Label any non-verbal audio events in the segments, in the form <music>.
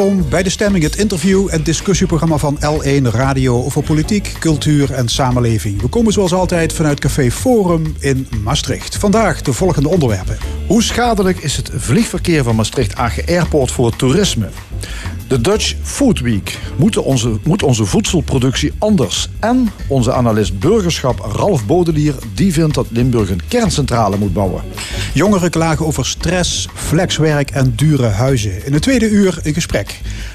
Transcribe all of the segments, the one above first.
Welkom bij De Stemming, het interview- en discussieprogramma van L1 Radio over politiek, cultuur en samenleving. We komen zoals altijd vanuit Café Forum in Maastricht. Vandaag de volgende onderwerpen. Hoe schadelijk is het vliegverkeer van Maastricht Agen Airport voor het toerisme? De Dutch Food Week. Moet onze, moet onze voedselproductie anders? En onze analist burgerschap Ralf Bodelier... die vindt dat Limburg een kerncentrale moet bouwen. Jongeren klagen over stress, flexwerk en dure huizen. In het tweede uur een gesprek.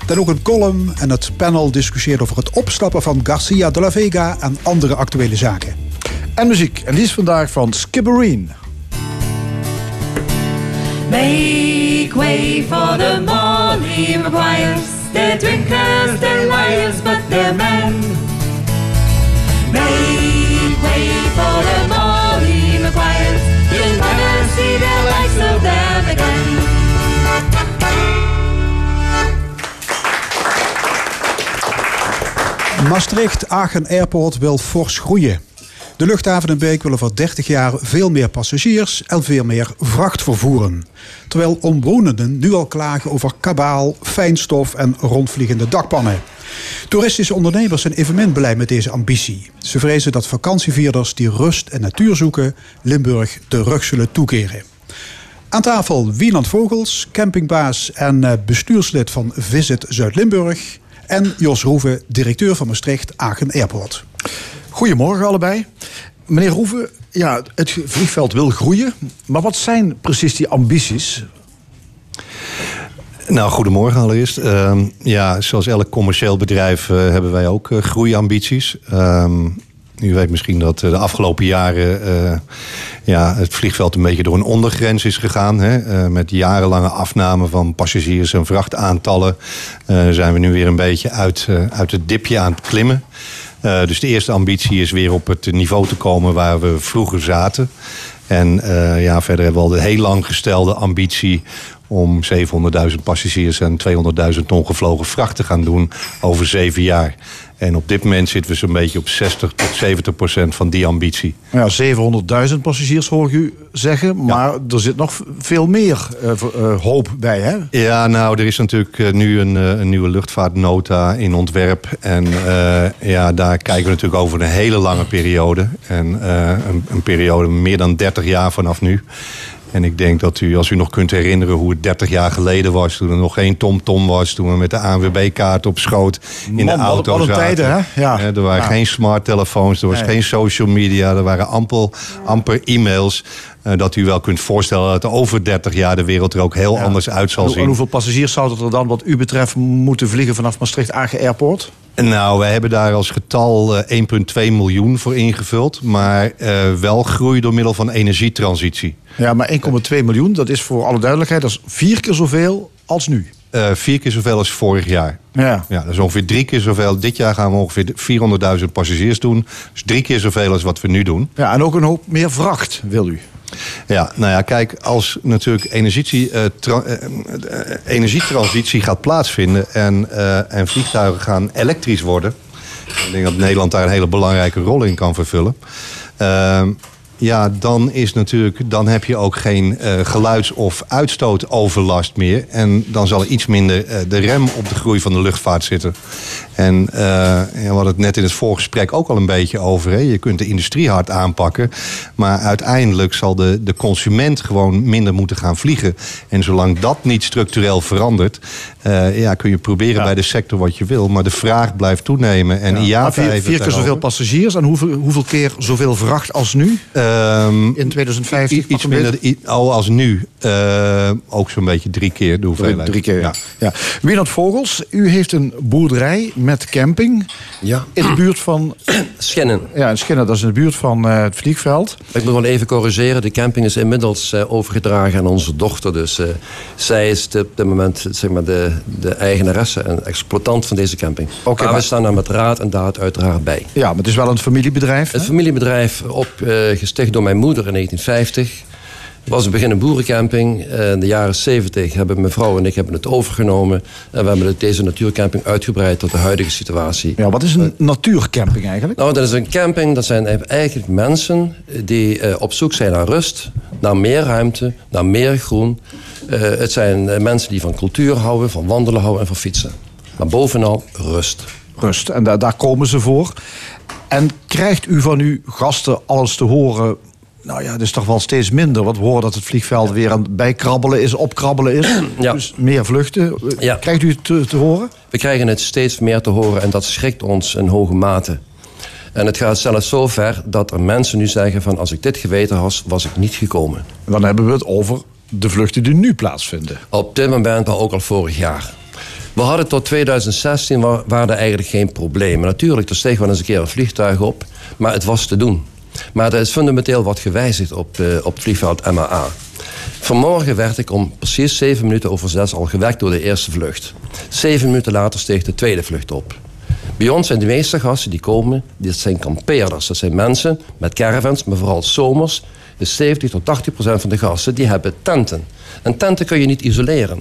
Dan ook een column en het panel discussieert over het opstappen van Garcia de la Vega... en andere actuele zaken. En muziek. En die is vandaag van Skibbereen. Make way for the Molly Maguires. They're drinkers, they're liars, but they're men. Make way for the Molly Maguires. You'll never see the likes of them again. Maastricht-Aachen Airport wil fors groeien. De luchthaven in Beek wil over 30 jaar veel meer passagiers en veel meer vracht vervoeren. Terwijl omwonenden nu al klagen over kabaal, fijnstof en rondvliegende dakpannen. Toeristische ondernemers zijn evenmin blij met deze ambitie. Ze vrezen dat vakantievierders die rust en natuur zoeken Limburg de rug zullen toekeren. Aan tafel Wieland Vogels, campingbaas en eh, bestuurslid van Visit Zuid-Limburg. En Jos Roeven, directeur van Maastricht Aachen Airport. Goedemorgen allebei. Meneer Roeven, ja, het vliegveld wil groeien. Maar wat zijn precies die ambities? Nou, goedemorgen allereerst. Uh, ja, zoals elk commercieel bedrijf uh, hebben wij ook uh, groeiambities. U weet misschien dat de afgelopen jaren uh, ja, het vliegveld een beetje door een ondergrens is gegaan. Hè? met jarenlange afname van passagiers en vrachtaantallen zijn we nu weer een beetje uit, uit het dipje aan het klimmen. Dus de eerste ambitie is weer op het niveau te komen waar we vroeger zaten. En ja, verder hebben we al de heel lang gestelde ambitie om 700.000 passagiers en 200.000 ton gevlogen vracht te gaan doen over zeven jaar. En op dit moment zitten we zo'n beetje op 60 tot 70 procent van die ambitie. Ja, 700.000 passagiers hoor ik u zeggen, maar ja. er zit nog veel meer uh, uh, hoop bij, hè? Ja, nou, er is natuurlijk uh, nu een, een, nieuwe luchtvaartnota in ontwerp. En ja, daar kijken we natuurlijk over een hele lange periode. En een, een periode meer dan 30 jaar vanaf nu. En ik denk dat u, als u nog kunt herinneren hoe het 30 jaar geleden was... toen er nog geen TomTom was, toen we met de ANWB-kaart op schoot in Man, de auto wat zaten. Tijden, hè? Ja. Er waren ja. geen smarttelefoons, er was Nee. geen social media... er waren amper, amper e-mails. eh, dat u wel kunt voorstellen dat over 30 jaar de wereld er ook heel Ja. anders uit zal En zien. hoeveel passagiers zouden er dan wat u betreft moeten vliegen vanaf Maastricht Agen Airport? Nou, wij hebben daar als getal eh, 1,2 miljoen voor ingevuld. Maar eh, wel groei door middel van energietransitie. Ja, maar 1,2 miljoen, dat is voor alle duidelijkheid, dat is vier keer zoveel als nu. Eh, vier keer zoveel als vorig jaar. Ja. Ja, dat is ongeveer drie keer zoveel. Dit jaar gaan we ongeveer 400.000 passagiers doen. Dus drie keer zoveel als wat we nu doen. ja, en ook een hoop meer vracht, wil u. Ja, nou ja, kijk, als natuurlijk energie, eh, tra- eh, eh, energietransitie gaat plaatsvinden en, eh, en vliegtuigen gaan elektrisch worden. Ik denk dat Nederland daar een hele belangrijke rol in kan vervullen. Ja, dan is natuurlijk, dan heb je ook geen eh, geluids- of uitstootoverlast meer. En dan zal er iets minder eh, de rem op de groei van de luchtvaart zitten. En ja, we hadden het net in het voorgesprek ook al een beetje over. Hè. Je kunt de industrie hard aanpakken. Maar uiteindelijk zal de, de consument gewoon minder moeten gaan vliegen. En zolang dat niet structureel verandert, eh, ja, kun je proberen Ja. bij de sector wat je wil. Maar de vraag blijft toenemen. En ja, Maar vier, vier keer zoveel passagiers en hoeveel, hoeveel keer zoveel vracht als nu Ehm, in 2050? I- iets minder oh, als nu. Eh, ook zo'n beetje drie keer de hoeveelheid. Drie keer, ja. ja. Wienand Vogels, u heeft een boerderij met camping Ja, in de buurt van... Schennen. Ja, in Schinnen, dat is in de buurt van eh, het vliegveld. Ik moet wel even corrigeren. De camping is inmiddels eh, overgedragen aan onze dochter. Dus eh, zij is op dit moment zeg maar, de, de eigenaresse en exploitant van deze camping. Oké, maar, maar- we staan daar met raad en daad uiteraard bij. Ja, maar het is wel een familiebedrijf. Het hè? familiebedrijf, opgesticht door mijn moeder in 1950... Het was in het begin een boerencamping. Eh, In de jaren 70 hebben mijn vrouw en ik hebben het overgenomen. En we hebben deze natuurcamping uitgebreid tot de huidige situatie. Ja, wat is een natuurcamping eigenlijk? Nou, dat is een camping. Dat zijn eigenlijk mensen die eh, op zoek zijn naar rust, naar meer ruimte, naar meer groen. Eh, het zijn eh, mensen die van cultuur houden, van wandelen houden en van fietsen. Maar bovenal rust. Rust. En daar, daar komen ze voor. En krijgt u van uw gasten alles te horen? Nou ja, dat is toch wel steeds minder. Want we horen dat het vliegveld weer aan het bijkrabbelen is, opkrabbelen is. <clears throat> Ja. Dus meer vluchten. Ja. Krijgt u het te, te horen? We krijgen het steeds meer te horen en dat schrikt ons in hoge mate. En het gaat zelfs zo ver dat er mensen nu zeggen van... als ik dit geweten had, was ik niet gekomen. Dan hebben we het over de vluchten die nu plaatsvinden. Op dit moment, maar ook al vorig jaar. We hadden tot 2016 wa- waren er eigenlijk geen problemen. Natuurlijk, er steeg wel eens een keer een vliegtuig op, maar het was te doen. Maar er is fundamenteel wat gewijzigd op, eh, op het vliegveld MAA. Vanmorgen werd ik om precies zeven minuten over zes al gewekt door de eerste vlucht. Zeven minuten later steeg de tweede vlucht op. Bij ons zijn de meeste gasten die komen, dit zijn kampeerders. Dat zijn mensen met caravans, maar vooral zomers. Dus 70 tot 80 procent van de gasten die hebben tenten. En tenten kun je niet isoleren.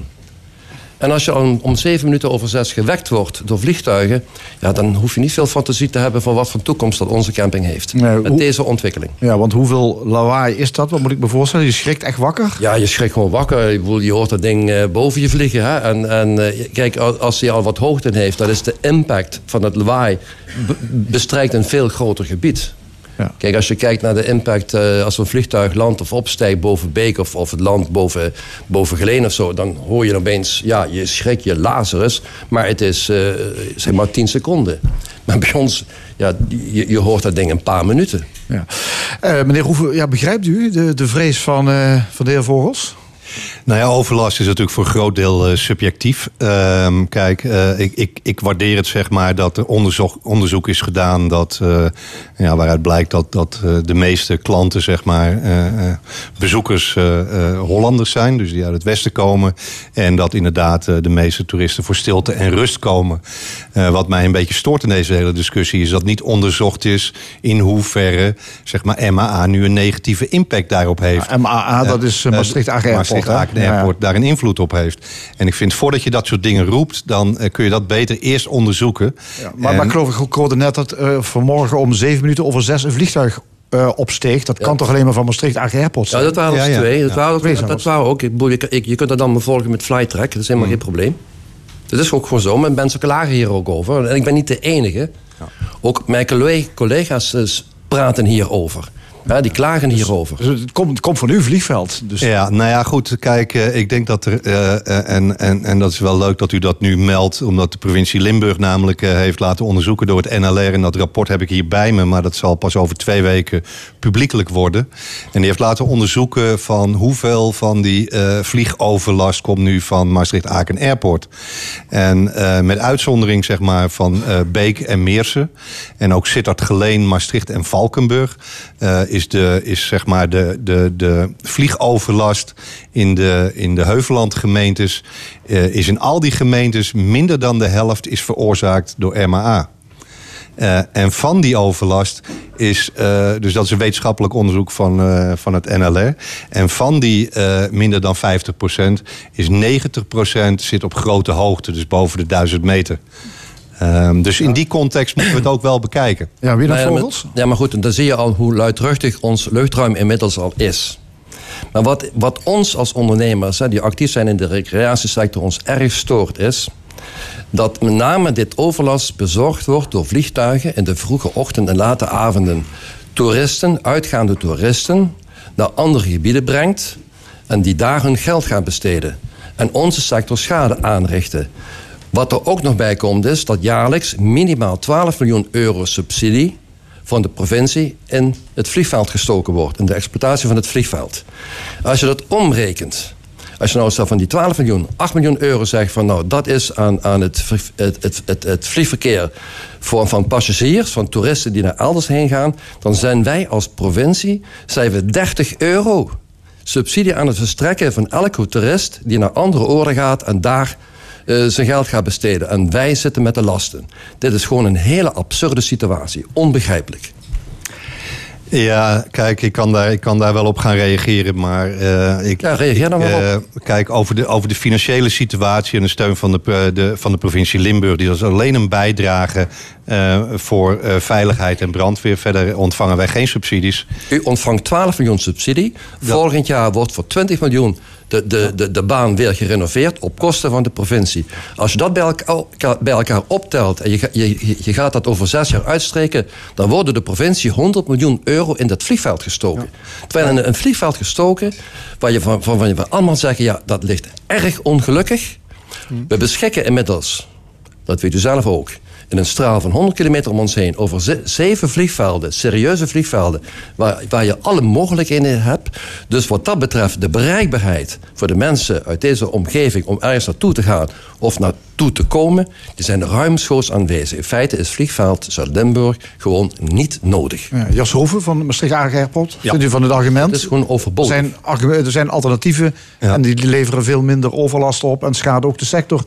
En als je om, om zeven minuten over zes gewekt wordt door vliegtuigen... Ja, dan hoef je niet veel fantasie te hebben van wat voor toekomst dat onze camping heeft. Nee, met hoe- deze ontwikkeling. Ja, want hoeveel lawaai is dat? Wat moet ik me voorstellen? Je schrikt echt wakker? Ja, je schrikt gewoon wakker. Je hoort dat ding eh, boven je vliegen. Hè? En, en eh, kijk, al- als hij al wat hoogte heeft... dan is de impact van het lawaai... be- bestrijkt een veel groter gebied. Ja. Kijk, als je kijkt naar de impact... eh, als een vliegtuig landt of opstijgt boven Beek... of, of het land boven, boven Geleen of zo... dan hoor je opeens, ja, je schrik, je Lazarus... maar het is, eh, zeg maar, 10 seconden. Maar bij ons, ja, je, je hoort dat ding een paar minuten. Ja. Eh, meneer Roeven, ja, begrijpt u de, de vrees van, van de heer Vogels? Nou ja, overlast is natuurlijk voor een groot deel eh, subjectief. Ehm, kijk, eh, ik, ik, ik waardeer het zeg maar dat er onderzoek, onderzoek is gedaan dat, eh, ja, waaruit blijkt dat, dat de meeste klanten, zeg maar, bezoekers Hollanders zijn, dus die uit het westen komen. En dat inderdaad de meeste toeristen voor stilte en rust komen. Wat mij een beetje stoort in deze hele discussie is dat niet onderzocht is in hoeverre zeg maar, MAA nu een negatieve impact daarop heeft. MAA, dat is Maastricht Agen Hè? Aken Ja, ja. Airport daar een invloed op heeft. En ik vind voordat je dat soort dingen roept, dan eh, kun je dat beter eerst onderzoeken. Ja, maar, En- maar ik geloof ik ik hoorde net dat eh, vanmorgen om zeven minuten over zes een vliegtuig eh, opsteeg. Dat kan toch alleen maar van Maastricht Agen Airport Ja, zijn? dat waren er Ja, ja. twee. Dat, Ja. waren, Twee dat, zelfs. waren ook. Ik je, ik- je kunt dat dan me volgen met Flytrack. Dat is helemaal geen probleem. Dat is ook gewoon zo. Maar mensen klagen hier ook over. En ik ben niet de enige. Ook mijn collega- collega's praten hierover. Ja, die klagen hierover. Dus het, komt, het komt van uw vliegveld. Dus Ja, nou ja, goed. Kijk, eh, ik denk dat er. eh, eh, en, en, en dat is wel leuk dat u dat nu meldt. Omdat de provincie Limburg namelijk eh, heeft laten onderzoeken door het NLR. En dat rapport heb ik hier bij me. Maar dat zal pas over twee weken publiekelijk worden. En die heeft laten onderzoeken van hoeveel van die eh, vliegoverlast komt nu van Maastricht-Aken Airport. En eh, met uitzondering zeg maar van eh, Beek en Meersen. En ook Sittard Geleen, Maastricht en Valkenburg. Is, de, is zeg maar de, de, de vliegoverlast in de, in de Heuvellandgemeentes. eh, is in al die gemeentes minder dan de helft is veroorzaakt door MAA. Eh, en van die overlast is, eh, dus dat is een wetenschappelijk onderzoek van, van het NLR. En van die minder dan 50% is 90% zit op grote hoogte, dus boven de 1000 meter. Ehm, dus in die context moeten we het ook wel bekijken. ja, weer naar Nou ja, Vogels? met- ja, maar goed, dan zie je al hoe luidruchtig ons luchtruim inmiddels al is. Maar wat, wat ons als ondernemers, hè, die actief zijn in de recreatiesector, ons erg stoort is... dat met name dit overlast bezorgd wordt door vliegtuigen... in de vroege ochtend en late avonden. Toeristen, uitgaande toeristen, naar andere gebieden brengt... en die daar hun geld gaan besteden. En onze sector schade aanrichten. Wat er ook nog bij komt is dat jaarlijks minimaal 12 miljoen euro subsidie van de provincie in het vliegveld gestoken wordt, in de exploitatie van het vliegveld. Als je dat omrekent, als je nou van die 12 miljoen, 8 miljoen euro zegt van nou dat is aan, aan het, het, het, het, vliegverkeer voor, van passagiers, van toeristen die naar elders heen gaan, dan zijn wij als provincie zijn we 30 euro subsidie aan het verstrekken van elke toerist die naar andere oren gaat en daar eh, zijn geld gaat besteden. En wij zitten met de lasten. Dit is gewoon een hele absurde situatie. Onbegrijpelijk. Ja, kijk, ik kan daar, ik kan daar wel op gaan reageren. Maar eh, ik, Ja, reageer dan maar eh, Kijk, over de, over de financiële situatie en de steun van de, de, van de provincie Limburg. Die is alleen een bijdrage voor veiligheid en brandweer. Verder ontvangen wij geen subsidies. U ontvangt 12 miljoen subsidie. Volgend jaar wordt voor 20 miljoen de, de, de, de baan weer gerenoveerd op kosten van de provincie. Als je dat bij elkaar, bij elkaar optelt en je, je, je- gaat dat over zes jaar uitstreken, dan worden de provincie 100 miljoen euro in dat vliegveld gestoken. Terwijl in een vliegveld gestoken, waar je van, van, van je van allemaal zeggen, ja, dat ligt erg ongelukkig. We beschikken inmiddels, dat weet u zelf ook, in een straal van 100 kilometer om ons heen over ze- zeven vliegvelden, serieuze vliegvelden, waar, waar je alle mogelijkheden hebt. Dus wat dat betreft, de bereikbaarheid voor de mensen uit deze omgeving om ergens naartoe te gaan of naartoe te komen, die zijn ruimschoots aanwezig. In feite is vliegveld Zuid-Limburg gewoon niet nodig. Ja, Jas Hoeven van Maastricht Aardig Airport. Vindt u van het argument? Het is gewoon er overbodig. zijn, argu- er zijn alternatieven Ja. en die leveren veel minder overlast op en schaden ook de sector,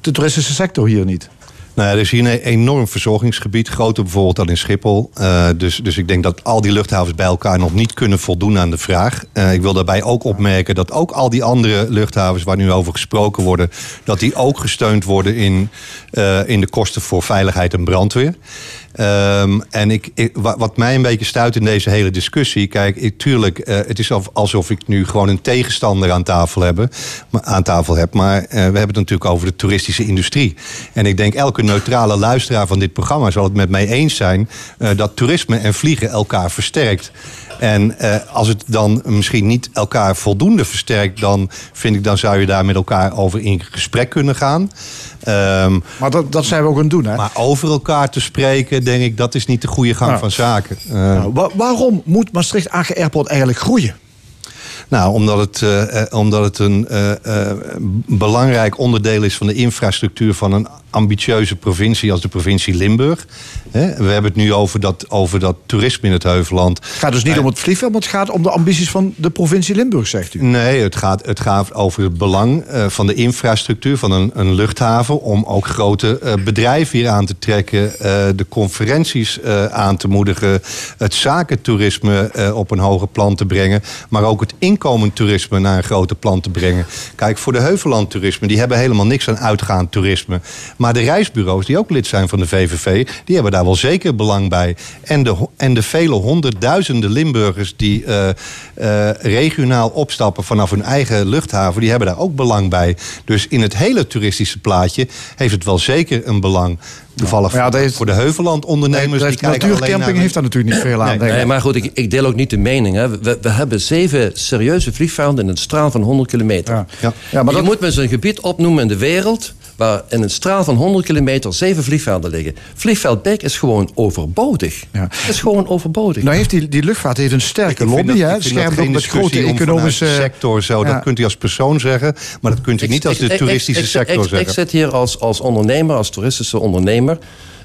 de toeristische sector hier niet. Nou er is hier een enorm verzorgingsgebied. Groter bijvoorbeeld dan in Schiphol. Eh, dus, dus ik denk dat al die luchthavens bij elkaar nog niet kunnen voldoen aan de vraag. Eh, ik wil daarbij ook opmerken dat ook al die andere luchthavens waar nu over gesproken worden, dat die ook gesteund worden in, eh, in de kosten voor veiligheid en brandweer. Ehm, en ik, ik- wa- wat mij een beetje stuit in deze hele discussie. Kijk, ik, tuurlijk, eh, het is al- alsof ik nu gewoon een tegenstander aan tafel, hebben, aan tafel heb. Maar eh, we hebben het natuurlijk over de toeristische industrie. En ik denk elke neutrale luisteraar van dit programma zal het met mij eens zijn eh, dat toerisme en vliegen elkaar versterkt. En als het dan misschien niet elkaar voldoende versterkt, dan vind ik dan zou je daar met elkaar over in gesprek kunnen gaan. Ehm, Maar dat, dat zijn we ook aan het doen. Hè? maar over elkaar te spreken, denk ik, dat is niet de goede gang van zaken. Nou, wa- waarom moet Maastricht AG Airport eigenlijk groeien? Nou, omdat het, eh, eh, omdat het een eh, belangrijk onderdeel is van de infrastructuur van een ambitieuze provincie als de provincie Limburg. We hebben het nu over dat, over dat toerisme in het Heuvelland. Het gaat dus niet om het vliegveld, maar het gaat om de ambities van de provincie Limburg, zegt u. Nee, het gaat, het gaat over het belang eh, van de infrastructuur van een, een luchthaven. Om ook grote eh, bedrijven hier aan te trekken. eh, de conferenties aan te moedigen. Het zakentoerisme op een hoger plan te brengen. Maar ook het inkomend toerisme naar een groter plan te brengen. Kijk, voor de Heuvellandtoerisme, die hebben helemaal niks aan uitgaand toerisme. Maar de reisbureaus, die ook lid zijn van de VVV, die hebben daar wel zeker belang bij. En de, en de vele honderdduizenden Limburgers die eh, eh, regionaal opstappen vanaf hun eigen luchthaven, die hebben daar ook belang bij. Dus in het hele toeristische plaatje heeft het wel zeker een belang. Toevallig ja, heeft- voor de Heuvelland-ondernemers. de die kijken alleen natuurcamping naar- heeft daar natuurlijk niet veel aan. Nee. Nee, maar goed, ik, ik deel ook niet de mening. Hè. We, we hebben zeven serieuze vliegvelden in een straal van 100 kilometer. Ja. Ja. Ja, maar je dat, moet me eens een gebied opnoemen in de wereld... waar in een straal van 100 kilometer zeven vliegvelden liggen. Vliegveld Beek is gewoon overbodig. Ja. Het is gewoon overbodig. nou heeft die, die luchtvaart heeft een sterke lobby. dat- hè? dat schermt ook met grote om vanuit economische... sector zo. Ja. Dat kunt u als persoon zeggen, maar dat kunt u niet als Ik- de toeristische sector ik, zeggen. Ik zit hier als, als ondernemer, als toeristische ondernemer.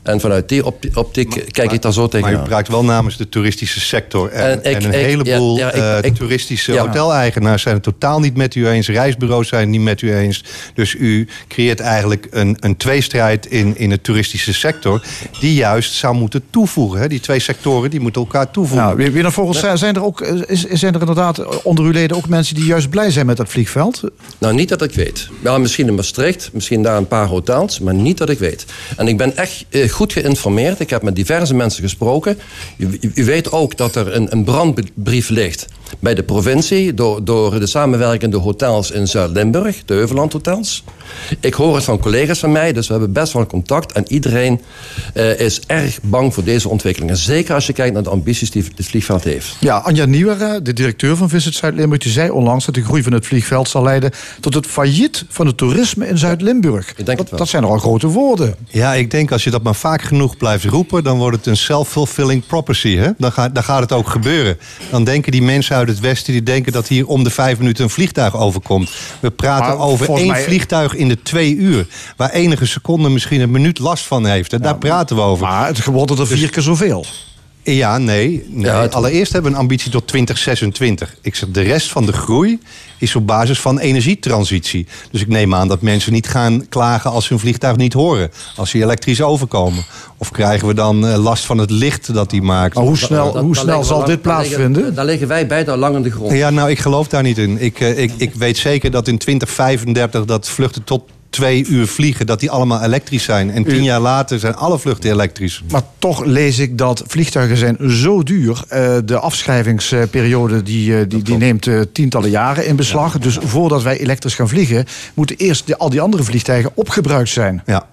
En vanuit die opti- optiek kijk ik daar zo Maar u tegenaan. praat wel namens de toeristische sector. En, En ik- en een ik- heleboel ja, ja, ik- eh, toeristische ja. hoteleigenaars zijn het totaal niet met u eens. Reisbureaus zijn het niet met u eens. Dus u creëert eigenlijk een, een tweestrijd in, in de toeristische sector... die juist zou moeten toevoegen. Hè? Die twee sectoren die moeten elkaar toevoegen. Nou, weer, naar volgens zijn- zijn er ook is, zijn er inderdaad onder uw leden ook mensen die juist blij zijn met dat vliegveld? Nou, niet dat ik weet. Ja, misschien in Maastricht, misschien daar een paar hotels, maar niet dat ik weet. En ik ben echt eh, goed geïnformeerd. Ik heb met diverse mensen gesproken. U, weet ook dat er een, een brandbrief ligt bij de provincie door, door de samenwerkende hotels in Zuid-Limburg, de Heuveland Hotels. Ik hoor het van collega's van mij, dus we hebben best wel contact. En iedereen eh, is erg bang voor deze ontwikkelingen. Zeker als je kijkt naar de ambities die het vliegveld heeft. Ja, Anja Nieuwer, de directeur van Visit Zuid-Limburg, die zei onlangs dat de groei van het vliegveld zal leiden tot het failliet van het toerisme in Zuid-Limburg. Ik denk het dat, wel. dat zijn nogal grote woorden. Ja, ik denk als je dat maar vaak genoeg blijft roepen... dan wordt het een self-fulfilling prophecy. Hè? Dan, gaat, dan gaat het ook gebeuren. Dan denken die mensen uit het westen... die denken dat hier om de vijf minuten een vliegtuig overkomt. We praten Maar over één mij- vliegtuig in de twee uur... waar enige seconde misschien een minuut last van heeft. En daar praten we over. Maar het wordt er vier keer zoveel. Ja, nee. nee. Ja, het- Allereerst hebben we een ambitie tot 2026. Ik zeg, de rest van de groei is op basis van energietransitie. Dus ik neem aan dat mensen niet gaan klagen als ze hun vliegtuig niet horen. Als ze elektrisch overkomen. Of krijgen we dan eh, last van het licht dat die maakt. Maar hoe snel, Dat- hoe snel zal lang- dit daar liggen- plaatsvinden? Daar liggen wij beide al lang in de grond. Ja, nou, ik geloof daar niet in. Ik, eh, ik, ik weet zeker dat in 2035 dat vluchten tot twee uur vliegen... dat die allemaal elektrisch zijn. En tien jaar later zijn alle vluchten elektrisch. Maar toch lees ik dat vliegtuigen zijn zo duur. Eh, de afschrijvingsperiode die, eh, die, die neemt eh, tientallen jaren in beslag. Dus voordat wij elektrisch gaan vliegen... moeten eerst de, al die andere vliegtuigen opgebruikt zijn. Ja.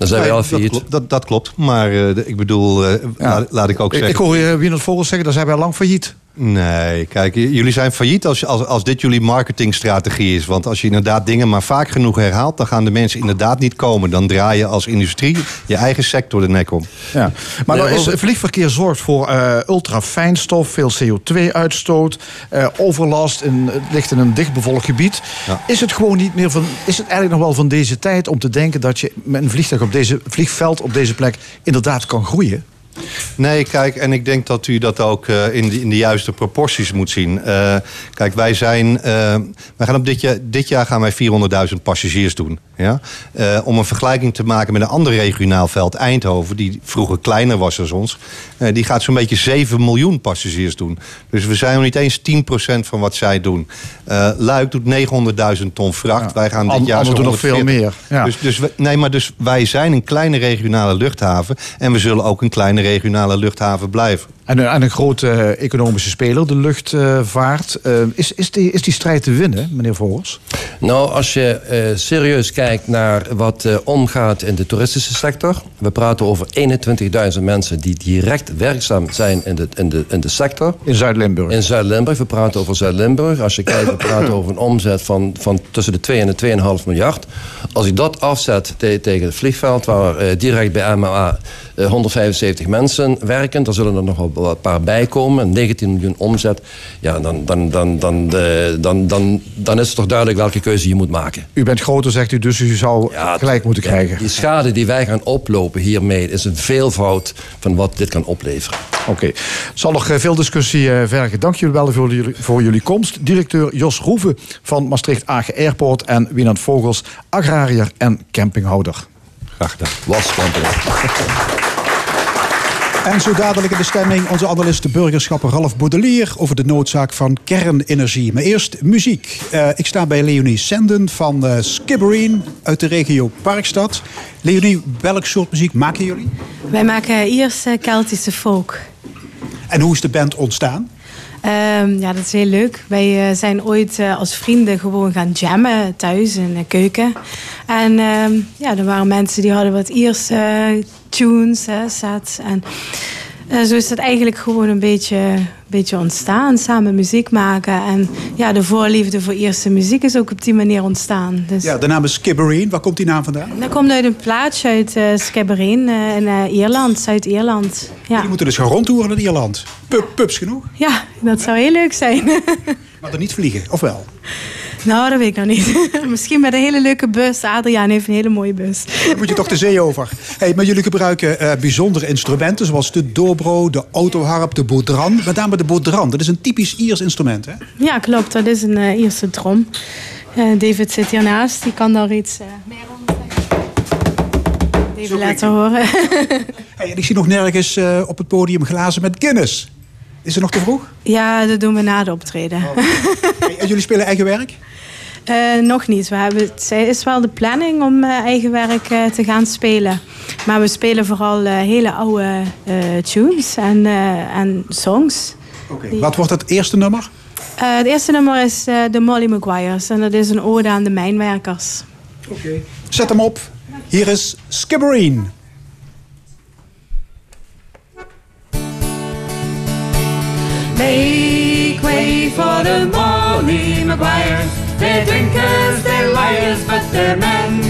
Dan zijn wij al dat, failliet. klopt, dat, dat klopt. Maar eh, ik bedoel, eh, laat, laat ik ook zeggen... ik hoor je Wienert Vogels zeggen, dat zijn wij al lang failliet. Nee, kijk, jullie zijn failliet als, als, als dit jullie marketingstrategie is. Want als je inderdaad dingen maar vaak genoeg herhaalt... dan gaan de mensen inderdaad niet komen. Dan draai je als industrie je eigen sector de nek om. Ja. Maar nou is, vliegverkeer zorgt voor eh ultrafijnstof, veel CO2-uitstoot, eh, overlast. In, het ligt in een dichtbevolkt gebied. Ja. Is het gewoon niet meer van. Is het eigenlijk nog wel van deze tijd om te denken dat je met een vliegtuig op deze vliegveld op deze plek inderdaad kan groeien? Nee, kijk, en ik denk dat u dat ook eh, in, de, in de juiste proporties moet zien. Eh, kijk, wij zijn. eh, wij gaan op dit, jaar, dit jaar gaan wij 400.000 passagiers doen. Ja? Om een vergelijking te maken met een ander regionaal veld, Eindhoven, die vroeger kleiner was dan ons, die gaat zo'n beetje 7 miljoen passagiers doen. Dus we zijn nog niet eens 10% van wat zij doen. Luik doet 900.000 ton vracht. Ja. Wij gaan dit jaar anderen doen nog veel 140. meer, ja. Dus, dus we- nee, maar dus wij zijn een kleine regionale luchthaven. En we zullen ook een kleine regionale luchthaven blijven. En, een- en een grote eh, economische speler, de luchtvaart. Eh, is, is, die, is die strijd te winnen, meneer Vogels? Nou, als je eh, serieus kijkt naar wat eh, omgaat in de toeristische sector. We praten over 21.000 mensen die direct werkzaam zijn in de, in de, in de sector. In Zuid-Limburg. In Zuid-Limburg, we praten over Zuid-Limburg. Als je kijkt, we praten over een omzet van, van tussen de 2 en de 2,5 miljard. Als ik dat afzet te- tegen het vliegveld, waar eh, direct bij MA eh, 175 mensen werken, dan zullen er nog wel een paar bij komen. 19 miljoen omzet. Ja, dan, dan, dan, dan, eh, dan, dan, dan is het toch duidelijk welke keuze je moet maken. U bent groter, zegt u, dus u zou Ja, gelijk moeten krijgen. Die schade die wij gaan oplopen hiermee is een veelvoud van wat dit kan opleveren. Oké. Zal nog eh, veel discussie eh, vergen. Dank jullie wel voor jullie, voor jullie komst. Directeur Jos Roeven van Maastricht Agen Airport en Wienand Vogels, agrariër en campinghouder. Graag gedaan. Was camping. En zo dadelijk in de stemming onze analist de burgerschap Ralf Baudelier over de noodzaak van kernenergie. Maar eerst muziek. Eh, ik sta bij Leonie Senden van eh Skibbereen uit de regio Parkstad. Leonie, welk soort muziek maken jullie? Wij maken Ierse Keltische folk. En hoe is de band ontstaan? Ehm, ja, dat is heel leuk. Wij eh, zijn ooit eh, als vrienden gewoon gaan jammen thuis in de keuken. En ehm, ja, er waren mensen die hadden wat Ierse eh, tunes, hè, sets. En eh, zo is het eigenlijk gewoon een beetje, beetje ontstaan. Samen muziek maken. En ja, de voorliefde voor Ierse muziek is ook op die manier ontstaan. Dus Ja, de naam is Skibbereen. Waar komt die naam vandaan? dat komt uit een plaatsje uit uh, Skibbereen eh, in Ierland, Zuid-Ierland. Ja. Jullie moeten dus gaan rondtoeren in Ierland. Pub, pubs genoeg, ja, dat zou heel leuk zijn. maar dan niet vliegen, of wel? Nou, dat weet ik nog niet. <laughs> Misschien met een hele leuke bus. Adriaan heeft een hele mooie bus. Dan moet je toch de zee over. Hey, maar jullie gebruiken eh, bijzondere instrumenten zoals de dobro, de autoharp, de bodran. Met name de bodran, dat is een typisch Iers instrument, hè? Ja, klopt. Dat is een eh, Ierse drom. Eh, David zit hiernaast. Die kan daar iets meer over. Even laten horen. Hey, en ik zie nog nergens op het podium glazen met Guinness. Is het nog te vroeg? ja, dat doen we na de optreden. Hey, <laughs> en jullie spelen eigen werk? Eh, nog niet. We hebben, het is wel de planning om eh, eigen werk eh, te gaan spelen. Maar we spelen vooral hele oude tunes en, en songs. Oké. Wat wordt het eerste nummer? Het eerste nummer is de Molly Maguires. En dat is een ode aan de mijnwerkers. Oké. Zet hem op. Hier is Skibbereen. Make way for the Molly Maguires. They're drinkers, they're liars, but they're men.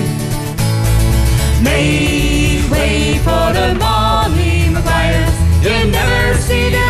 Make way for the Molly Maguires. You'll never see the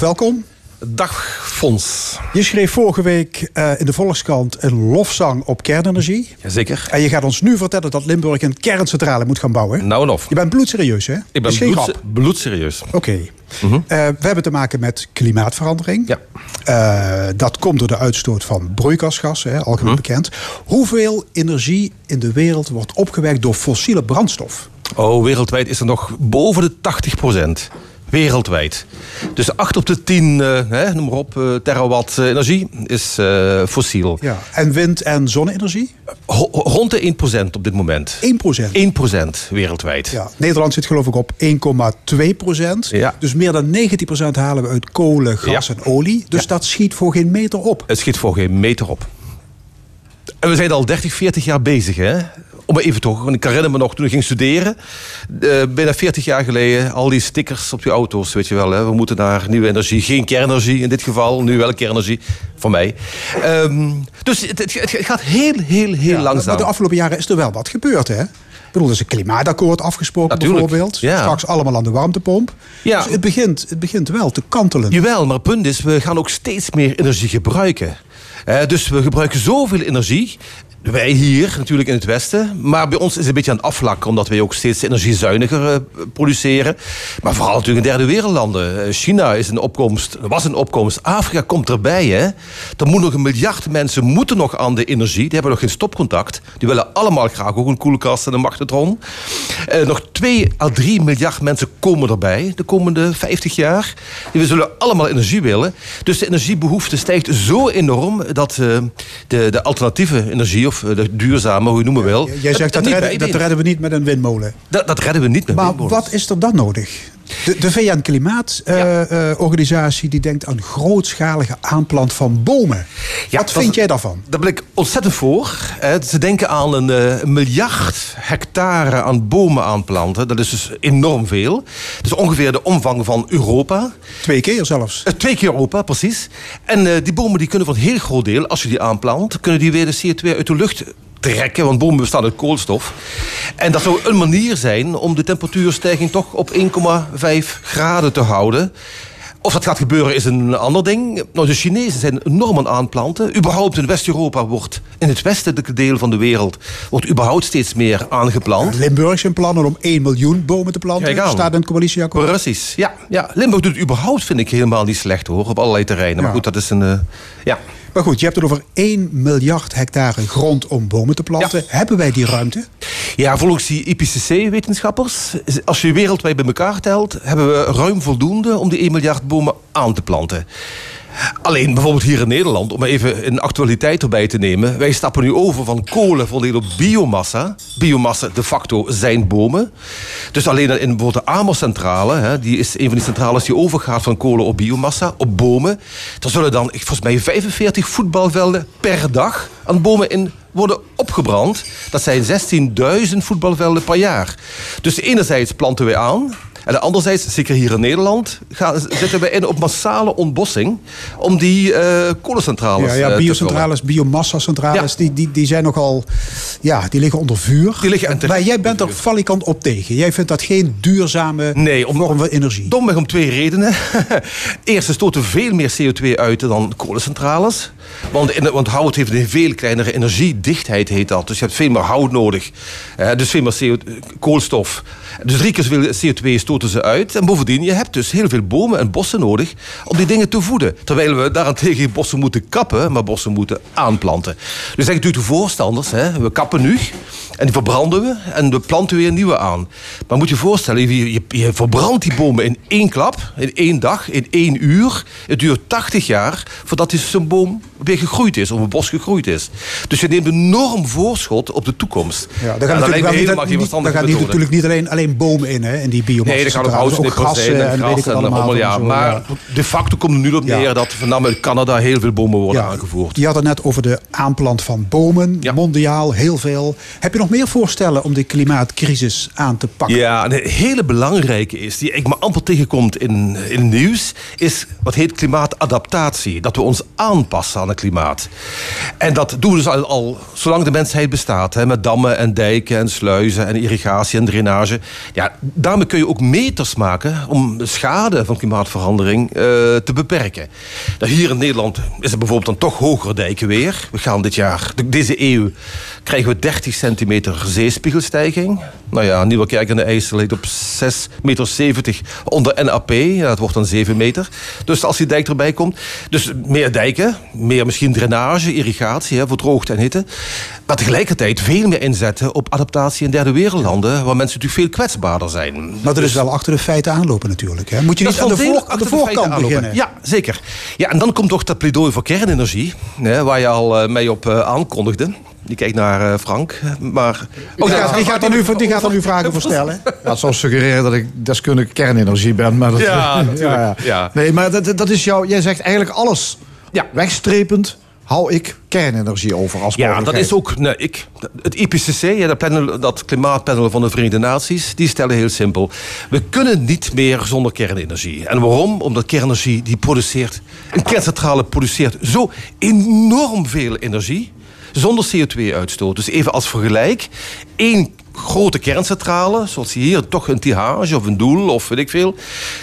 Welkom. Dag Fons. Je schreef vorige week eh, in de Volkskrant een lofzang op kernenergie. Jazeker. En je gaat ons nu vertellen dat Limburg een kerncentrale moet gaan bouwen. Nou en of. Je bent bloedserieus, hè? Ik ben bloedserieus. Oké. Eh, we hebben te maken met klimaatverandering. Ja. Eh, dat komt door de uitstoot van broeikasgassen, hè, algemeen bekend. Hoeveel energie in de wereld wordt opgewekt door fossiele brandstof? Oh, wereldwijd is er nog boven de 80 Wereldwijd. Dus 8 op de 10, eh, hè, noem maar op, eh, terawatt energie is eh, fossiel. Ja. En wind- en zonne-energie? Ho- rond de 1% op dit moment. 1 procent. 1% wereldwijd. Ja, Nederland zit geloof ik op 1,2 procent. Ja. Dus meer dan 19% halen we uit kolen, gas Ja. en olie. Dus dat schiet voor geen meter op. Het schiet voor geen meter op. En we zijn al 30, 40 jaar bezig, hè? Om even toch, want ik herinner me nog toen ik ging studeren, eh, bijna 40 jaar geleden, al die stickers op je auto's, weet je wel. Hè? We moeten naar nieuwe energie, geen kernenergie in dit geval, nu wel kernenergie, voor mij. Ehm, dus het, het, het gaat heel, heel, heel Ja, langzaam. Maar de afgelopen jaren is er wel wat gebeurd, hè? Ik bedoel, er is een klimaatakkoord afgesproken Natuurlijk, bijvoorbeeld. ja. Straks allemaal aan de warmtepomp. Ja. Dus het begint, het begint wel te kantelen. Jawel, maar het punt is, we gaan ook steeds meer energie gebruiken. Eh, dus we gebruiken zoveel energie. Wij hier natuurlijk in het Westen. Maar bij ons is het een beetje aan het afvlakken. Omdat wij ook steeds energiezuiniger eh, produceren. Maar vooral natuurlijk in derde wereldlanden. Eh, China is een opkomst, was een opkomst. Afrika komt erbij. Hè. Er moet nog een miljard mensen moeten nog aan de energie. Die hebben nog geen stopcontact. Die willen allemaal graag ook een koelkast en een magnetron. Eh, nog 2 à 3 miljard mensen komen erbij de komende 50 jaar. Die zullen allemaal energie willen. Dus de energiebehoefte stijgt zo enorm dat de, de alternatieve energie, of eh, de duurzame, hoe je noemen wil. Jij zegt dat, niet redden, dat redden we niet met een windmolen. Dat, dat redden we niet met Maar windmolens. wat is er dan nodig? De, de VN-klimaatorganisatie die denkt aan grootschalige aanplant van bomen. Ja, wat vind jij daarvan? Daar ben ik ontzettend voor. Eh, Ze denken aan een eh, miljard hectare aan bomen aanplanten. Dat is dus enorm veel. Dat is ongeveer de omvang van Europa. Twee keer zelfs. Eh, Twee keer Europa, precies. En eh, die bomen die kunnen voor een heel groot deel, als je die aanplant, kunnen die weer de CO2 uit de lucht trekken. Want bomen bestaan uit koolstof. En dat zou een manier zijn om de temperatuurstijging toch op 1,5 graden te houden. Of dat gaat gebeuren is een ander ding. Nou, de Chinezen zijn enorm aan aanplanten. Überhaupt in West-Europa wordt, in het westelijke deel van de wereld, wordt überhaupt steeds meer aangeplant. Limburg zijn plannen om 1 miljoen bomen te planten. Aan. staat in het coalitieakkoord. Precies, ja, ja. Limburg doet het überhaupt, vind ik, helemaal niet slecht hoor. Op allerlei terreinen. Ja. Maar goed, dat is een... eh, ja. Maar goed, je hebt het over 1 miljard hectare grond om bomen te planten. Hebben wij die ruimte? Ja, volgens die IPCC-wetenschappers, als je wereldwijd bij elkaar telt, hebben we ruim voldoende om die 1 miljard bomen aan te planten. Alleen bijvoorbeeld hier in Nederland, om even een actualiteit erbij te nemen. Wij stappen nu over van kolen volledig op biomassa. Biomassa de facto zijn bomen. Dus alleen in bijvoorbeeld de Amerscentrale, die is een van die centrales die overgaat van kolen op biomassa, op bomen. Er zullen dan volgens mij 45 voetbalvelden per dag aan bomen in worden opgebrand. Dat zijn 16.000 voetbalvelden per jaar. Dus enerzijds planten we aan. En anderzijds, zeker hier in Nederland, gaan, zetten we in op massale ontbossing om die eh kolencentrales Ja, eh, ja te biocentrales, biomassacentrales, Ja. die, die, die zijn nogal, ja, die liggen onder vuur. Die liggen maar jij bent er valikant op tegen. Jij vindt dat geen duurzame Nee, om- vorm van energie. Domweg om twee redenen. <laughs> Eerst, ze stoten veel meer CO2 uit dan kolencentrales. Want, in- want hout heeft een veel kleinere energiedichtheid, heet dat. Dus je hebt veel meer hout nodig. Eh, dus veel meer CO koolstof. Dus drie keer zoveel CO2 stoten ze uit. En bovendien, je hebt dus heel veel bomen en bossen nodig om die dingen te voeden. Terwijl we daarentegen bossen moeten kappen, maar bossen moeten aanplanten. Dus zeggen natuurlijk de voorstanders, hè, we kappen nu en die verbranden we en we planten weer nieuwe aan. Maar moet je je voorstellen, je, je, je verbrandt die bomen in één klap, in één dag, in één uur. Het duurt 80 jaar voordat die- zo'n boom weer gegroeid is, of een bos gegroeid is. Dus je neemt een enorm voorschot op de toekomst. Ja, daar gaan natuurlijk, niet, daar gaan niet, natuurlijk niet alleen, alleen bomen in, hè, in die biomassa. Nee, er gaan ook en weet gras en allemaal allemaal, ja. zo, Maar ja. de facto komt er nu op neer dat van name uit Canada heel veel bomen worden Ja, aangevoerd. Je had het net over de aanplant van bomen, mondiaal, heel veel. Heb je nog meer voorstellen om die klimaatcrisis aan te pakken? Ja, een hele belangrijke is, die ik me amper tegenkomt in, in het nieuws, is wat heet klimaatadaptatie. Dat we ons aanpassen aan het klimaat. En dat doen we dus al, al zolang de mensheid bestaat, hè, met dammen en dijken en sluizen en irrigatie en drainage. Ja, daarmee kun je ook meters maken om de schade van klimaatverandering eh, te beperken. Nou, hier in Nederland is er bijvoorbeeld dan toch hogere dijken weer. We gaan dit jaar, de- deze eeuw, krijgen we 30 centimeter zeespiegelstijging. Nou ja, Nieuwekerk aan de IJssel ligt op 6,70 meter onder NAP. Ja, dat wordt dan 7 meter. Dus als die dijk erbij komt. Dus meer dijken, meer misschien drainage, irrigatie hè, voor droogte en hitte. Maar tegelijkertijd veel meer inzetten op adaptatie in derde wereldlanden... waar mensen natuurlijk veel kwetsbaarder zijn. Maar dat is wel achter de feiten aanlopen natuurlijk. Hè? Moet je niet aan de, voor, aan de voorkant aanlopen. beginnen? Ja, zeker. Ja, en dan komt toch dat pleidooi voor kernenergie, hè, waar je al eh, mee op eh, aankondigde. Die kijkt naar eh, Frank. Maar, Oh, die, ja, gaat, die, gaat er nu, die gaat nu vragen voor stellen. Ja, het zou suggereren dat ik deskundige kernenergie ben. Maar dat, <laughs> Ja, natuurlijk. Ja. Nee, maar dat, dat is jouw... Jij zegt eigenlijk alles. Ja. Wegstrepend hou ik kernenergie over als Ja, dat is ook. Nee, ik, het IPCC, ja, dat, panel, dat klimaatpanel van de Verenigde Naties, die stellen heel simpel: we kunnen niet meer zonder kernenergie. En waarom? Omdat kernenergie die produceert, een kerncentrale produceert zo enorm veel energie zonder CO2-uitstoot. Dus even als vergelijk, één grote kerncentrale, zoals hier toch een Tihage of een Doel of weet ik veel,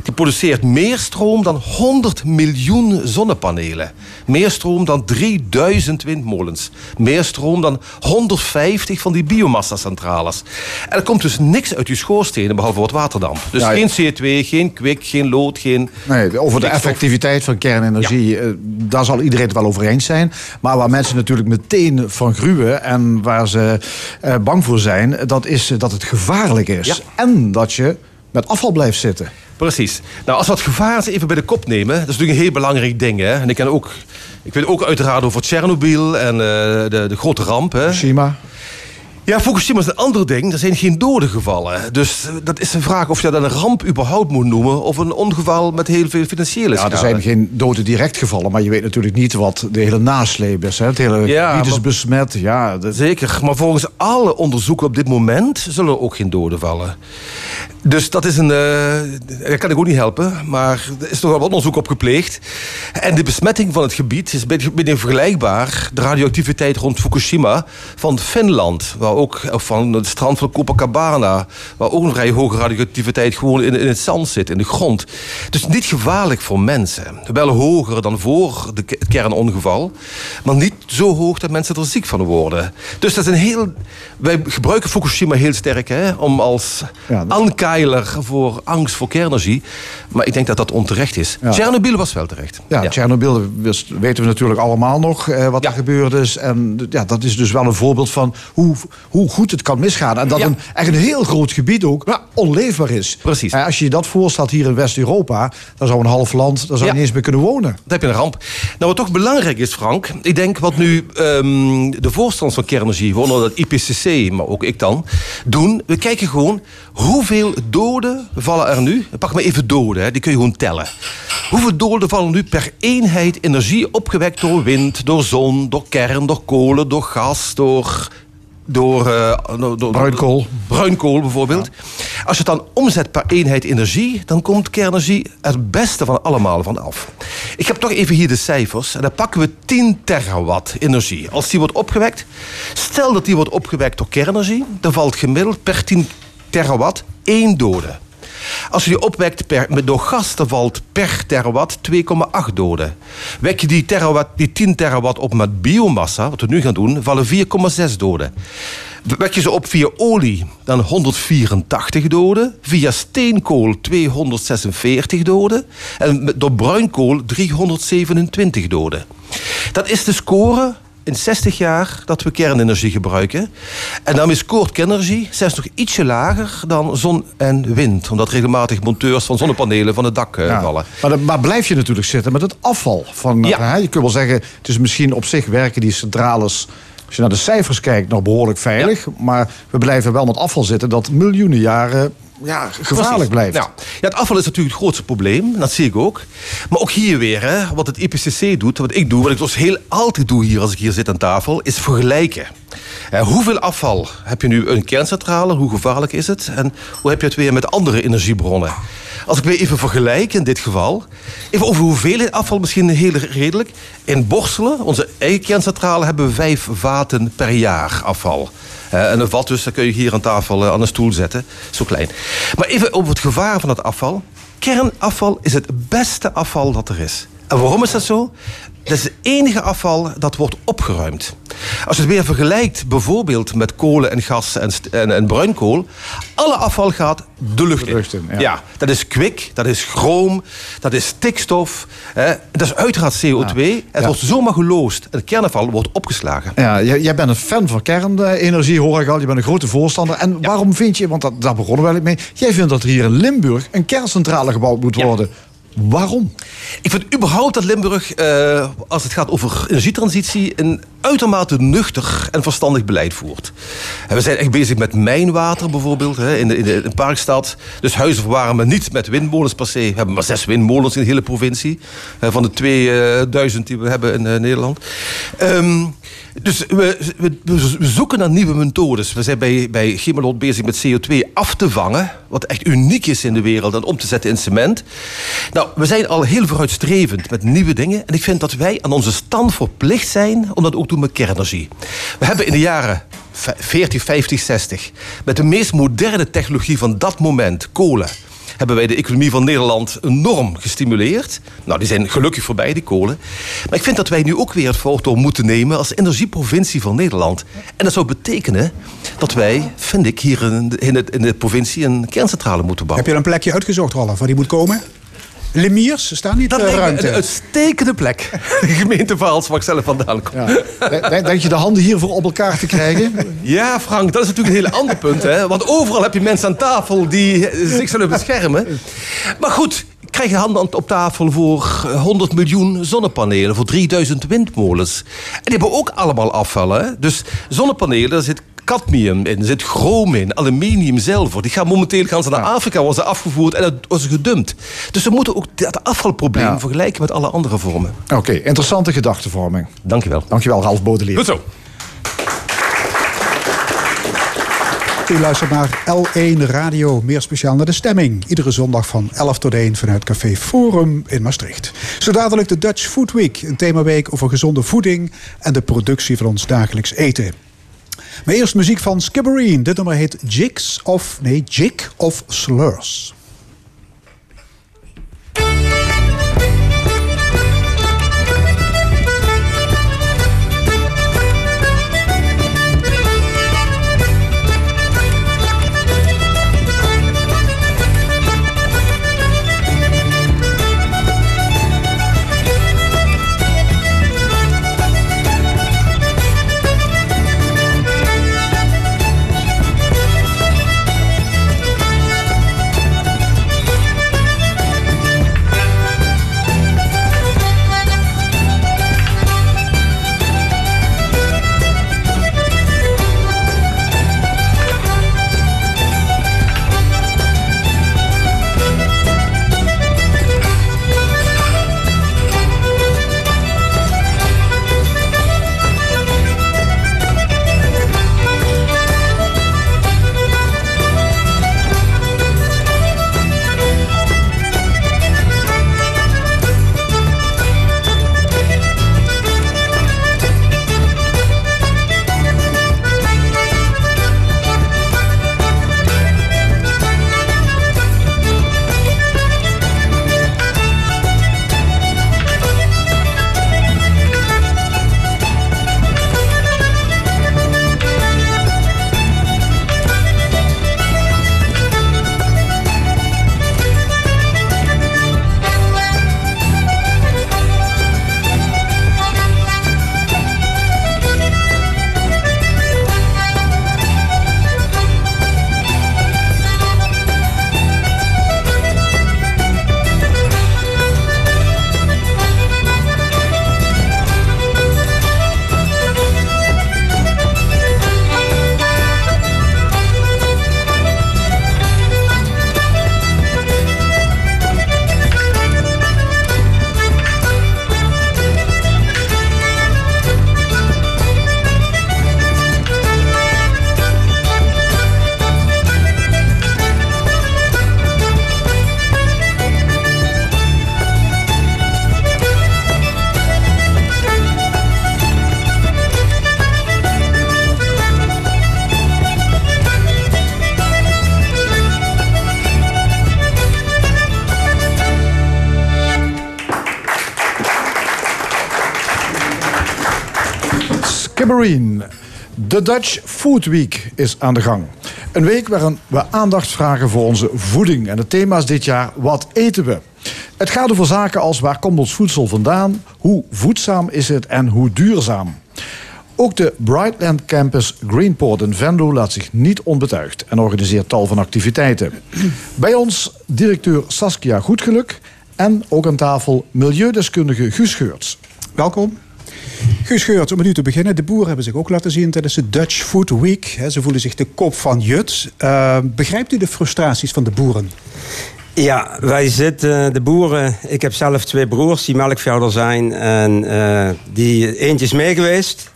die produceert meer stroom dan 100 miljoen zonnepanelen. Meer stroom dan 3000 windmolens. Meer stroom dan 150 van die biomassa-centrales. En er komt dus niks uit die schoorstenen behalve wat waterdamp. Dus geen CO2, geen kwik, geen lood, geen... Nee, over de effectiviteit van kernenergie, eh, daar zal iedereen het wel over eens zijn. Maar waar mensen natuurlijk meteen van gruwen en waar ze eh, bang voor zijn, dat is eh, dat het gevaarlijk is. Ja. En dat je met afval blijft zitten. Precies. Nou, als we het gevaar eens even bij de kop nemen, dat is natuurlijk een heel belangrijk ding. Hè? En ik, ken ook, ik weet ook uiteraard over Tsjernobyl en eh, de, de grote ramp. Hè? Shima. Ja, Fukushima is een ander ding. Er zijn geen doden gevallen. Dus eh, dat is een vraag of je dat een ramp überhaupt moet noemen... of een ongeval met heel veel financiële Ja, schade. er zijn geen doden direct gevallen, maar je weet natuurlijk niet wat de hele nasleep is. Hè? Het hele Ja, gebied is besmet. Ja, dat- Zeker, maar volgens alle onderzoeken op dit moment zullen er ook geen doden vallen. Dus dat is een. dat kan ik ook niet helpen, maar er is toch wel wat onderzoek op gepleegd. En de besmetting van het gebied is een beetje- een beetje vergelijkbaar. De radioactiviteit rond Fukushima van Finland, waar ook, of van het strand van Copacabana, waar ook een vrij hoge radioactiviteit gewoon in, in het zand zit, in de grond. Dus niet gevaarlijk voor mensen. Wel hoger dan voor de, het kernongeval, maar niet zo hoog dat mensen er ziek van worden. Dus dat is een heel. Wij gebruiken Fukushima heel sterk hè, om als Ja, aankeiler voor angst voor kernenergie. Maar ik denk dat dat onterecht is. Ja. Tsjernobyl was wel terecht. Ja, Tsjernobyl wist- weten we natuurlijk allemaal nog eh, wat Ja. er gebeurd is. En ja, dat is dus wel een voorbeeld van hoe, hoe goed het kan misgaan. En dat Ja. een, echt een heel groot gebied ook onleefbaar is. Precies. Eh, als je je dat voorstelt hier in West-Europa, dan zou een half land, daar zou je Ja. niet eens meer kunnen wonen. Dan heb je een ramp. Nou, wat toch belangrijk is, Frank. Ik denk wat nu ehm, de voorstanders van kernenergie, waaronder dat IPCC, maar ook ik dan, doen. We kijken gewoon hoeveel doden vallen er nu. Pak maar even doden, hè, die kun je gewoon tellen. Hoeveel doden vallen nu per eenheid energie opgewekt door wind, door zon, door kern, door kolen, door gas, door. Door, eh, door, door- Bruinkool. Bruinkool bijvoorbeeld. Als je het dan omzet per eenheid energie, dan komt kernenergie er het beste van allemaal van af. Ik heb toch even hier de cijfers. En dan pakken we 10 terawatt energie. Als die wordt opgewekt, stel dat die wordt opgewekt door kernenergie, dan valt gemiddeld per 10 terawatt één dode. Als je die opwekt per, door gas, valt per terawatt 2,8 doden. Wek je die, terawatt, die 10 terawatt op met biomassa, wat we nu gaan doen, vallen 4,6 doden. Wek je ze op via olie, dan 184 doden. Via steenkool 246 doden. En door bruinkool 327 doden. Dat is de score in 60 jaar dat we kernenergie gebruiken. En daarmee scoort kernenergie zelfs nog ietsje lager dan zon en wind. Omdat regelmatig monteurs van zonnepanelen van het dak eh, Ja. vallen. Maar, dan- maar blijf je natuurlijk zitten met het afval. Van, Ja. hè, je kunt wel zeggen, het is misschien op zich werken die centrales... Als je naar de cijfers kijkt, nog behoorlijk veilig. Maar we blijven wel met afval zitten dat miljoenen jaren ja, gevaarlijk Precies. blijft. Ja. ja, het afval is natuurlijk het grootste probleem. Dat zie ik ook. Maar ook hier weer, hè, wat het IPCC doet, wat ik doe, wat ik dus heel altijd doe hier als ik hier zit aan tafel, is vergelijken. Eh, hoeveel afval heb je nu een kerncentrale? Hoe gevaarlijk is het? En hoe heb je het weer met andere energiebronnen? Als ik weer even vergelijk in dit geval, even over hoeveelheid afval misschien heel redelijk. In Borselen, onze eigen kerncentrale, hebben we vijf vaten per jaar afval. Eh, en een vat dus, dat kun je hier aan tafel eh, aan een stoel zetten. Zo klein. Maar even over het gevaar van het afval. Kernafval is het beste afval dat er is. En waarom is dat zo? Dat is het enige afval dat wordt opgeruimd. Als je het weer vergelijkt bijvoorbeeld met kolen en gas en, en, en bruinkool. Alle afval gaat de lucht, De lucht in, ja. ja, dat is kwik, dat is chroom, dat is stikstof. Hè. Dat is uiteraard CO2. Het Ja. wordt zomaar geloosd. Het kernafval wordt opgeslagen. Ja, jij, bent een fan van kernenergie, hoor ik al. Je bent een grote voorstander. En waarom vind je, want dat, daar begonnen we eigenlijk mee... jij vindt dat er hier in Limburg een kerncentrale gebouwd moet worden. Waarom? Ik vind überhaupt dat Limburg, eh, als het gaat over energietransitie, een uitermate nuchter en verstandig beleid voert. En we zijn echt bezig met mijnwater bijvoorbeeld hè, in, de, in, de, Parkstad. Dus huizen verwarmen niet met windmolens per se. We hebben maar zes windmolens in de hele provincie. eh, van de 2000 die we hebben in eh, Nederland. Ehm, dus we, we, zoeken naar nieuwe methodes. We zijn bij, bij bezig met CO2 af te vangen. Wat echt uniek is in de wereld. En om te zetten in cement. Nou, we zijn al heel vooruitstrevend met nieuwe dingen. En ik vind dat wij aan onze stand verplicht zijn om dat ook te doen met kernenergie. We hebben in de jaren 40, 50, 60 met de meest moderne technologie van dat moment, kolen hebben wij de economie van Nederland enorm gestimuleerd. Nou, die zijn gelukkig voorbij, die kolen. Maar ik vind dat wij nu ook weer het voortouw moeten nemen als energieprovincie van Nederland. En dat zou betekenen dat wij, vind ik, hier in de, in provincie een kerncentrale moeten bouwen. Heb je een plekje uitgezocht, Rolf, waar die moet komen? Lemiers, staan niet Dat eh, ruimte. een uitstekende plek. <laughs> De gemeente Vaals, waar ik zelf vandaan kom. Ja. Denk, denk je de handen hiervoor op elkaar te krijgen? <laughs> Ja, Frank, dat is natuurlijk een heel ander punt. Hè? Want overal heb je mensen aan tafel die eh, zich zullen beschermen. Maar goed, krijg je handen op tafel voor eh, 100 miljoen zonnepanelen, voor 3000 windmolens. En die hebben ook allemaal afval. Hè? Dus zonnepanelen, daar zit cadmium in, er zit chroom in, aluminium, zilver. Die gaan momenteel gaan ze naar Afrika, worden ze afgevoerd en dat worden ze gedumpt. Dus we moeten ook dat afvalprobleem Ja. vergelijken met alle andere vormen. Oké, interessante gedachtenvorming. Dankjewel. Dankjewel, Ralf Bodelier. Goed zo. U luistert naar L1 Radio, meer speciaal naar de stemming. Iedere zondag van 11 tot 1 vanuit Café Forum in Maastricht. Zo dadelijk de Dutch Food Week, een themaweek over gezonde voeding en de productie van ons dagelijks eten. Maar eerst muziek van Skibbereen. Dit nummer heet Jigs of, nee, Jig of Slurs. De Dutch Food Week is aan de gang. Een week waarin we aandacht vragen voor onze voeding. En het thema is dit jaar Wat eten we? Het gaat over zaken als waar komt ons voedsel vandaan, hoe voedzaam is het en hoe duurzaam. Ook de Brightland Campus Greenport in Venlo laat zich niet onbetuigd en organiseert tal van activiteiten. Bij ons directeur Saskia Goedgeluk en ook aan tafel milieudeskundige Guus Geurts. Welkom. Geurts, om met u te beginnen. De boeren hebben zich ook laten zien tijdens de Dutch Food Week. Ze voelen zich de kop van Jut. Eh, begrijpt u de frustraties van de boeren? Ja, wij zitten, de boeren. Ik heb zelf twee broers die melkveehouder zijn. En eh, die, eentje is mee geweest.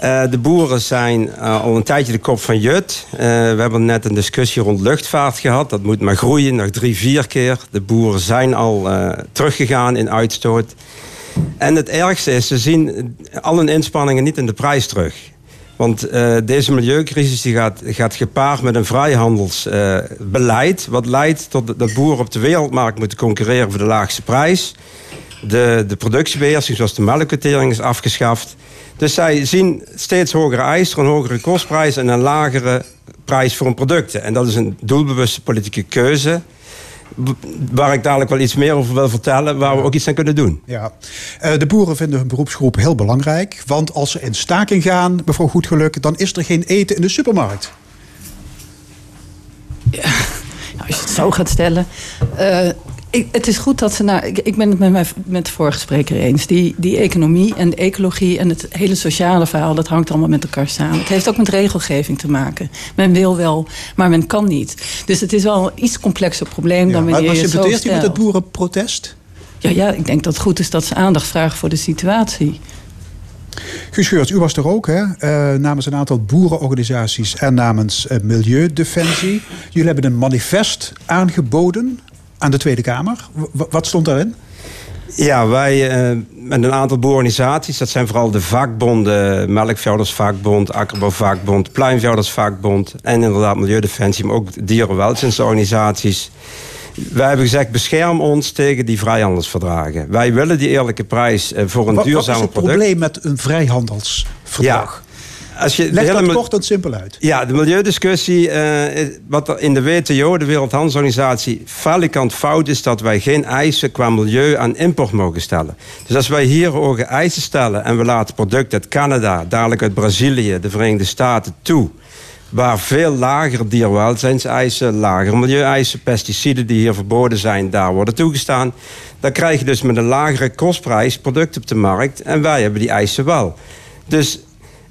Eh, de boeren zijn eh, al een tijdje de kop van Jut. Eh, we hebben net een discussie rond luchtvaart gehad. Dat moet maar groeien, nog drie, vier keer. De boeren zijn al eh, teruggegaan in uitstoot. En het ergste is, ze zien al hun inspanningen niet in de prijs terug. Want eh, deze milieucrisis die gaat, gaat gepaard met een vrijhandelsbeleid... wat leidt tot dat boeren op de wereldmarkt moeten concurreren voor de laagste prijs. De, de productiebeheersing, zoals de melkquotering, is afgeschaft. Dus zij zien steeds hogere eisen, een hogere kostprijs... en een lagere prijs voor hun producten. En dat is een doelbewuste politieke keuze... waar ik dadelijk wel iets meer over wil vertellen... waar we ook iets aan kunnen doen. Ja. Eh, de boeren vinden hun beroepsgroep heel belangrijk. Want als ze in staking gaan, mevrouw Goedgeluk... dan is er geen eten in de supermarkt. <laughs> Nou, als je het zo gaat stellen. eh, ik, het is goed dat ze naar. Ik, ik ben het met, mijn, met de vorige spreker eens. Die, die economie en de ecologie en het hele sociale verhaal, dat hangt allemaal met elkaar samen. Het heeft ook met regelgeving te maken. Men wil wel, maar men kan niet. Dus het is wel een iets complexer probleem dan maar wanneer maar je het zo sympatheert u met het boerenprotest? Ja, ja, ik denk dat het goed is dat ze aandacht vragen voor de situatie. Guus Geurts, u was er ook, hè? Eh, namens een aantal boerenorganisaties en namens eh, Milieudefensie. Jullie hebben een manifest aangeboden aan de Tweede Kamer. W- wat stond daarin? Ja, wij eh, met een aantal boerenorganisaties, dat zijn vooral de vakbonden, Melkveehoudersvakbond, Akkerbouwvakbond, Pluimveehoudersvakbond en inderdaad Milieudefensie, maar ook dierenwelzijnsorganisaties. Wij hebben gezegd, bescherm ons tegen die vrijhandelsverdragen. Wij willen die eerlijke prijs eh, voor een Wat, wat is het product. probleem met een vrijhandelsverdrag? Als je Leg dat mil- kort en simpel uit. ja, de milieudiscussie, is- wat er in de WTO, de Wereldhandelsorganisatie, falikant fout is dat wij geen eisen qua milieu aan import mogen stellen. Dus als wij hier hoge eisen stellen en we laten producten uit Canada, dadelijk uit Brazilië, de Verenigde Staten toe, waar veel lagere dierwelzijnseisen, lagere milieueisen, pesticiden die hier verboden zijn, daar worden toegestaan, dan krijg je dus met een lagere kostprijs producten op de markt en wij hebben die eisen wel. Dus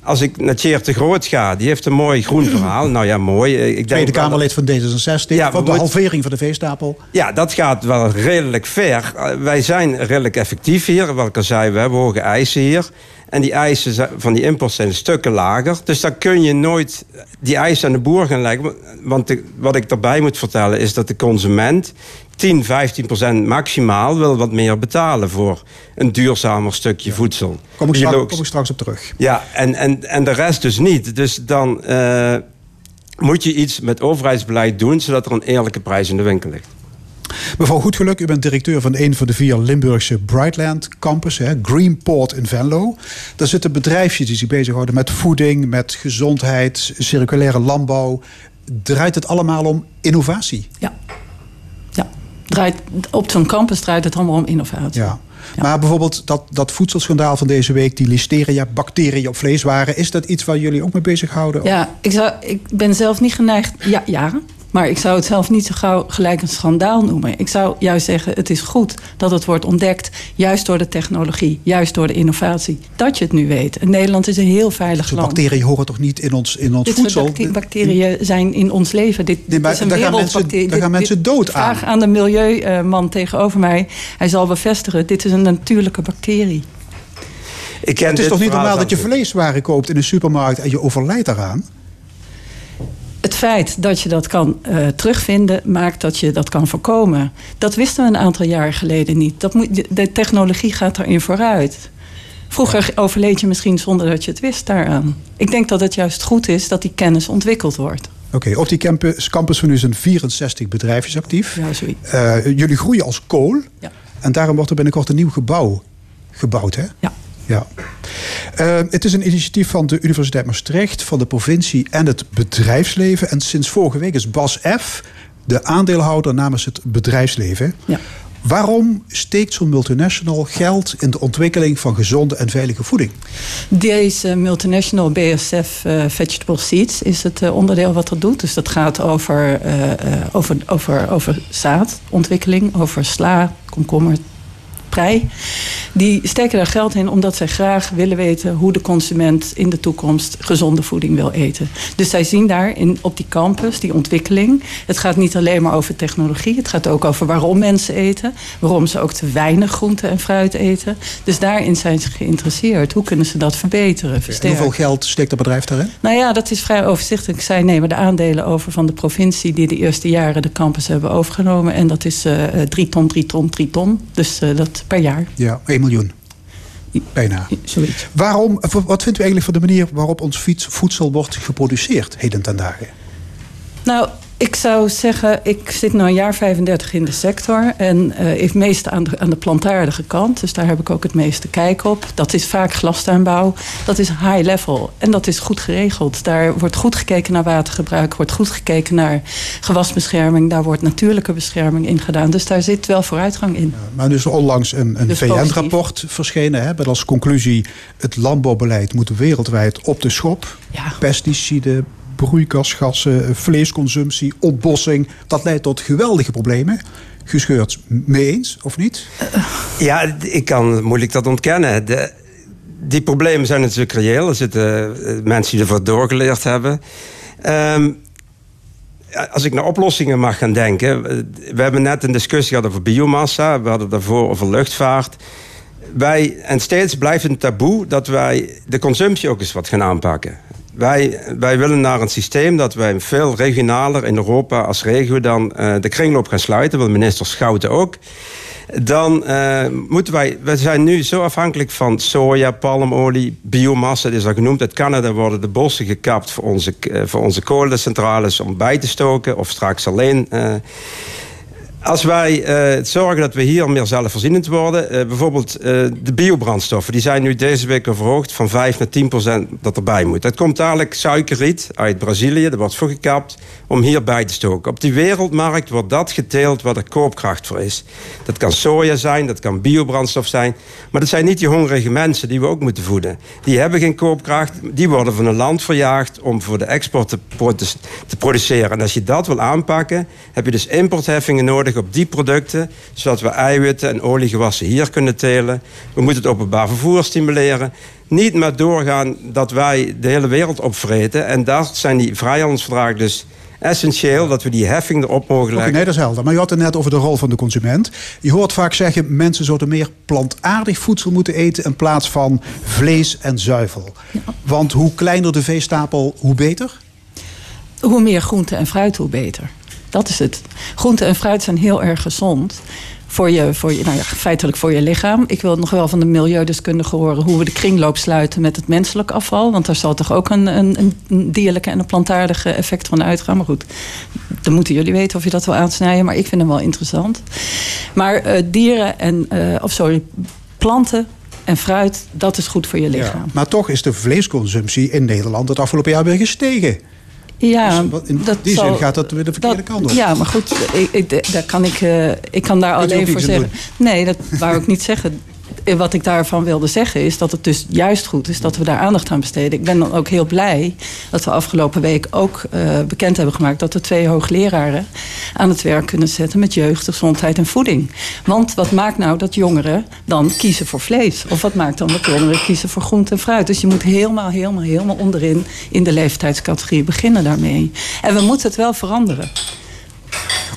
als ik naar Tjeerd de Groot ga, die heeft een mooi groen verhaal. Nou ja, mooi. Ik denk Tweede dat- Kamerlid van D66. Ja, van de moet- halvering van de veestapel. Ja, dat gaat wel redelijk ver. Uh, Wij zijn redelijk effectief hier. Wat ik al zei, we hebben hoge eisen hier. En die eisen van die import zijn stukken lager. Dus dan kun je nooit die eisen aan de boer gaan leggen. Want de- wat ik daarbij moet vertellen is dat de consument 10, 15 procent maximaal wil wat meer betalen voor een duurzamer stukje voedsel. Kom ik, straks, kom ik straks op terug. Ja, en, en, en de rest dus niet. Dus dan eh, moet je iets met overheidsbeleid doen... zodat er een eerlijke prijs in de winkel ligt. Mevrouw Goedgeluk, u bent directeur van een van de vier Limburgse Brightland campus, hè, Greenport in Venlo. Daar zitten bedrijfjes die zich bezighouden met voeding, met gezondheid, circulaire landbouw. Draait het allemaal om innovatie? Ja. ja. Draait, op zo'n campus draait het allemaal om innovatie. Ja. Maar bijvoorbeeld dat, dat voedselschandaal van deze week, die listeria-bacteriën op vleeswaren, is dat iets waar jullie ook mee bezighouden? Ja, ik, zou, ik ben zelf niet geneigd. Ja, ja. Maar ik zou het zelf niet zo gauw gelijk een schandaal noemen. Ik zou juist zeggen, het is goed dat het wordt ontdekt. Juist door de technologie, juist door de innovatie. Dat je het nu weet. En Nederland is een heel veilig Zo'n land. bacteriën horen toch niet in ons, in ons Dit voedsel? soort bacte- bacteriën zijn in ons leven. Dit, Nee, maar dit is een daar gaan mensen- wereldbacterie. daar gaan mensen dit- dood aan. Vraag aan de milieuman tegenover mij. Hij zal bevestigen, dit is een natuurlijke bacterie. Ik ken Het is dit toch niet normaal dat je vleeswaren koopt in de supermarkt en je overlijdt daaraan? Het feit dat je dat kan eh, terugvinden, maakt dat je dat kan voorkomen. Dat wisten we een aantal jaar geleden niet. Dat moet, de- de technologie gaat daarin vooruit. Vroeger overleed je misschien zonder dat je het wist daaraan. Ik denk dat het juist goed is dat die kennis ontwikkeld wordt. Oké, op die campus, campus van u zijn 64 bedrijfjes actief. Ja, zoiets. Eh, jullie groeien als kool. Ja. En daarom wordt er binnenkort een nieuw gebouw gebouwd, hè? Ja. Ja. Uh, het is een initiatief van de Universiteit Maastricht, van de provincie en het bedrijfsleven. En sinds vorige week is Bas F. de aandeelhouder namens het bedrijfsleven. Ja. Waarom steekt zo'n multinational geld in de ontwikkeling van gezonde en veilige voeding? Deze multinational BSF uh, Vegetable Seeds is het uh, onderdeel wat dat doet. Dus dat gaat over, uh, over, over, over zaadontwikkeling, over sla, komkommer, prei. Die steken daar geld in omdat zij graag willen weten hoe de consument in de toekomst gezonde voeding wil eten. Dus zij zien daar in, op die campus die ontwikkeling. Het gaat niet alleen maar over technologie, het gaat ook over waarom mensen eten, waarom ze ook te weinig groente en fruit eten. Dus daarin zijn ze geïnteresseerd. Hoe kunnen ze dat verbeteren? En hoeveel geld steekt het bedrijf daarin? Nou ja, dat is vrij overzichtelijk. Zij nemen de aandelen over van de provincie die de eerste jaren de campus hebben overgenomen. En dat is uh, drie ton, drie ton, drie ton. Dus uh, dat per jaar. Ja, 1 miljoen. Bijna. Zoiets. Waarom, wat vindt u eigenlijk van de manier waarop ons voedsel wordt geproduceerd heden ten dagen? Nou, ik zou zeggen, ik zit nu een jaar 35 in de sector. En uh, het meeste aan de, aan de plantaardige kant. Dus daar heb ik ook het meeste kijk op. Dat is vaak glastuinbouw. Dat is high level. En dat is goed geregeld. Daar wordt goed gekeken naar watergebruik. wordt goed gekeken naar gewasbescherming. Daar wordt natuurlijke bescherming in gedaan. Dus daar zit wel vooruitgang in. Ja, maar er onlangs een, een dus VN-rapport verschenen. Hè, met als conclusie... het landbouwbeleid moet wereldwijd op de schop. Ja. Pesticiden, broeikasgassen, vleesconsumptie, ontbossing. Dat leidt tot geweldige problemen. Gescheurd mee eens, of niet? Ja, ik kan moeilijk dat ontkennen. De, die problemen zijn natuurlijk reëel. Er zitten uh, mensen die ervoor doorgeleerd hebben. Um, als ik naar oplossingen mag gaan denken. We hebben net een discussie gehad over biomassa. We hadden daarvoor over luchtvaart. Wij, en steeds blijft een taboe dat wij de consumptie ook eens wat gaan aanpakken. Wij, wij willen naar een systeem dat wij veel regionaler in Europa als regio dan uh, de kringloop gaan sluiten. Wil minister Schouten ook. Dan uh, moeten wij. We zijn nu zo afhankelijk van soja, palmolie, biomassa. Het is al genoemd. Uit Canada worden de bossen gekapt voor onze, uh, voor onze kolencentrales om bij te stoken. Of straks alleen. Als wij uh, zorgen dat we hier meer zelfvoorzienend worden... Uh, bijvoorbeeld uh, de biobrandstoffen... die zijn nu deze week verhoogd van 5 naar 10 procent dat erbij moet. Dat komt dadelijk suikerriet uit Brazilië, dat wordt voorgekapt... om hierbij te stoken. Op die wereldmarkt wordt dat geteeld waar er koopkracht voor is. Dat kan soja zijn, dat kan biobrandstof zijn... maar dat zijn niet die hongerige mensen die we ook moeten voeden. Die hebben geen koopkracht, die worden van een land verjaagd... om voor de export te produceren. En als je dat wil aanpakken, heb je dus importheffingen nodig op die producten, zodat we eiwitten en oliegewassen hier kunnen telen. We moeten het openbaar vervoer stimuleren. Niet maar doorgaan dat wij de hele wereld opvreten. En daar zijn die vrijhandelsverdragen dus essentieel dat we die heffing erop mogen leggen. Okay, nee, dat is helder. Maar je had het net over de rol van de consument. Je hoort vaak zeggen, mensen zouden meer plantaardig voedsel moeten eten... in plaats van vlees en zuivel. Want hoe kleiner de veestapel, hoe beter? Hoe meer groente en fruit, hoe beter. Dat is het. Groente en fruit zijn heel erg gezond. Voor je, voor je, nou ja, feitelijk voor je lichaam. Ik wil nog wel van de milieudeskundige horen hoe we de kringloop sluiten met het menselijk afval. Want daar zal toch ook een, een, een dierlijke en een plantaardige effect van uitgaan. Maar goed, dan moeten jullie weten of je dat wil aansnijden. Maar ik vind hem wel interessant. Maar uh, dieren en, uh, of sorry, planten en fruit, dat is goed voor je lichaam. Ja, maar toch is de vleesconsumptie in Nederland het afgelopen jaar weer gestegen. Ja, dus in dat die zal, zin gaat dat weer de verkeerde dat, kant op. Ja, maar goed, ik, ik, daar kan ik, uh, ik kan daar alleen voor zeggen. Nee, dat wou ik niet zeggen. Wat ik daarvan wilde zeggen is dat het dus juist goed is dat we daar aandacht aan besteden. Ik ben dan ook heel blij dat we afgelopen week ook uh, bekend hebben gemaakt dat we twee hoogleraren aan het werk kunnen zetten met jeugd, gezondheid en voeding. Want wat maakt nou dat jongeren dan kiezen voor vlees? Of wat maakt dan dat jongeren kiezen voor groente en fruit? Dus je moet helemaal, helemaal, helemaal onderin in de leeftijdscategorie beginnen daarmee. En we moeten het wel veranderen.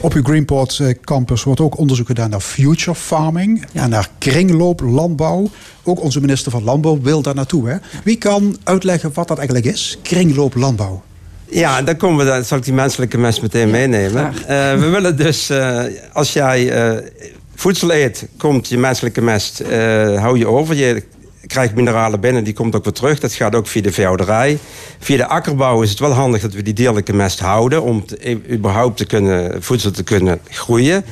Op uw Greenport eh, campus wordt ook onderzoek gedaan naar future farming en naar kringlooplandbouw. Ook onze minister van Landbouw wil daar naartoe. Hè? Wie kan uitleggen wat dat eigenlijk is? Kringlooplandbouw. Ja, dan komen we, dan zal ik die menselijke mens meteen meenemen. Uh, we willen dus, uh, als jij uh, voedsel eet, komt je menselijke mest, hou je over. Je krijgt mineralen binnen, die komt ook weer terug. Dat gaat ook via de veehouderij. Via de akkerbouw is het wel handig dat we die dierlijke mest houden... om te, überhaupt te kunnen, voedsel te kunnen groeien.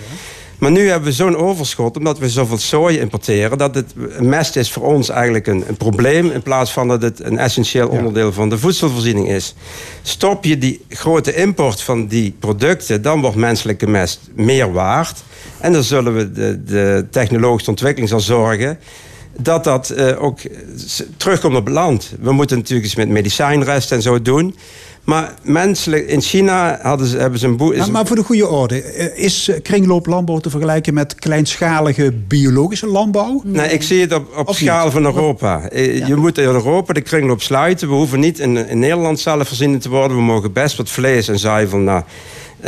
Maar nu hebben we zo'n overschot, omdat we zoveel soja importeren, dat het mest is voor ons eigenlijk een, een probleem, in plaats van dat het een essentieel onderdeel van de voedselvoorziening is. Stop je die grote import van die producten, dan wordt menselijke mest meer waard. En dan zullen we de, de technologische ontwikkeling zal zorgen dat dat eh, ook s- terugkomt op het land. We moeten natuurlijk eens met medicijnresten en zo doen. Maar menselijk, in China hadden ze, hebben ze een boer... Maar, voor de goede orde, eh, is eh, kringlooplandbouw te vergelijken met kleinschalige biologische landbouw? Nee, ik zie het op, op Of schaal niet? van Europa. Eh, Je moet in Europa de kringloop sluiten. We hoeven niet in, in Nederland zelfvoorzienend te worden. We mogen best wat vlees en zuivel naar eh,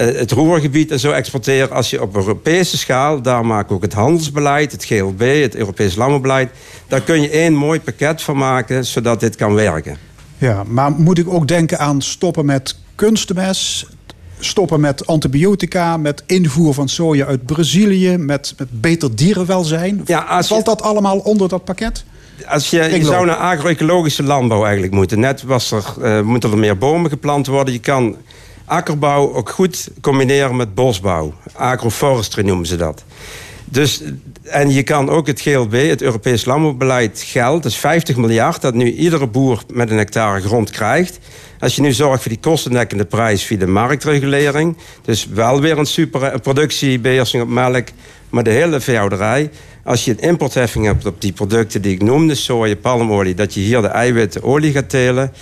het Roergebied en zo exporteren. Als je op Europese schaal, daar maken we ook het handelsbeleid, het GLB, het Europees landbouwbeleid. Daar kun je één mooi pakket van maken, zodat dit kan werken. Ja, maar moet ik ook denken aan stoppen met kunstmest, stoppen met antibiotica, met invoer van soja uit Brazilië, met, met beter dierenwelzijn? Ja, als je- Valt dat allemaal onder dat pakket? Als je, zou naar agro-ecologische landbouw eigenlijk moeten. Net was er, eh, moeten er meer bomen geplant worden. Je kan akkerbouw ook goed combineren met bosbouw. Agroforestry noemen ze dat. Dus, en je kan ook het GLB, het Europees Landbouwbeleid, geld, is 50 miljard, dat nu iedere boer met een hectare grond krijgt. Als je nu zorgt voor die kostendekkende prijs via de marktregulering, dus wel weer een super productiebeheersing op melk, maar de hele veehouderij. Als je een importheffing hebt op die producten die ik noemde, soja, palmolie, dat je hier de eiwitten, olie gaat telen,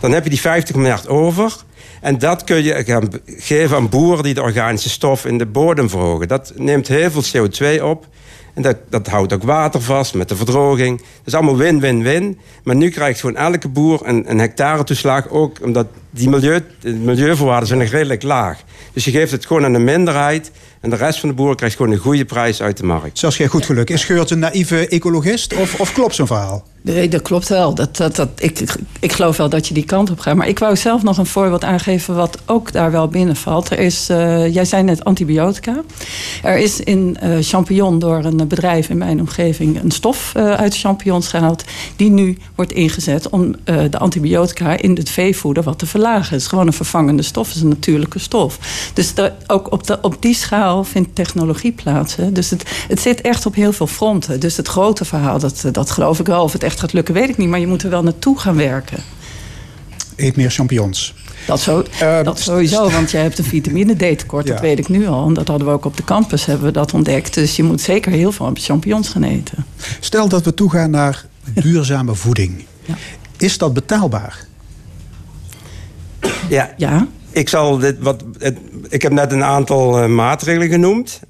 dan heb je die 50 miljard over. En dat kun je gaan geven aan boeren die de organische stof in de bodem verhogen. Dat neemt heel veel CO2 op. En dat, dat houdt ook water vast met de verdroging. Is allemaal win-win-win. Maar nu krijgt gewoon elke boer een, een hectare toeslag. Ook omdat die milieu, de milieuvoorwaarden zijn nog redelijk laag. Dus je geeft het gewoon aan de minderheid. En de rest van de boeren krijgt gewoon een goede prijs uit de markt. Zoals jij goed geluk. Is Geurt een naïeve ecologist of, of klopt zijn verhaal? Nee, dat klopt wel. Dat, dat, dat, ik, ik- geloof wel dat je die kant op gaat. Maar ik wou zelf nog een voorbeeld aangeven wat ook daar wel binnenvalt. Er is, eh, jij zei net antibiotica. Er is in eh, champignon door een bedrijf in mijn omgeving een stof eh, uit champignons gehaald. Die nu wordt ingezet om eh, de antibiotica in het veevoeder wat te verlagen. Het is gewoon een vervangende stof. Het is een natuurlijke stof. Dus ook op, de, op die schaal vindt technologie plaats. hè. Dus het, het zit echt op heel veel fronten. Dus het grote verhaal, dat, dat geloof ik wel. Of het echt gaat lukken, weet ik niet. Maar je moet er wel naartoe gaan werken. Eet meer champignons. Dat, zo, dat sowieso, want jij hebt een vitamine D tekort. Dat weet ik nu al. En dat hadden we ook op de campus hebben we dat ontdekt. Dus je moet zeker heel veel champignons gaan eten. Stel dat we toegaan naar duurzame voeding. Is dat betaalbaar? Ja. ja. Ik, zal dit wat, het- ik heb net een aantal eh, maatregelen genoemd.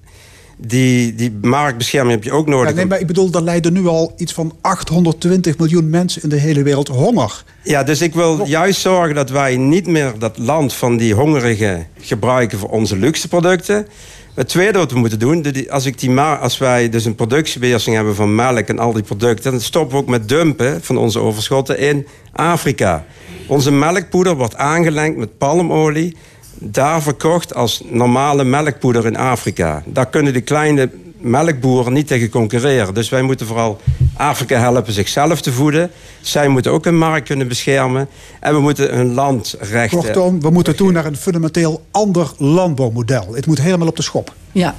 Die, die marktbescherming heb je ook nodig. Ja, nee, maar ik bedoel, er lijden nu al iets van 820 miljoen mensen in de hele wereld honger. Ja, dus ik wil juist zorgen dat wij niet meer dat land van die hongerigen gebruiken voor onze luxe producten. Het tweede wat we moeten doen, als, ik die als wij dus een productiebeheersing hebben van melk en al die producten, dan stoppen we ook met dumpen van onze overschotten in Afrika. Onze melkpoeder wordt aangelengd met palmolie, daar verkocht als normale melkpoeder in Afrika. Daar kunnen de kleine melkboeren niet tegen concurreren. Dus wij moeten vooral Afrika helpen zichzelf te voeden. Zij moeten ook hun markt kunnen beschermen. En we moeten hun land rechten. Kortom, we moeten toe naar een fundamenteel ander landbouwmodel. Het moet helemaal op de schop. Ja,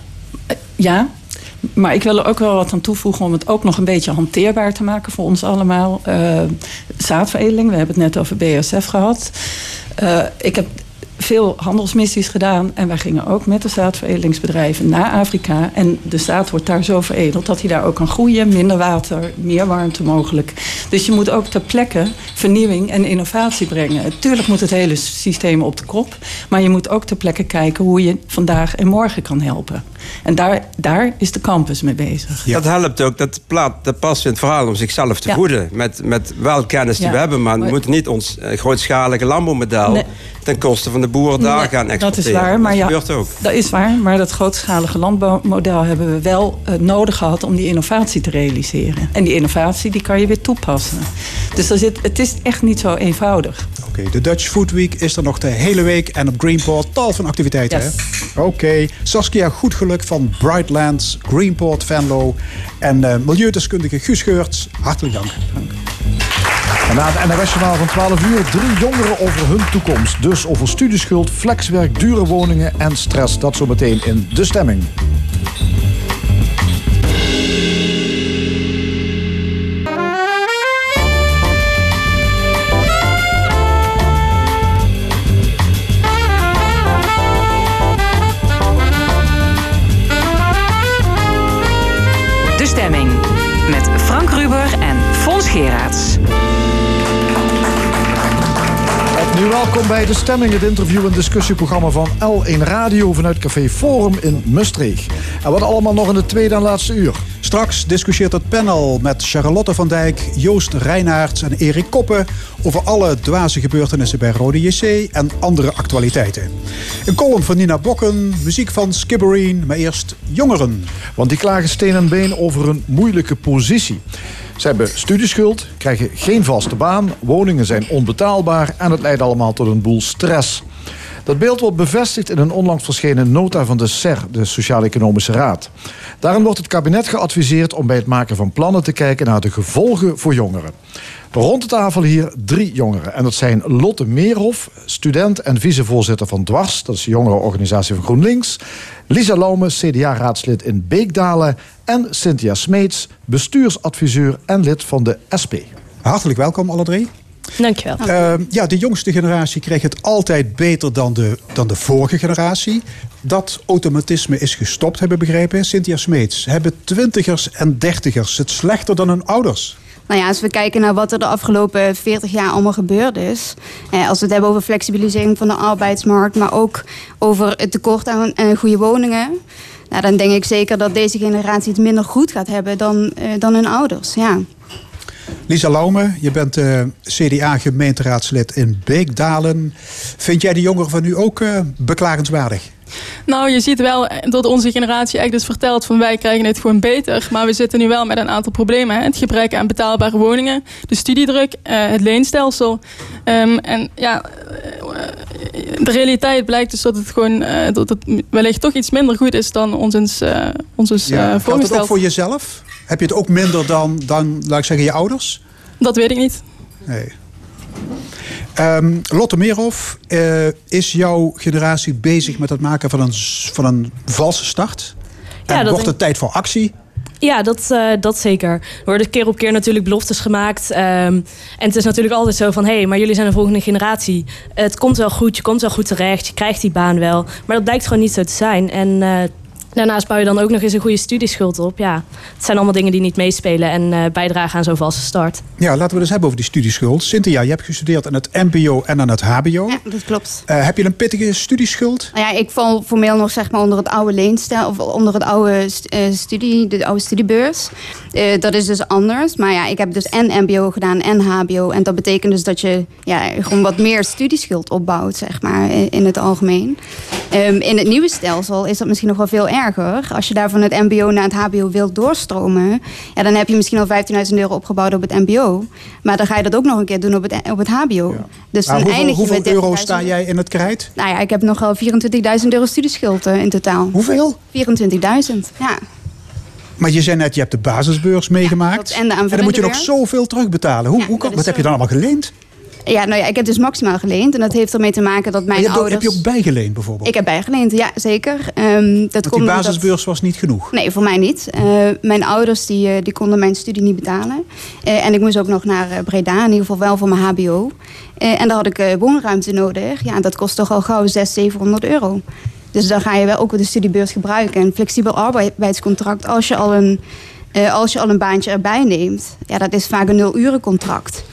ja. Maar ik wil er ook wel wat aan toevoegen om het ook nog een beetje hanteerbaar te maken voor ons allemaal. Eh, zaadveredeling, we hebben het net over BASF gehad. Eh, ik heb veel handelsmissies gedaan en wij gingen ook met de zaadveredelingsbedrijven naar Afrika. En de zaad wordt daar zo veredeld dat hij daar ook kan groeien. Minder water, meer warmte mogelijk. Dus je moet ook ter plekke vernieuwing en innovatie brengen. Tuurlijk moet het hele systeem op de kop. Maar je moet ook ter plekke kijken hoe je vandaag en morgen kan helpen. En daar, daar is de campus mee bezig. Dat helpt ook, dat, plaat, dat past in het verhaal om zichzelf te Ja. voeden. Met, met wel kennis die Ja. we hebben, maar we moeten niet ons eh, grootschalige landbouwmodel Nee. ten koste van de boeren daar Nee, gaan Dat exporteren. is waar, maar ja, gebeurt ook. dat is waar. Maar dat grootschalige landbouwmodel hebben we wel eh, nodig gehad om die innovatie te realiseren. En die innovatie die kan je weer toepassen. Dus zit, het is echt niet zo eenvoudig. Oké, de Dutch Food Week is er nog de hele week en op Greenport tal van activiteiten. Yes. Oké, Saskia goed geluk van Brightlands, Greenport, Venlo en eh, milieudeskundige Guus Geurts. Hartelijk dank. En na het NRS-journaal van 12 uur drie jongeren over hun toekomst. Dus over studieschuld, flexwerk, dure woningen en stress. Dat zometeen in De Stemming. Bij De Stemming, het interview- en discussieprogramma van L1 Radio vanuit Café Forum in Mustreeg. En wat allemaal nog in de tweede en laatste uur. Straks discussieert het panel met Charlotte van Dijk, Joost Reinaerts en Erik Koppen over alle dwaze gebeurtenissen bij Rode JC en andere actualiteiten. Een column van Nina Bokken, muziek van Skibbereen, maar eerst jongeren. Want die klagen steen en been over een moeilijke positie. Ze hebben studieschuld, krijgen geen vaste baan, woningen zijn onbetaalbaar en het leidt allemaal tot een boel stress. Dat beeld wordt bevestigd in een onlangs verschenen nota van de SER, de Sociaal-Economische Raad. Daarin wordt het kabinet geadviseerd om bij het maken van plannen te kijken naar de gevolgen voor jongeren. Rond de tafel hier drie jongeren. En dat zijn Lotte Meerhof, student en vicevoorzitter van Dwars, dat is de jongerenorganisatie van GroenLinks. Lisa Laume, CDA-raadslid in Beekdalen. En Cynthia Smeets, bestuursadviseur en lid van de SP. Hartelijk welkom alle drie. Dankjewel. Uh, ja, de jongste generatie kreeg het altijd beter dan de, dan de vorige generatie. Dat automatisme is gestopt, hebben we begrepen. Cynthia Smeets, hebben twintigers en dertigers het slechter dan hun ouders? Nou ja, als we kijken naar wat er de afgelopen 40 jaar allemaal gebeurd is. Eh, als we het hebben over flexibilisering van de arbeidsmarkt, maar ook over het tekort aan eh, goede woningen. Nou, dan denk ik zeker dat deze generatie het minder goed gaat hebben dan, eh, dan hun ouders. Ja. Lisa Laume, je bent uh, CDA-gemeenteraadslid in Beekdalen. Vind jij de jongeren van nu ook uh, beklagenswaardig? Nou, je ziet wel dat onze generatie echt dus vertelt van wij krijgen het gewoon beter. Maar we zitten nu wel met een aantal problemen. Hè? Het gebrek aan betaalbare woningen, de studiedruk, uh, het leenstelsel. Um, en ja, de realiteit blijkt dus dat het gewoon uh, dat het wellicht toch iets minder goed is dan ons eens, uh, ons eens ja, voorgesteld. Geldt het ook voor jezelf? Heb je het ook minder dan, dan, laat ik zeggen, je ouders? Dat weet ik niet. Nee. Um, Lotte Meerhof, uh, is jouw generatie bezig met het maken van een, van een valse start? Ja, en wordt het tijd voor actie? Ja, dat, uh, dat zeker. Er worden keer op keer natuurlijk beloftes gemaakt. Um, en het is natuurlijk altijd zo van... hé, hey, maar jullie zijn de volgende generatie. Het komt wel goed, je komt wel goed terecht. Je krijgt die baan wel. Maar dat blijkt gewoon niet zo te zijn. En uh, Daarnaast bouw je dan ook nog eens een goede studieschuld op. Ja, het zijn allemaal dingen die niet meespelen en uh, bijdragen aan zo'n valse start. Ja, laten we het eens hebben over die studieschuld. Cynthia, je hebt gestudeerd aan het MBO en aan het HBO. Ja, dat klopt. Uh, heb je een pittige studieschuld? Nou ja, ik val formeel nog zeg maar onder het oude leenstel of onder het oude uh, studie, de oude studiebeurs. dat is dus anders. Maar ja, ik heb dus en MBO gedaan en HBO. En dat betekent dus dat je ja, gewoon wat meer studieschuld opbouwt, zeg maar, in het algemeen. Um, in het nieuwe stelsel is dat misschien nog wel veel erger. Als je daar van het mbo naar het hbo wilt doorstromen... Ja, dan heb je misschien al 15.000 euro opgebouwd op het mbo. Maar dan ga je dat ook nog een keer doen op het, op het hbo. Ja. Dus dan hoeveel, eindig je hoeveel met euro sta jij in het krijt? Nou ja, ik heb nogal 24.000 euro studieschuld in totaal. Hoeveel? 24.000, ja. Maar je zei net, je hebt de basisbeurs meegemaakt. Ja, en, de en dan moet je nog zoveel terugbetalen. Hoe, ja, hoe, wat heb je dan allemaal geleend? Ja, nou ja, ik heb dus maximaal geleend. En dat heeft ermee te maken dat mijn ouders... Heb je ook bijgeleend bijvoorbeeld? Ik heb bijgeleend, ja, zeker. Um, dat Want die basisbeurs dat... was niet genoeg? Nee, voor mij niet. Uh, mijn ouders die, uh, die konden mijn studie niet betalen. Uh, en ik moest ook nog naar Breda, in ieder geval wel voor mijn hbo. en daar had ik woonruimte nodig. Ja, dat kost toch al gauw 600, 700 euro. Dus dan ga je wel ook de studiebeurs gebruiken. En flexibel arbeidscontract, als je al een, als je al een baantje erbij neemt... Ja, dat is vaak een nul-uren-contract.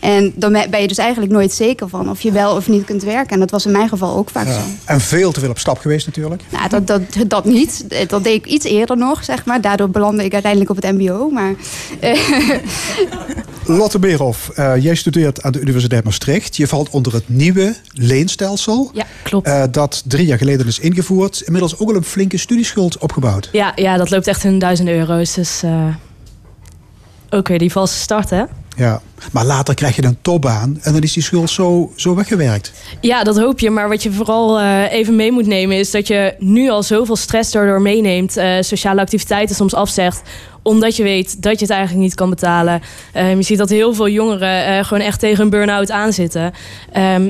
En dan ben je dus eigenlijk nooit zeker van of je wel of niet kunt werken. En dat was in mijn geval ook vaak ja. zo. En veel te veel op stap geweest natuurlijk. Nou, dat, dat, dat niet. Dat deed ik iets eerder nog, zeg maar. Daardoor belandde ik uiteindelijk op het mbo. Maar, <laughs> Lotte Beerhoff, uh, jij studeert aan de Universiteit Maastricht. Je valt onder het nieuwe leenstelsel. Ja, klopt. Uh, dat drie jaar geleden is ingevoerd. Inmiddels ook al een flinke studieschuld opgebouwd. Ja, ja dat loopt echt in duizenden euro's. Dus uh, ook weer die valse start, hè? Ja, maar later krijg je een topbaan en dan is die schuld zo, zo weggewerkt. Ja, dat hoop je. Maar wat je vooral uh, even mee moet nemen is dat je nu al zoveel stress daardoor meeneemt. Uh, sociale activiteiten soms afzegt omdat je weet dat je het eigenlijk niet kan betalen. Um, je ziet dat heel veel jongeren uh, gewoon echt tegen een burn-out aanzitten. Um,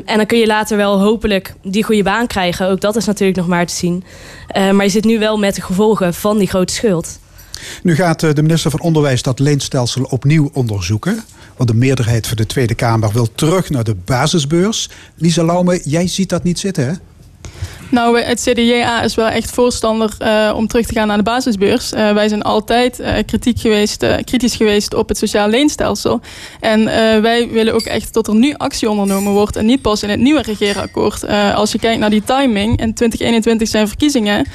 en dan kun je later wel hopelijk die goede baan krijgen. Ook dat is natuurlijk nog maar te zien. Uh, maar je zit nu wel met de gevolgen van die grote schuld. Nu gaat de minister van Onderwijs dat leenstelsel opnieuw onderzoeken. Want de meerderheid van de Tweede Kamer wil terug naar de basisbeurs. Lisa Laume, jij ziet dat niet zitten, hè? Nou, het CDJA is wel echt voorstander eh, om terug te gaan naar de basisbeurs. Eh, wij zijn altijd eh, kritiek geweest, kritisch geweest op het sociaal leenstelsel. En wij willen ook echt dat er nu actie ondernomen wordt en niet pas in het nieuwe regeerakkoord. Als je kijkt naar die timing, in 2021 zijn verkiezingen,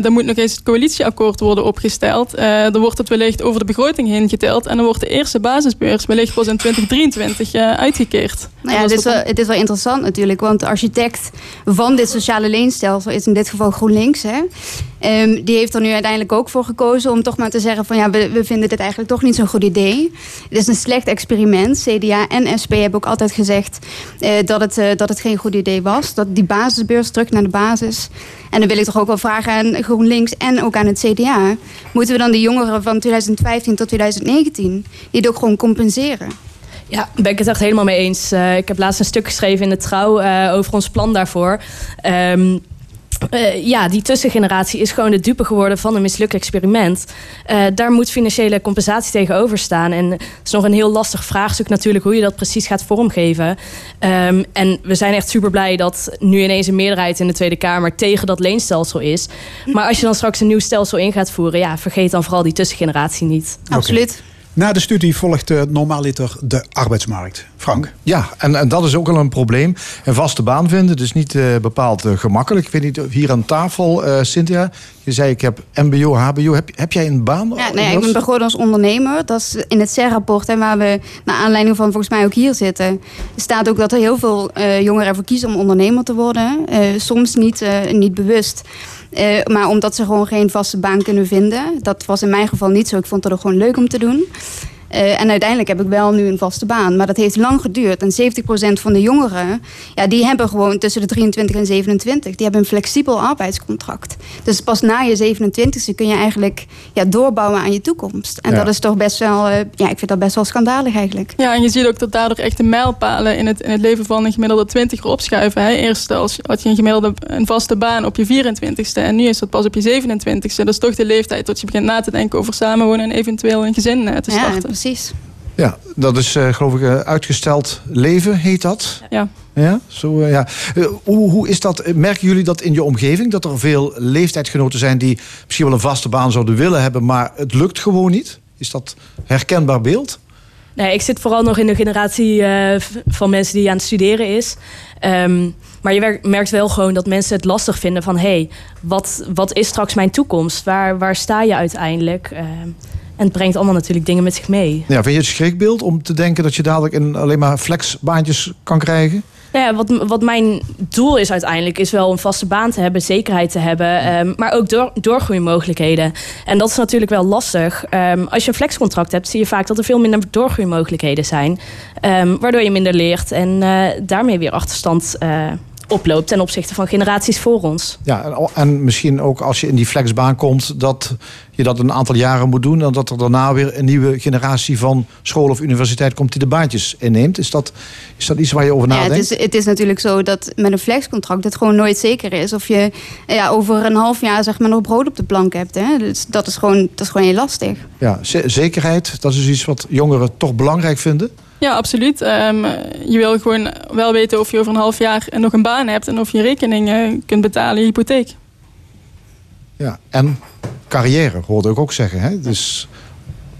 dan moet nog eens het coalitieakkoord worden opgesteld. Dan wordt het wellicht over de begroting heen geteld en dan wordt de eerste basisbeurs wellicht pas in 2023 eh, uitgekeerd. Nou ja, het is, wel, het is wel interessant natuurlijk, want de architect van dit sociale leenstelsel is in dit geval GroenLinks. Hè? Ehm, die heeft er nu uiteindelijk ook voor gekozen om toch maar te zeggen van ja, we, vinden dit eigenlijk toch niet zo'n goed idee. Het is een slecht experiment. CDA en SP hebben ook altijd gezegd eh, dat, het, eh, dat het geen goed idee was. Dat die basisbeurs terug naar de basis. En dan wil ik toch ook wel vragen aan GroenLinks en ook aan het CDA. Moeten we dan de jongeren van 2015 tot 2019 die ook gewoon compenseren? Ja, ben ik het echt helemaal mee eens. Eh, ik heb laatst een stuk geschreven in de Trouw eh, over ons plan daarvoor. Ehm, eh, ja, die tussengeneratie is gewoon de dupe geworden van een mislukt experiment. Daar moet financiële compensatie tegenover staan. En het is nog een heel lastig vraagstuk natuurlijk hoe je dat precies gaat vormgeven. Ehm, en we zijn echt super blij dat nu ineens een meerderheid in de Tweede Kamer tegen dat leenstelsel is. Maar als je dan straks een nieuw stelsel in gaat voeren, ja, vergeet dan vooral die tussengeneratie niet. Absoluut. Na de studie volgt uh, normaaliter de arbeidsmarkt. Frank? Ja, en, en dat is ook al een probleem. Een vaste baan vinden, dus niet uh, bepaald uh, gemakkelijk. Ik weet niet, hier aan tafel, uh, Cynthia, je zei ik heb mbo, hbo. Heb, heb jij een baan? Ja, nee, ik ben begonnen als ondernemer. Dat is in het CER-rapport, en waar we naar aanleiding van volgens mij ook hier zitten... staat ook dat er heel veel jongeren ervoor kiezen om ondernemer te worden. soms niet, niet bewust. Uh, maar omdat ze gewoon geen vaste baan kunnen vinden. Dat was in mijn geval niet zo. Ik vond het ook gewoon leuk om te doen. Uh, en uiteindelijk heb ik wel nu een vaste baan. Maar dat heeft lang geduurd. En 70% van de jongeren, ja, die hebben gewoon tussen de 23 en 27. Die hebben een flexibel arbeidscontract. Dus pas na je 27e kun je eigenlijk ja, doorbouwen aan je toekomst. En ja. dat is toch best wel, uh, ja, ik vind dat best wel schandalig eigenlijk. Ja, en je ziet ook dat daardoor echt de mijlpalen in het, in het leven van een gemiddelde 20 opschuiven. Hè. Eerst als, had je een gemiddelde een vaste baan op je 24ste. En nu is dat pas op je 27ste. Dat is toch de leeftijd tot je begint na te denken over samenwonen en eventueel een gezin uh, te starten. Ja, precies. Ja, dat is uh, geloof ik uh, uitgesteld leven, heet dat? Ja. Ja, zo, uh, ja. hoe, hoe is dat? Merken jullie dat in je omgeving? Dat er veel leeftijdsgenoten zijn die misschien wel een vaste baan zouden willen hebben, maar het lukt gewoon niet? Is dat herkenbaar beeld? Nee, ik zit vooral nog in de generatie van mensen die aan het studeren is. Um, maar je merkt wel gewoon dat mensen het lastig vinden van... hé, hey, wat, wat is straks mijn toekomst? Waar, waar sta je uiteindelijk? En het brengt allemaal natuurlijk dingen met zich mee. Ja, vind je het schrikbeeld om te denken dat je dadelijk in alleen maar flexbaantjes kan krijgen? Nou ja, wat, wat mijn doel is uiteindelijk, is wel een vaste baan te hebben, zekerheid te hebben, um, maar ook door, doorgroeimogelijkheden. En dat is natuurlijk wel lastig. Um, als je een flexcontract hebt, zie je vaak dat er veel minder doorgroeimogelijkheden zijn. Um, waardoor je minder leert en uh, daarmee weer achterstand uh, oploopt ten opzichte van generaties voor ons. Ja, en misschien ook als je in die flexbaan komt, dat je dat een aantal jaren moet doen en dat er daarna weer een nieuwe generatie van school of universiteit komt die de baantjes inneemt. Is dat, is dat iets waar je over ja, nadenkt? Het is, het is natuurlijk zo dat met een flexcontract het gewoon nooit zeker is of je ja, over een half jaar zeg maar nog brood op de plank hebt. Hè? Dus dat is gewoon, dat is gewoon heel lastig. Ja, zekerheid, dat is iets wat jongeren toch belangrijk vinden. Ja, absoluut. Um, je wil gewoon wel weten of je over een half jaar nog een baan hebt en of je rekening kunt betalen, je hypotheek. Ja, en carrière hoorde ik ook zeggen. Hè? Het is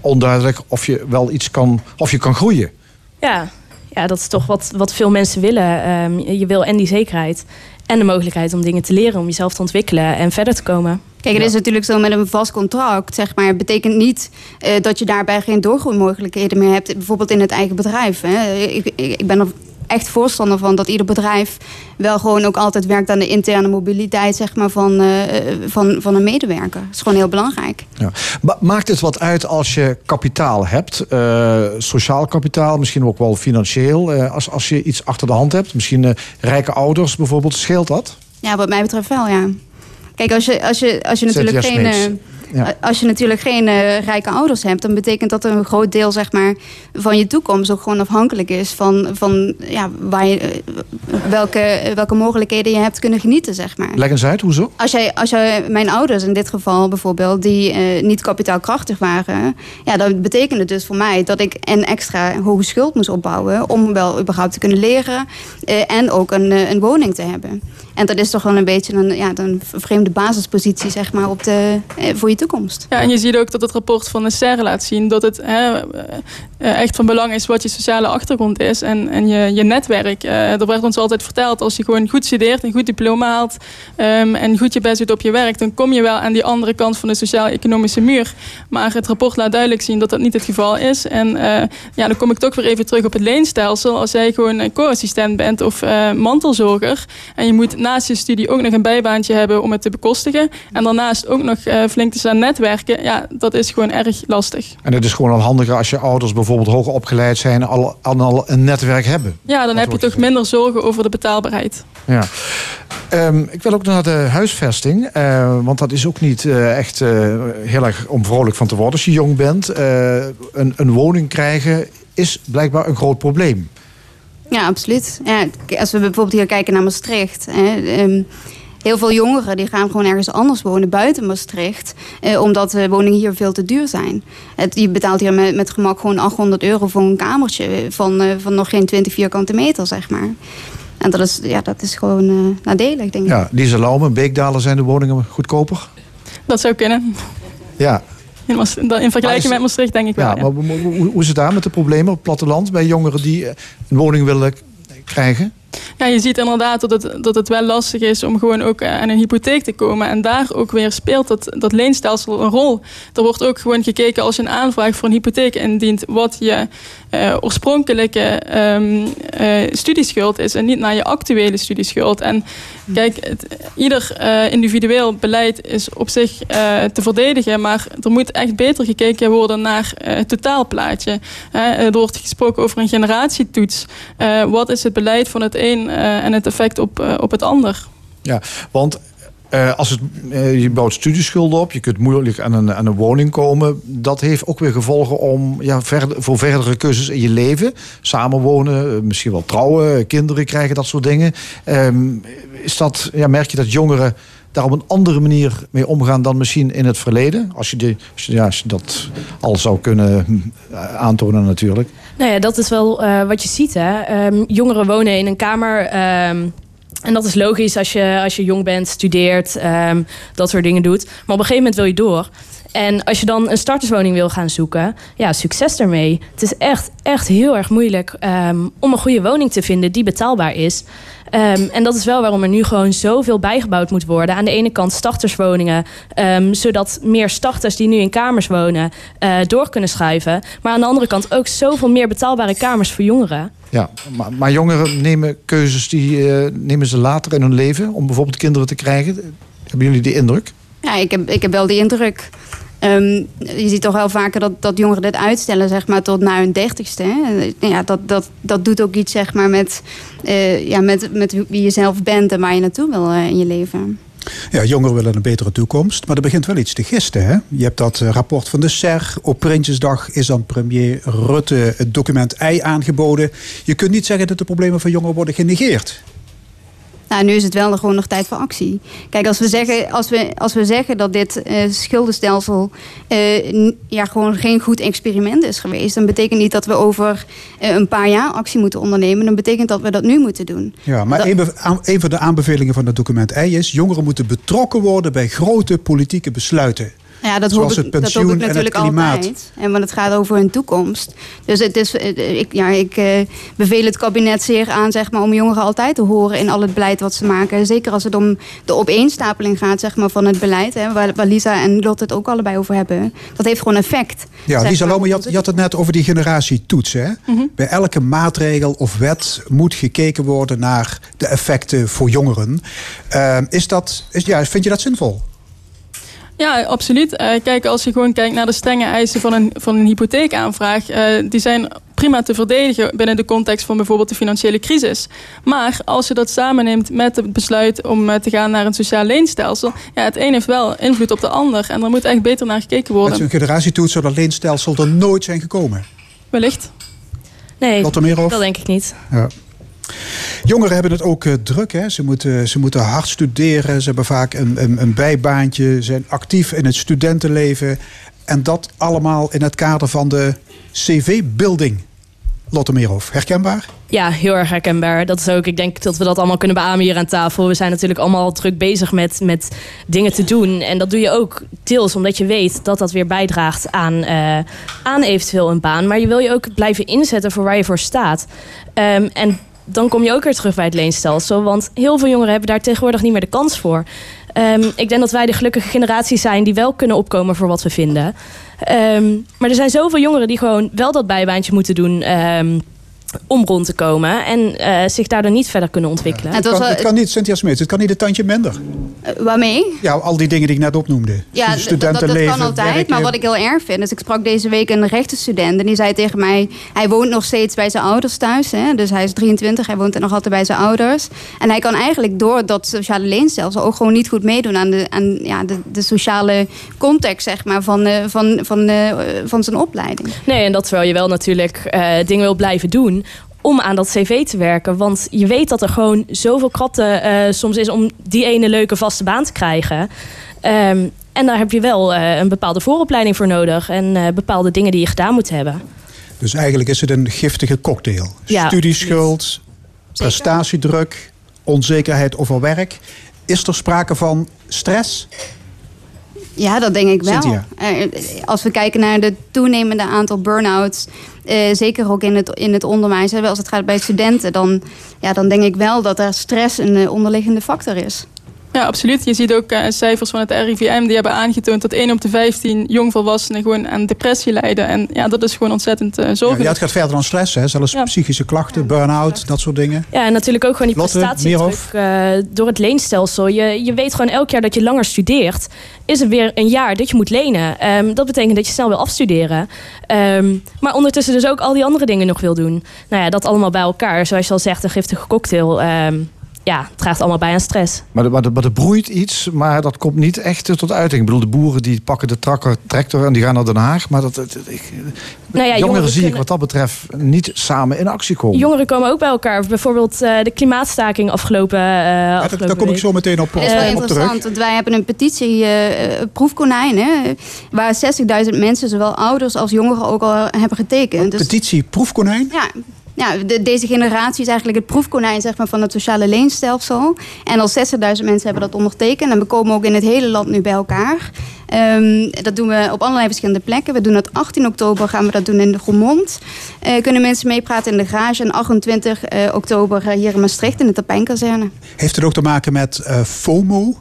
onduidelijk of je wel iets kan, of je kan groeien. Ja, ja dat is toch wat, wat veel mensen willen. Um, je wil en die zekerheid en de mogelijkheid om dingen te leren, om jezelf te ontwikkelen en verder te komen. Kijk, het is natuurlijk zo met een vast contract, zeg maar. Het betekent niet uh, dat je daarbij geen doorgroeimogelijkheden meer hebt. Bijvoorbeeld in het eigen bedrijf. Hè. Ik, ik, ik ben er echt voorstander van dat ieder bedrijf wel gewoon ook altijd werkt aan de interne mobiliteit zeg maar, van, uh, van, van een medewerker. Dat is gewoon heel belangrijk. Ja. Maakt het wat uit als je kapitaal hebt? Uh, sociaal kapitaal, misschien ook wel financieel. als, als je iets achter de hand hebt, misschien rijke ouders bijvoorbeeld, scheelt dat? Ja, wat mij betreft wel, ja. Kijk, als je, als je, als je natuurlijk geen... A- Als je natuurlijk geen eh, rijke ouders hebt, dan betekent dat een groot deel zeg maar, van je toekomst ook gewoon afhankelijk is van, van ja, waar je, eh, welke, welke mogelijkheden je hebt kunnen genieten. Zeg maar. Leg eens uit, hoezo? Als jij, als jij, mijn ouders in dit geval bijvoorbeeld, die eh, niet kapitaalkrachtig waren, ja, dat betekende dus voor mij dat ik een extra hoge schuld moest opbouwen om wel überhaupt te kunnen leren eh, en ook een, eh, een woning te hebben. En dat is toch wel een beetje een, ja, een vreemde basispositie zeg maar, op de, eh, voor je toekomst. Ja, en je ziet ook dat het rapport van de SER laat zien dat het hè, eh, echt van belang is wat je sociale achtergrond is en, en je, je netwerk. Eh, er werd ons altijd verteld, als je gewoon goed studeert, een goed diploma haalt ehm, en goed je best doet op je werk, dan kom je wel aan die andere kant van de sociaal-economische muur. Maar het rapport laat duidelijk zien dat dat niet het geval is. En eh, ja, dan kom ik toch weer even terug op het leenstelsel. Als jij gewoon een co-assistent bent of mantelzorger en je moet naast je studie ook nog een bijbaantje hebben om het te bekostigen en daarnaast ook nog flink te staan netwerken, ja, dat is gewoon erg lastig. En het is gewoon al handiger als je ouders bijvoorbeeld hoger opgeleid zijn en al, al, al een netwerk hebben. Ja, dan heb je toch minder zorgen over de betaalbaarheid. Ja. Ehm, ik wil ook naar de huisvesting. eh, want dat is ook niet eh, echt eh, heel erg om vrolijk van te worden als je jong bent. Eh, een, een woning krijgen is blijkbaar een groot probleem. Ja, absoluut. Ja, als we bijvoorbeeld hier kijken naar Maastricht. Hè, ehm, heel veel jongeren die gaan gewoon ergens anders wonen buiten Maastricht. Eh, omdat de woningen hier veel te duur zijn. Het, je betaalt hier met, met gemak gewoon 800 euro voor een kamertje van, eh, van nog geen 20 vierkante meter, zeg maar. En dat is, ja, dat is gewoon eh, nadelig, denk ik. Ja, Lisa Laume, Beekdalen zijn de woningen goedkoper. Dat zou kunnen. Ja, In, vergelijking met Maastricht denk ik wel. ja, ja. maar hoe, hoe- hoe is het daar met de problemen op het platteland bij jongeren die een woning willen krijgen? Ja, je ziet inderdaad dat het, dat het wel lastig is om gewoon ook eh, aan een hypotheek te komen. En daar ook weer speelt dat, dat leenstelsel een rol. Er wordt ook gewoon gekeken als je een aanvraag voor een hypotheek indient, wat je eh, oorspronkelijke ehm, eh, studieschuld is en niet naar je actuele studieschuld. En kijk, het, ieder eh, individueel beleid is op zich eh, te verdedigen, maar er moet echt beter gekeken worden naar eh, het totaalplaatje. Hè, er wordt gesproken over een generatietoets. Eh, wat is het beleid van het een eh, en het effect op, op het ander? Ja, want eh, als het, eh, je bouwt studieschulden op, je kunt moeilijk aan een, aan een woning komen. Dat heeft ook weer gevolgen om, ja, voor verdere keuzes in je leven. Samenwonen, eh, misschien wel trouwen, kinderen krijgen, dat soort dingen. Ehm, is dat, ja, merk je dat jongeren daar op een andere manier mee omgaan dan misschien in het verleden? Als je, ja, dat al zou kunnen aantonen natuurlijk. Nou ja, dat is wel wat je ziet. Hè. Ehm, jongeren wonen in een kamer. ehm, en dat is logisch als je, als je jong bent, studeert, ehm, dat soort dingen doet. Maar op een gegeven moment wil je door. En als je dan een starterswoning wil gaan zoeken, ja, succes daarmee. Het is echt, echt heel erg moeilijk ehm, om een goede woning te vinden die betaalbaar is. Ehm, en dat is wel waarom er nu gewoon zoveel bijgebouwd moet worden. Aan de ene kant starterswoningen, ehm, zodat meer starters die nu in kamers wonen eh, door kunnen schuiven. Maar aan de andere kant ook zoveel meer betaalbare kamers voor jongeren. Ja, maar, maar jongeren nemen keuzes die eh, nemen ze later in hun leven om bijvoorbeeld kinderen te krijgen. Hebben jullie die indruk? Ja, ik heb, ik heb wel die indruk. Ehm, je ziet toch wel vaker dat, dat jongeren dit uitstellen, zeg maar, tot na hun dertigste. hè. Ja, dat, dat, dat doet ook iets, zeg maar, met, eh, ja, met, met wie je zelf bent en waar je naartoe wil eh, in je leven. Ja, jongeren willen een betere toekomst, maar er begint wel iets te gisten. Hè? Je hebt dat eh, rapport van de SER. Op Prinsjesdag is aan premier Rutte het document I aangeboden. Je kunt niet zeggen dat de problemen van jongeren worden genegeerd. Nou, nu is het wel gewoon nog tijd voor actie. Kijk, als we zeggen, als we, als we zeggen dat dit eh, schuldenstelsel eh, ja, gewoon geen goed experiment is geweest, dan betekent niet dat we over eh, een paar jaar actie moeten ondernemen. Dan betekent dat we dat nu moeten doen. Ja, maar Dat- een, be- aan- een van de aanbevelingen van het document I is... jongeren moeten betrokken worden bij grote politieke besluiten. Ja, dat Zoals hoop, ik, het dat hoop ik en het natuurlijk klimaat. altijd. En want het gaat over hun toekomst. Dus het is, eh, ik, ja, ik eh, beveel het kabinet zeer aan zeg maar, om jongeren altijd te horen in al het beleid wat ze maken. Zeker als het om de opeenstapeling gaat zeg maar, van het beleid. Hè, waar, waar Lisa en Lot het ook allebei over hebben. Dat heeft gewoon effect. Ja, Lisa maar. Laume, je had, je had het net over die generatietoets. Hè? Bij elke maatregel of wet moet gekeken worden naar de effecten voor jongeren. Eh, is dat, is, ja, vind je dat zinvol? Ja, absoluut. Eh, kijk, als je gewoon kijkt naar de strenge eisen van een, van een hypotheekaanvraag, eh, die zijn prima te verdedigen binnen de context van bijvoorbeeld de financiële crisis. Maar als je dat samenneemt met het besluit om eh, te gaan naar een sociaal leenstelsel, ja, het een heeft wel invloed op de ander. En er moet echt beter naar gekeken worden. Met zo'n generatietoets zou dat leenstelsel er nooit zijn gekomen. Wellicht. Nee, dat denk ik niet. Ja. Jongeren hebben het ook eh, druk. Hè? Ze, moeten, ze moeten hard studeren. Ze hebben vaak een, een, een bijbaantje. Zijn actief in het studentenleven. En dat allemaal in het kader van de CV-building. Lotte Meerhoff, herkenbaar? Ja, heel erg herkenbaar. Dat is ook, ik denk dat we dat allemaal kunnen beamen hier aan tafel. We zijn natuurlijk allemaal druk bezig met, met dingen te doen. En dat doe je ook deels omdat je weet dat dat weer bijdraagt aan, eh, aan eventueel een baan. Maar je wil je ook blijven inzetten voor waar je voor staat. Ehm, en dan kom je ook weer terug bij het leenstelsel. Want heel veel jongeren hebben daar tegenwoordig niet meer de kans voor. Ehm, ik denk dat wij de gelukkige generatie zijn die wel kunnen opkomen voor wat we vinden. Ehm, maar er zijn zoveel jongeren die gewoon wel dat bijbaantje moeten doen. ehm, om rond te komen en eh, zich daardoor niet verder kunnen ontwikkelen. Het, kan, het kan niet, Cynthia Smeets, het kan niet een tandje minder. Eh, waarmee? Ja, al die dingen die ik net opnoemde. Ja, d- dat, dat Studentenleven, kan altijd. werken. Maar wat ik heel erg vind, is ik sprak deze week een rechtenstudent. En die zei tegen mij, hij woont nog steeds bij zijn ouders thuis. Hè? Dus hij is 23, hij woont nog altijd bij zijn ouders. En hij kan eigenlijk door dat sociale leenstelsel ook gewoon niet goed meedoen aan de, aan, ja, de, de sociale context zeg maar, van, eh, van, van, eh, van zijn opleiding. Nee, en dat terwijl je wel natuurlijk eh, dingen wil blijven doen om aan dat cv te werken. Want je weet dat er gewoon zoveel krapte eh, soms is om die ene leuke vaste baan te krijgen. Ehm, en daar heb je wel eh, een bepaalde vooropleiding voor nodig. En eh, bepaalde dingen die je gedaan moet hebben. Dus eigenlijk is het een giftige cocktail. Ja, Studieschuld, prestatiedruk, onzekerheid over werk. Is er sprake van stress? Ja, dat denk ik wel. Cynthia? Eh, als we kijken naar het toenemende aantal burn-outs, eh, zeker ook in het, in het onderwijs, hè, als het gaat bij studenten, dan, ja, dan denk ik wel dat er stress een eh, onderliggende factor is. Ja, absoluut. Je ziet ook eh, cijfers van het RIVM die hebben aangetoond dat 1 op de 15 jongvolwassenen gewoon aan depressie lijden. En ja, dat is gewoon ontzettend uh, Ja, zorgelijk. ja, het gaat verder dan stress, hè? zelfs psychische klachten, burn-out, dat soort dingen. Ja, en natuurlijk ook gewoon die prestatiedruk eh, door het leenstelsel. Je, je weet gewoon elk jaar dat je langer studeert, is er weer een jaar dat je moet lenen. Ehm, dat betekent dat je snel wil afstuderen. Ehm, maar ondertussen dus ook al die andere dingen nog wil doen. Nou ja, dat allemaal bij elkaar. Zoals je al zegt, een giftige cocktail. ehm, ja, het draagt allemaal bij aan stress. Maar er, maar, maar er broeit iets, maar dat komt niet echt tot uiting. Ik bedoel, de boeren die pakken de trakker, tractor en die gaan naar Den Haag. Maar dat, dat- ik, Nou ja, jongeren, jongeren zie ik wat dat betreft niet samen in actie komen. Jongeren komen ook bij elkaar. Bijvoorbeeld eh, de klimaatstaking afgelopen, eh afgelopen Daar kom ik zo meteen op, Dat is wel op terug. interessant, want wij hebben een petitie, eh, eh, proefkonijn, hè, waar 60.000 mensen, zowel ouders als jongeren, ook al hebben getekend. Dus, Petitie Proefkonijn. ja, ja de- deze generatie is eigenlijk het proefkonijn zeg maar, van het sociale leenstelsel. En al 60.000 mensen hebben dat ondertekend. En we komen ook in het hele land nu bij elkaar. Ehm, dat doen we op allerlei verschillende plekken. We doen dat 18 oktober, gaan we dat doen in de Gourmond. Eh, kunnen mensen meepraten in de garage. En 28 eh, oktober eh, hier in Maastricht in de Tapijnkazerne. Heeft het ook te maken met FOMO?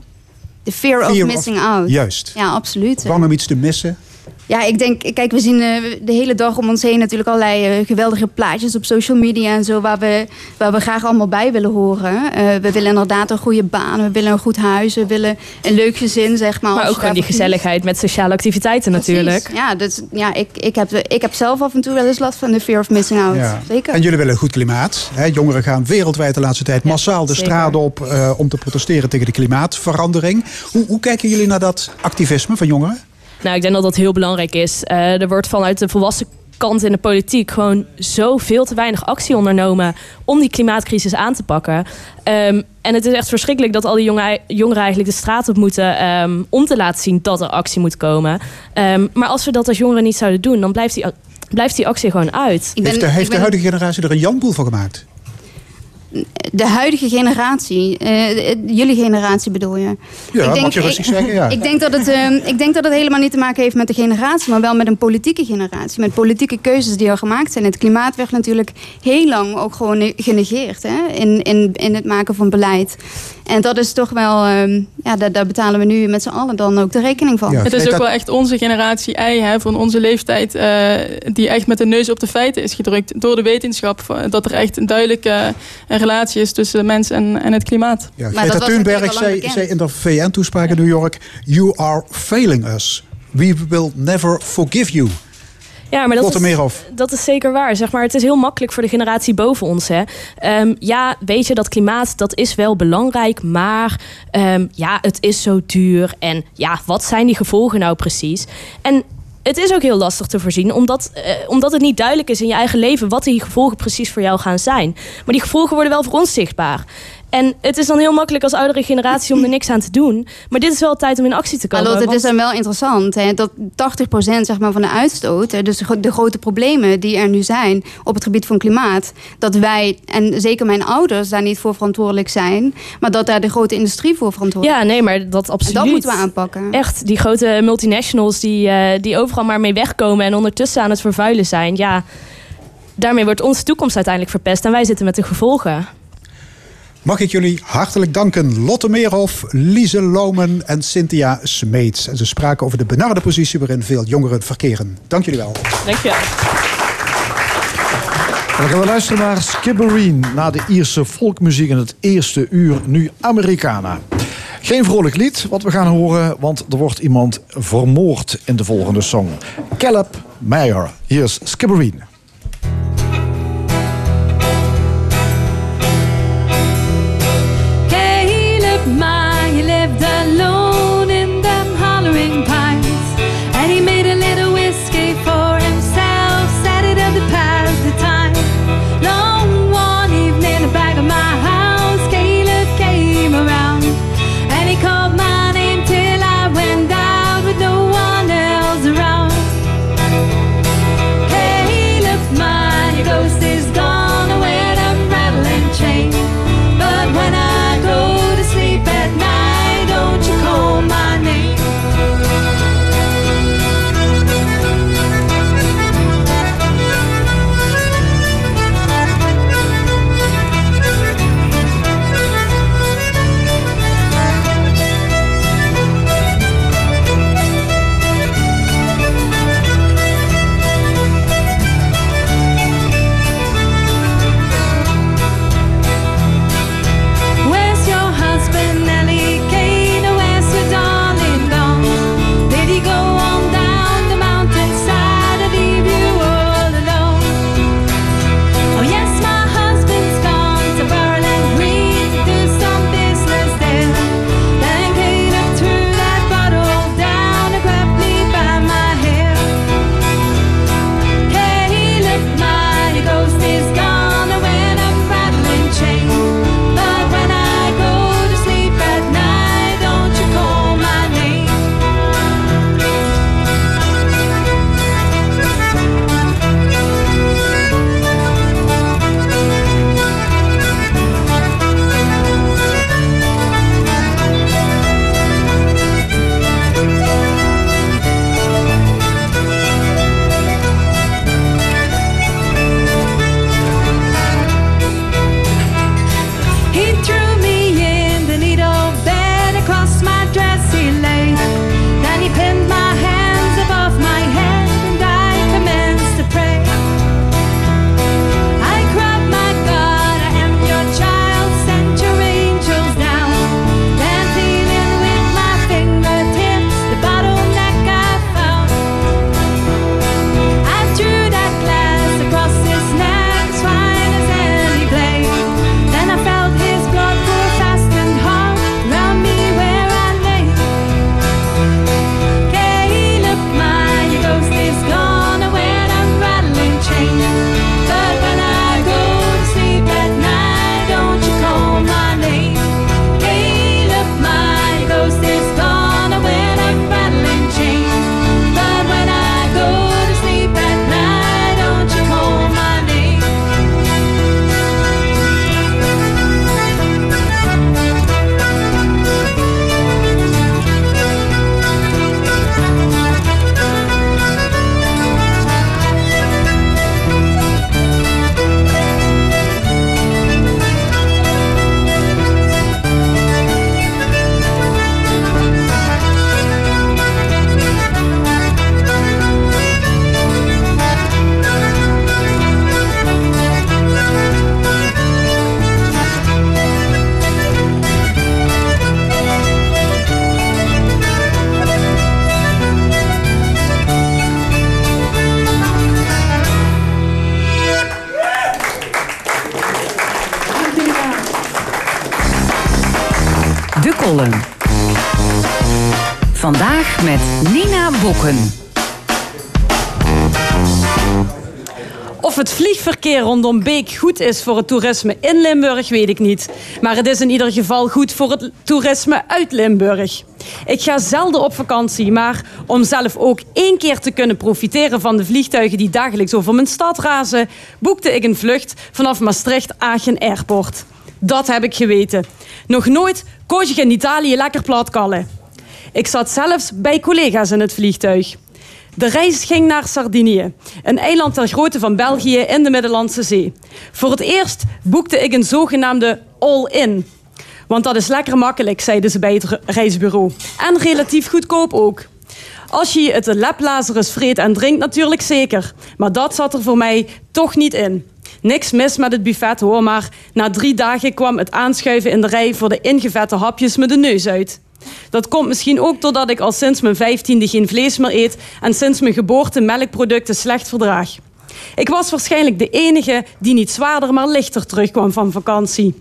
The fear, Fear of of- missing out. Juist. Ja, absoluut. Bang om iets te missen? Ja, ik denk, kijk, we zien eh, de hele dag om ons heen natuurlijk allerlei eh, geweldige plaatjes op social media en zo, waar we, waar we graag allemaal bij willen horen. Eh, we willen inderdaad een goede baan, we willen een goed huis, we willen een leuk gezin, zeg maar. Maar ook gewoon die gezelligheid met sociale activiteiten natuurlijk. Ja, dus, ja ik, ik, heb, ik heb zelf af en toe wel eens last van de fear of missing out. Ja. Zeker. En jullie willen een goed klimaat. Hè? Jongeren gaan wereldwijd de laatste tijd massaal de straat op eh, om te protesteren tegen de klimaatverandering. Hoe, hoe kijken jullie naar dat activisme van jongeren? Nou, ik denk dat dat heel belangrijk is. Eh, er wordt vanuit de volwassen kant in de politiek gewoon zoveel te weinig actie ondernomen om die klimaatcrisis aan te pakken. Ehm, en het is echt verschrikkelijk dat al die jonge, jongeren eigenlijk de straat op moeten ehm, om te laten zien dat er actie moet komen. Ehm, maar als we dat als jongeren niet zouden doen, dan blijft die, blijft die actie gewoon uit. heeft de, heeft de huidige generatie er een janboel van gemaakt? De huidige generatie, eh, jullie generatie bedoel je? Ja, mag je rustig zeggen, ja. <laughs> Ik denk, dat het, eh, ik denk dat het helemaal niet te maken heeft met de generatie, maar wel met een politieke generatie. Met politieke keuzes die al gemaakt zijn. Het klimaat werd natuurlijk heel lang ook gewoon ne- genegeerd hè, in, in, in het maken van beleid. En dat is toch wel, eh, ja, daar, daar betalen we nu met z'n allen dan ook de rekening van. het is ook wel echt onze generatie ei hè, van onze leeftijd, eh, die echt met de neus op de feiten is gedrukt door de wetenschap. eh, Dat er echt een duidelijke eh, relatie is tussen de mens en, en het klimaat. Ja, Greta Thunberg zei, zei in de VN-toespraak in New York... You are failing us. We will never forgive you. Ja, maar dat is, dat is zeker waar. Zeg maar, het is heel makkelijk voor de generatie boven ons. Hè. Ehm, ja, weet je, dat klimaat dat is wel belangrijk. Maar ehm, ja, het is zo duur. En ja, wat zijn die gevolgen nou precies? En het is ook heel lastig te voorzien, omdat, eh, omdat het niet duidelijk is in je eigen leven wat die gevolgen precies voor jou gaan zijn. Maar die gevolgen worden wel voor ons zichtbaar. En het is dan heel makkelijk als oudere generatie om er niks aan te doen. Maar dit is wel tijd om in actie te komen. Lotte, het is dan wel interessant hè, dat 80% zeg maar, van de uitstoot, dus de, gro- de grote problemen die er nu zijn op het gebied van klimaat, dat wij, en zeker mijn ouders, daar niet voor verantwoordelijk zijn, maar dat daar de grote industrie voor verantwoordelijk Ja, nee, maar dat absoluut. En dat moeten we aanpakken. Echt, die grote multinationals die, eh, die overal maar mee wegkomen en ondertussen aan het vervuilen zijn. Ja, daarmee wordt onze toekomst uiteindelijk verpest en wij zitten met de gevolgen. Mag ik jullie hartelijk danken. Lotte Meerhoff, Lise Lomen en Cynthia Smeets. En ze spraken over de benarde positie waarin veel jongeren verkeren. Dank jullie wel. Dankjewel. En dan gaan we luisteren naar Skibbereen. Na de Ierse folkmuziek in het eerste uur nu Americana. Geen vrolijk lied wat we gaan horen, want er wordt iemand vermoord in de volgende song. Caleb Meyer. Hier is Skibbereen. Rondom Beek goed is voor het toerisme in Limburg, weet ik niet. Maar het is in ieder geval goed voor het toerisme uit Limburg. Ik ga zelden op vakantie, maar om zelf ook één keer te kunnen profiteren van de vliegtuigen die dagelijks over mijn stad razen, boekte ik een vlucht vanaf Maastricht-Aachen Airport. Dat heb ik geweten. Nog nooit koos ik in Italië lekker platkallen. Ik zat zelfs bij collega's in het vliegtuig. De reis ging naar Sardinië, een eiland ter grootte van België in de Middellandse Zee. Voor het eerst boekte ik een zogenaamde all-in. Want dat is lekker makkelijk, zeiden ze bij het reisbureau. En relatief goedkoop ook. Als je het laplazerus vreet en drinkt, natuurlijk zeker. Maar dat zat er voor mij toch niet in. Niks mis met het buffet hoor, maar na drie dagen kwam het aanschuiven in de rij voor de ingevette hapjes me de neus uit. Dat komt misschien ook doordat ik al sinds mijn vijftiende geen vlees meer eet en sinds mijn geboorte melkproducten slecht verdraag. Ik was waarschijnlijk de enige die niet zwaarder maar lichter terugkwam van vakantie.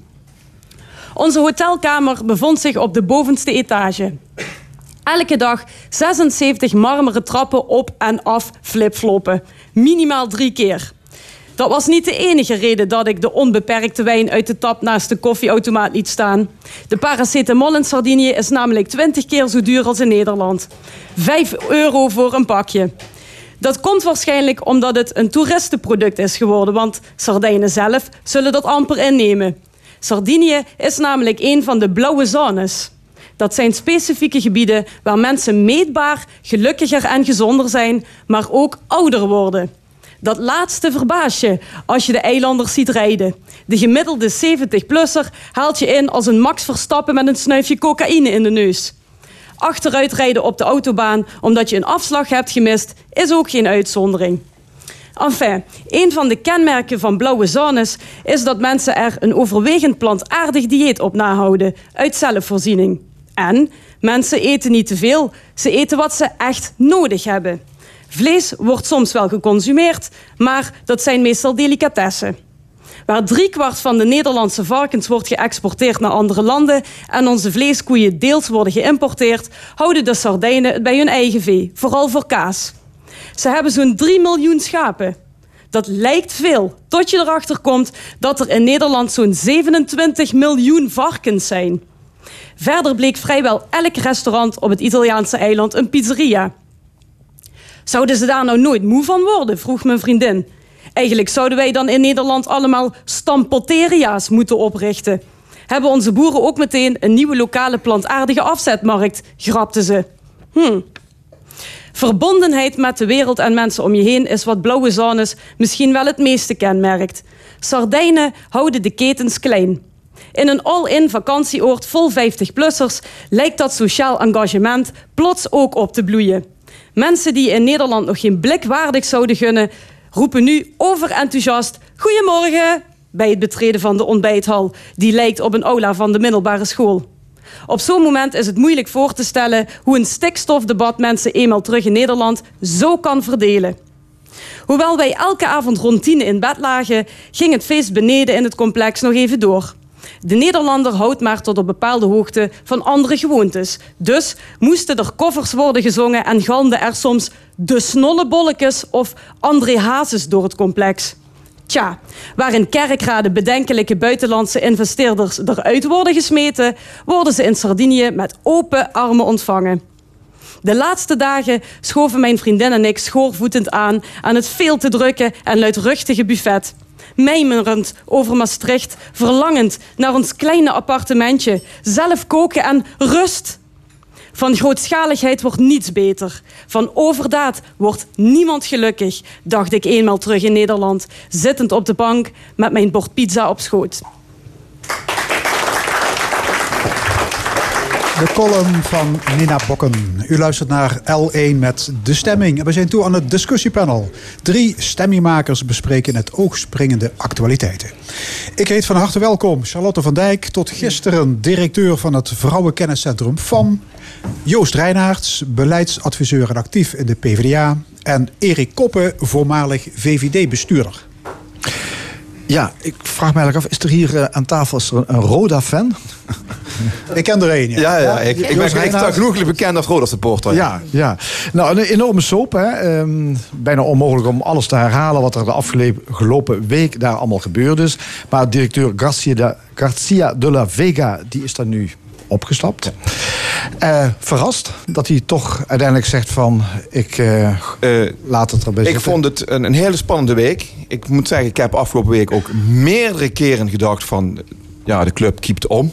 Onze hotelkamer bevond zich op de bovenste etage. Elke dag 76 marmeren trappen op en af flipfloppen. Minimaal drie keer. Dat was niet de enige reden dat ik de onbeperkte wijn uit de tap naast de koffieautomaat liet staan. De paracetamol in Sardinië is namelijk 20 keer zo duur als in Nederland. 5 euro voor een pakje. Dat komt waarschijnlijk omdat het een toeristenproduct is geworden, want Sardijnen zelf zullen dat amper innemen. Sardinië is namelijk een van de blauwe zones. Dat zijn specifieke gebieden waar mensen meetbaar gelukkiger en gezonder zijn, maar ook ouder worden. Dat laatste verbaas je als je de eilanders ziet rijden. De gemiddelde 70-plusser haalt je in als een Max Verstappen met een snuifje cocaïne in de neus. Achteruit rijden op de autobaan omdat je een afslag hebt gemist, is ook geen uitzondering. Enfin, een van de kenmerken van blauwe zones is dat mensen er een overwegend plantaardig dieet op nahouden, uit zelfvoorziening. En mensen eten niet te veel, ze eten wat ze echt nodig hebben. Vlees wordt soms wel geconsumeerd, maar dat zijn meestal delicatessen. Waar driekwart van de Nederlandse varkens wordt geëxporteerd naar andere landen en onze vleeskoeien deels worden geïmporteerd, houden de Sardijnen het bij hun eigen vee, vooral voor kaas. Ze hebben zo'n 3 miljoen schapen. Dat lijkt veel, tot je erachter komt dat er in Nederland zo'n 27 miljoen varkens zijn. Verder bleek vrijwel elk restaurant op het Italiaanse eiland een pizzeria. Zouden ze daar nou nooit moe van worden? vroeg mijn vriendin. Eigenlijk zouden wij dan in Nederland allemaal stampoteria's moeten oprichten. Hebben onze boeren ook meteen een nieuwe lokale plantaardige afzetmarkt, grapte ze. Hm. Verbondenheid met de wereld en mensen om je heen is wat blauwe zones misschien wel het meeste kenmerkt. Sardijnen houden de ketens klein. In een all-in vakantieoord vol 50-plussers lijkt dat sociaal engagement plots ook op te bloeien. Mensen die in Nederland nog geen blik waardig zouden gunnen, roepen nu overenthousiast: Goedemorgen! bij het betreden van de ontbijthal, die lijkt op een aula van de middelbare school. Op zo'n moment is het moeilijk voor te stellen hoe een stikstofdebat mensen eenmaal terug in Nederland zo kan verdelen. Hoewel wij elke avond rond tien in bed lagen, ging het feest beneden in het complex nog even door. De Nederlander houdt maar tot op bepaalde hoogte van andere gewoontes. Dus moesten er koffers worden gezongen en galmden er soms de snollebolletjes of André Hazes door het complex. Tja, waar in kerkraden bedenkelijke buitenlandse investeerders eruit worden gesmeten, worden ze in Sardinië met open armen ontvangen. De laatste dagen schoven mijn vriendin en ik schoorvoetend aan aan het veel te drukke en luidruchtige buffet. Mijmerend over Maastricht, verlangend naar ons kleine appartementje, zelf koken en rust. Van grootschaligheid wordt niets beter. Van overdaad wordt niemand gelukkig, dacht ik eenmaal terug in Nederland, zittend op de bank met mijn bord pizza op schoot. De column van Nina Bokken. U luistert naar L1 met De Stemming. We zijn toe aan het discussiepanel. Drie stemmingmakers bespreken het oogspringende actualiteiten. Ik heet van harte welkom Charlotte van Dijk, tot gisteren directeur van het Vrouwenkenniscentrum FAM. Joost Reinaerts, beleidsadviseur en actief in de PvdA. En Erik Koppen, voormalig VVD-bestuurder. Ja, ik vraag me eigenlijk af, is er hier eh, aan tafel is er een, een Roda-fan? <laughs> Ik ken er één, ja. Ja, ja, ik, ik ben Reinaert? genoeg bekend als Roda supporter. Ja, ja. Nou, een enorme soap. Hè. Ehm, bijna onmogelijk om alles te herhalen wat er de afgelopen week daar allemaal gebeurd is. Maar directeur Garcia de, Garcia de la Vega, die is daar nu opgestapt. Eh, verrast dat hij toch uiteindelijk zegt van, ik eh, laat het erbij Ik zitten. vond het een, een hele spannende week. Ik moet zeggen, ik heb afgelopen week ook meerdere keren gedacht van... Ja, de club keept om.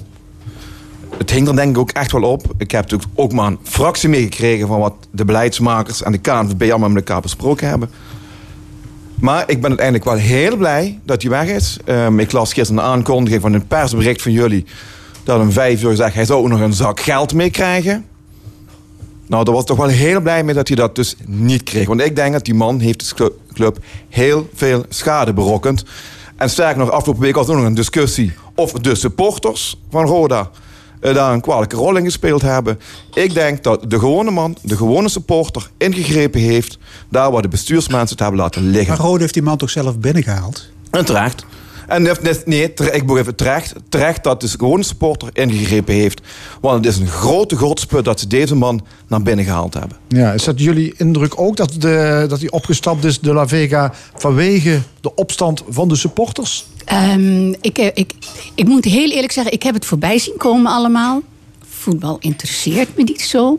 Het hing er denk ik ook echt wel op. Ik heb natuurlijk ook maar een fractie meegekregen... van wat de beleidsmakers en de KNVB allemaal met elkaar besproken hebben. Maar ik ben uiteindelijk wel heel blij dat hij weg is. Ehm, ik las gisteren een aankondiging van een persbericht van jullie... dat om vijf uur gezegd, hij zou ook nog een zak geld meekrijgen. Nou, daar was ik toch wel heel blij mee dat hij dat dus niet kreeg. Want ik denk dat die man heeft de club heel veel schade berokkend. En sterker nog, afgelopen week was er nog een discussie... of de supporters van Roda eh, daar een kwalijke rol in gespeeld hebben. Ik denk dat de gewone man, de gewone supporter... ingegrepen heeft daar waar de bestuursmensen het hebben laten liggen. Maar Rode heeft die man toch zelf binnengehaald? En terecht. En nee, ik moet even terecht, terecht dat de gewone supporter ingegrepen heeft. Want het is een grote godsput dat ze deze man naar binnen gehaald hebben. Ja, is dat jullie indruk ook dat, de, dat hij opgestapt is, de La Vega, vanwege de opstand van de supporters? Ehm, ik, eh, ik, ik moet heel eerlijk zeggen, ik heb het voorbij zien komen allemaal. Voetbal interesseert me niet zo.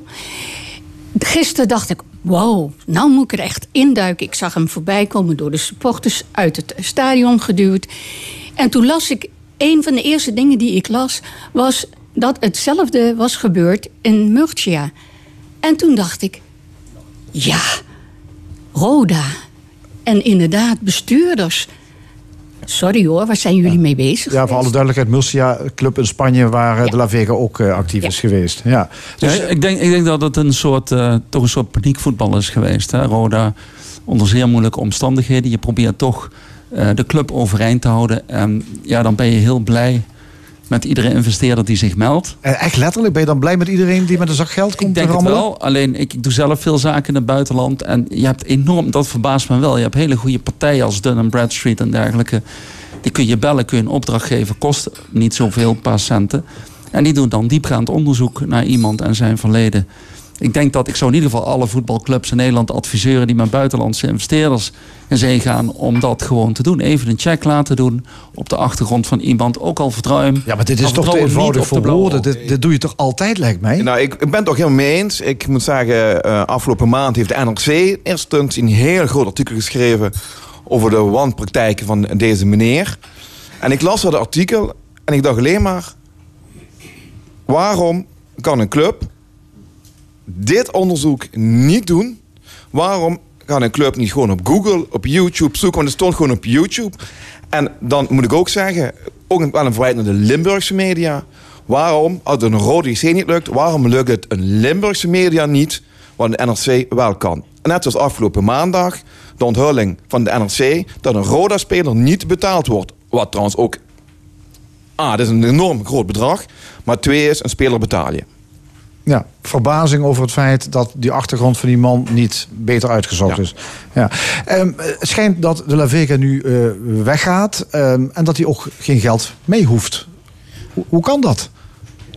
Gisteren dacht ik, wow, nou moet ik er echt induiken. Ik zag hem voorbij komen door de supporters uit het stadion geduwd. En toen las ik, een van de eerste dingen die ik las... was dat hetzelfde was gebeurd in Murcia. En toen dacht ik, ja, Roda. En inderdaad, bestuurders. Sorry hoor, waar zijn jullie mee bezig? Ja, voor alle duidelijkheid, Murcia, club in Spanje waar eh, de La Vega ook eh, actief is geweest. Ja. Dus, Ja, ik, denk, ik denk dat het een soort, eh, toch een soort paniekvoetbal is geweest. Hè? Roda onder zeer moeilijke omstandigheden. Je probeert toch eh, de club overeind te houden. En ja, dan ben je heel blij met iedere investeerder die zich meldt. Eh, echt letterlijk, ben je dan blij met iedereen die met een zak geld komt Ik denk het wel. Alleen ik, doe zelf veel zaken in het buitenland. En je hebt enorm, dat verbaast me wel. Je hebt hele goede partijen als Dun Bradstreet en dergelijke. Die kun je bellen, kun je een opdracht geven. Kost niet zoveel, een paar centen. En die doen dan diepgaand onderzoek naar iemand en zijn verleden. Ik denk dat ik zou in ieder geval alle voetbalclubs in Nederland adviseren die met buitenlandse investeerders in zee gaan om dat gewoon te doen. Even een check laten doen op de achtergrond van iemand, ook al vertrouw je hem. Ja, maar dit is toch te eenvoudig voor woorden. Dit, dit doe je toch altijd, lijkt mij? Nou, ik, ik ben het toch helemaal mee eens. Ik moet zeggen, eh, afgelopen maand heeft de NRC eerst een heel groot artikel geschreven over de wanpraktijken van deze meneer. En ik las dat artikel en ik dacht alleen maar, waarom kan een club dit onderzoek niet doen? Waarom kan een club niet gewoon op Google, op YouTube zoeken? Want het stond gewoon op YouTube. En dan moet ik ook zeggen, ook wel een verwijt naar de Limburgse media. Waarom, als een rode JC niet lukt, waarom lukt het een Limburgse media niet, wat de NRC wel kan? Net zoals afgelopen maandag, de onthulling van de NRC, dat een Roda-speler niet betaald wordt. Wat trouwens ook, ah, dat is een enorm groot bedrag. Maar twee is, een speler betaal je. Ja, verbazing over het feit dat die achtergrond van die man niet beter uitgezocht is. Ja. Ehm, het schijnt dat de La Vega nu eh, weggaat ehm, en dat hij ook geen geld mee hoeft. Hoe, hoe kan dat?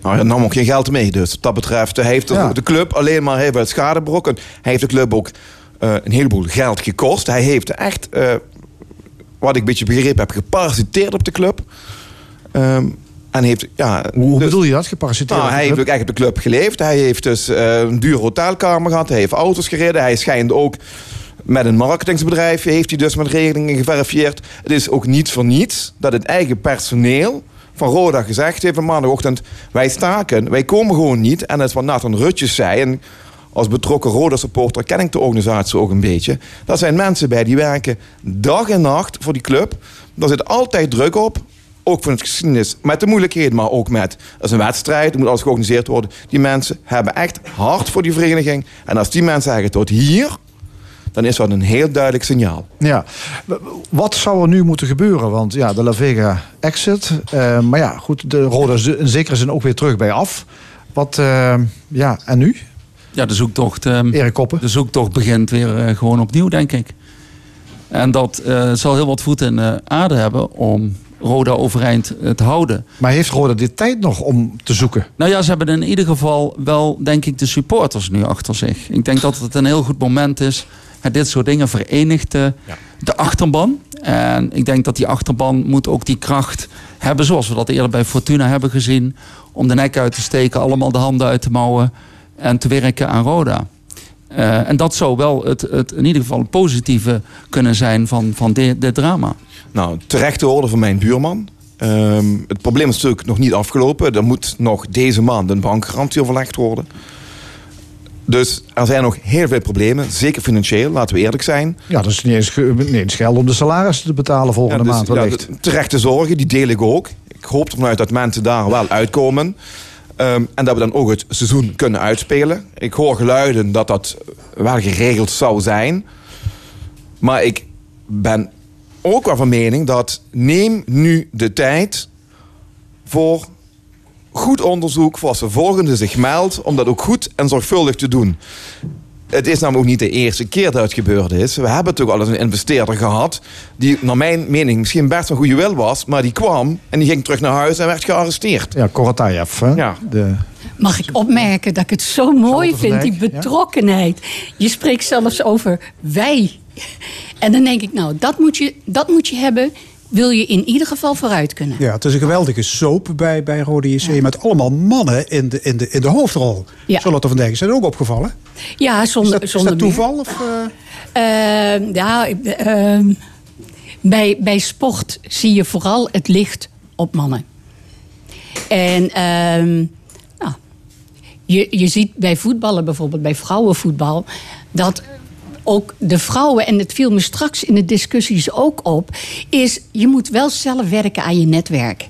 Nou, hij nam ook geen geld mee. Dus wat dat betreft, hij heeft de, Ja. de club alleen maar heel veel schade berokkend. Hij heeft de club ook eh, een heleboel geld gekost. Hij heeft echt, eh, wat ik een beetje begrepen heb, geparasiteerd op de club. Ehm, en heeft, ja, Hoe dus- bedoel je dat, geparasiteerd? nou, hij heeft ook echt op de club geleefd. Hij heeft dus eh, een dure hotelkamer gehad. Hij heeft auto's gereden. Hij schijnt ook met een marketingsbedrijf... heeft hij dus met regelingen geverifieerd. Het is ook niet voor niets dat het eigen personeel van Roda gezegd heeft... van maandagochtend, wij staken, wij komen gewoon niet. En dat is wat Nathan Rutjes zei... En als betrokken Roda-supporter ken ik de organisatie ook een beetje. Dat zijn mensen bij die werken dag en nacht voor die club. Daar zit altijd druk op. Ook van het geschiedenis. Met de moeilijkheden, maar ook met... Het is een wedstrijd, er moet alles georganiseerd worden. Die mensen hebben echt hard voor die vereniging. En als die mensen zeggen tot hier... dan is dat een heel duidelijk signaal. Ja. Wat zou er nu moeten gebeuren? Want ja, de La Vega exit. Eh, maar ja, goed, de Roda is in zekere zin ook weer terug bij af. Wat, eh, ja, en nu? Ja, de zoektocht, ehm, Erik Koppen. de zoektocht begint weer eh, gewoon opnieuw, denk ik. En dat eh, zal heel wat voeten in de aarde hebben om Roda overeind eh, te houden. Maar heeft Roda dit tijd nog om te zoeken? Nou ja, ze hebben in ieder geval wel, denk ik, de supporters nu achter zich. Ik denk dat het een heel goed moment is. Dit soort dingen verenigt de achterban. En ik denk dat die achterban moet ook die kracht hebben, zoals we dat eerder bij Fortuna hebben gezien, om de nek uit te steken, allemaal de handen uit te mouwen en te werken aan Roda. Eh, en dat zou wel het, het, in ieder geval het positieve kunnen zijn van, van dit, dit drama. Nou, terechte orde van mijn buurman. Ehm, het probleem is natuurlijk nog niet afgelopen. Er moet nog deze maand een bankgarantie overlegd worden. Dus er zijn nog heel veel problemen, zeker financieel, laten we eerlijk zijn. Ja, dat is niet eens, niet eens geld om de salarissen te betalen volgende Ja, dus- maand wellicht. terechte zorgen, die deel ik ook. Ik hoop ervan uit dat mensen daar wel uitkomen. Ehm, en dat we dan ook het seizoen kunnen uitspelen. Ik hoor geluiden dat dat wel geregeld zou zijn. Maar ik ben ook wel van mening dat neem nu de tijd voor goed onderzoek, voor als de volgende zich meldt, om dat ook goed en zorgvuldig te doen. Het is namelijk ook niet de eerste keer dat het gebeurd is. We hebben toch al eens een investeerder gehad. die, naar mijn mening, misschien best een goede wil was. maar die kwam en die ging terug naar huis en werd gearresteerd. Ja, Koratayev. hè? Ja. De, Mag ik opmerken dat ik het zo mooi vind, die betrokkenheid. Je spreekt zelfs over wij. En dan denk ik, nou, dat moet je, dat moet je hebben. Wil je in ieder geval vooruit kunnen. Ja, het is een geweldige soap bij, bij Rode JC met allemaal mannen in de, in de, in de hoofdrol. Ja. Charlotte van Dijk, is dat ook opgevallen? Ja, zonder, is dat, zonder is dat meer. toeval? Of, eh? Eh, ja, ehm, bij, bij sport zie je vooral het licht op mannen. En ehm, nou, je, je ziet bij voetballen bijvoorbeeld, bij vrouwenvoetbal, dat ook de vrouwen, en het viel me straks in de discussies ook op, is je moet wel zelf werken aan je netwerk.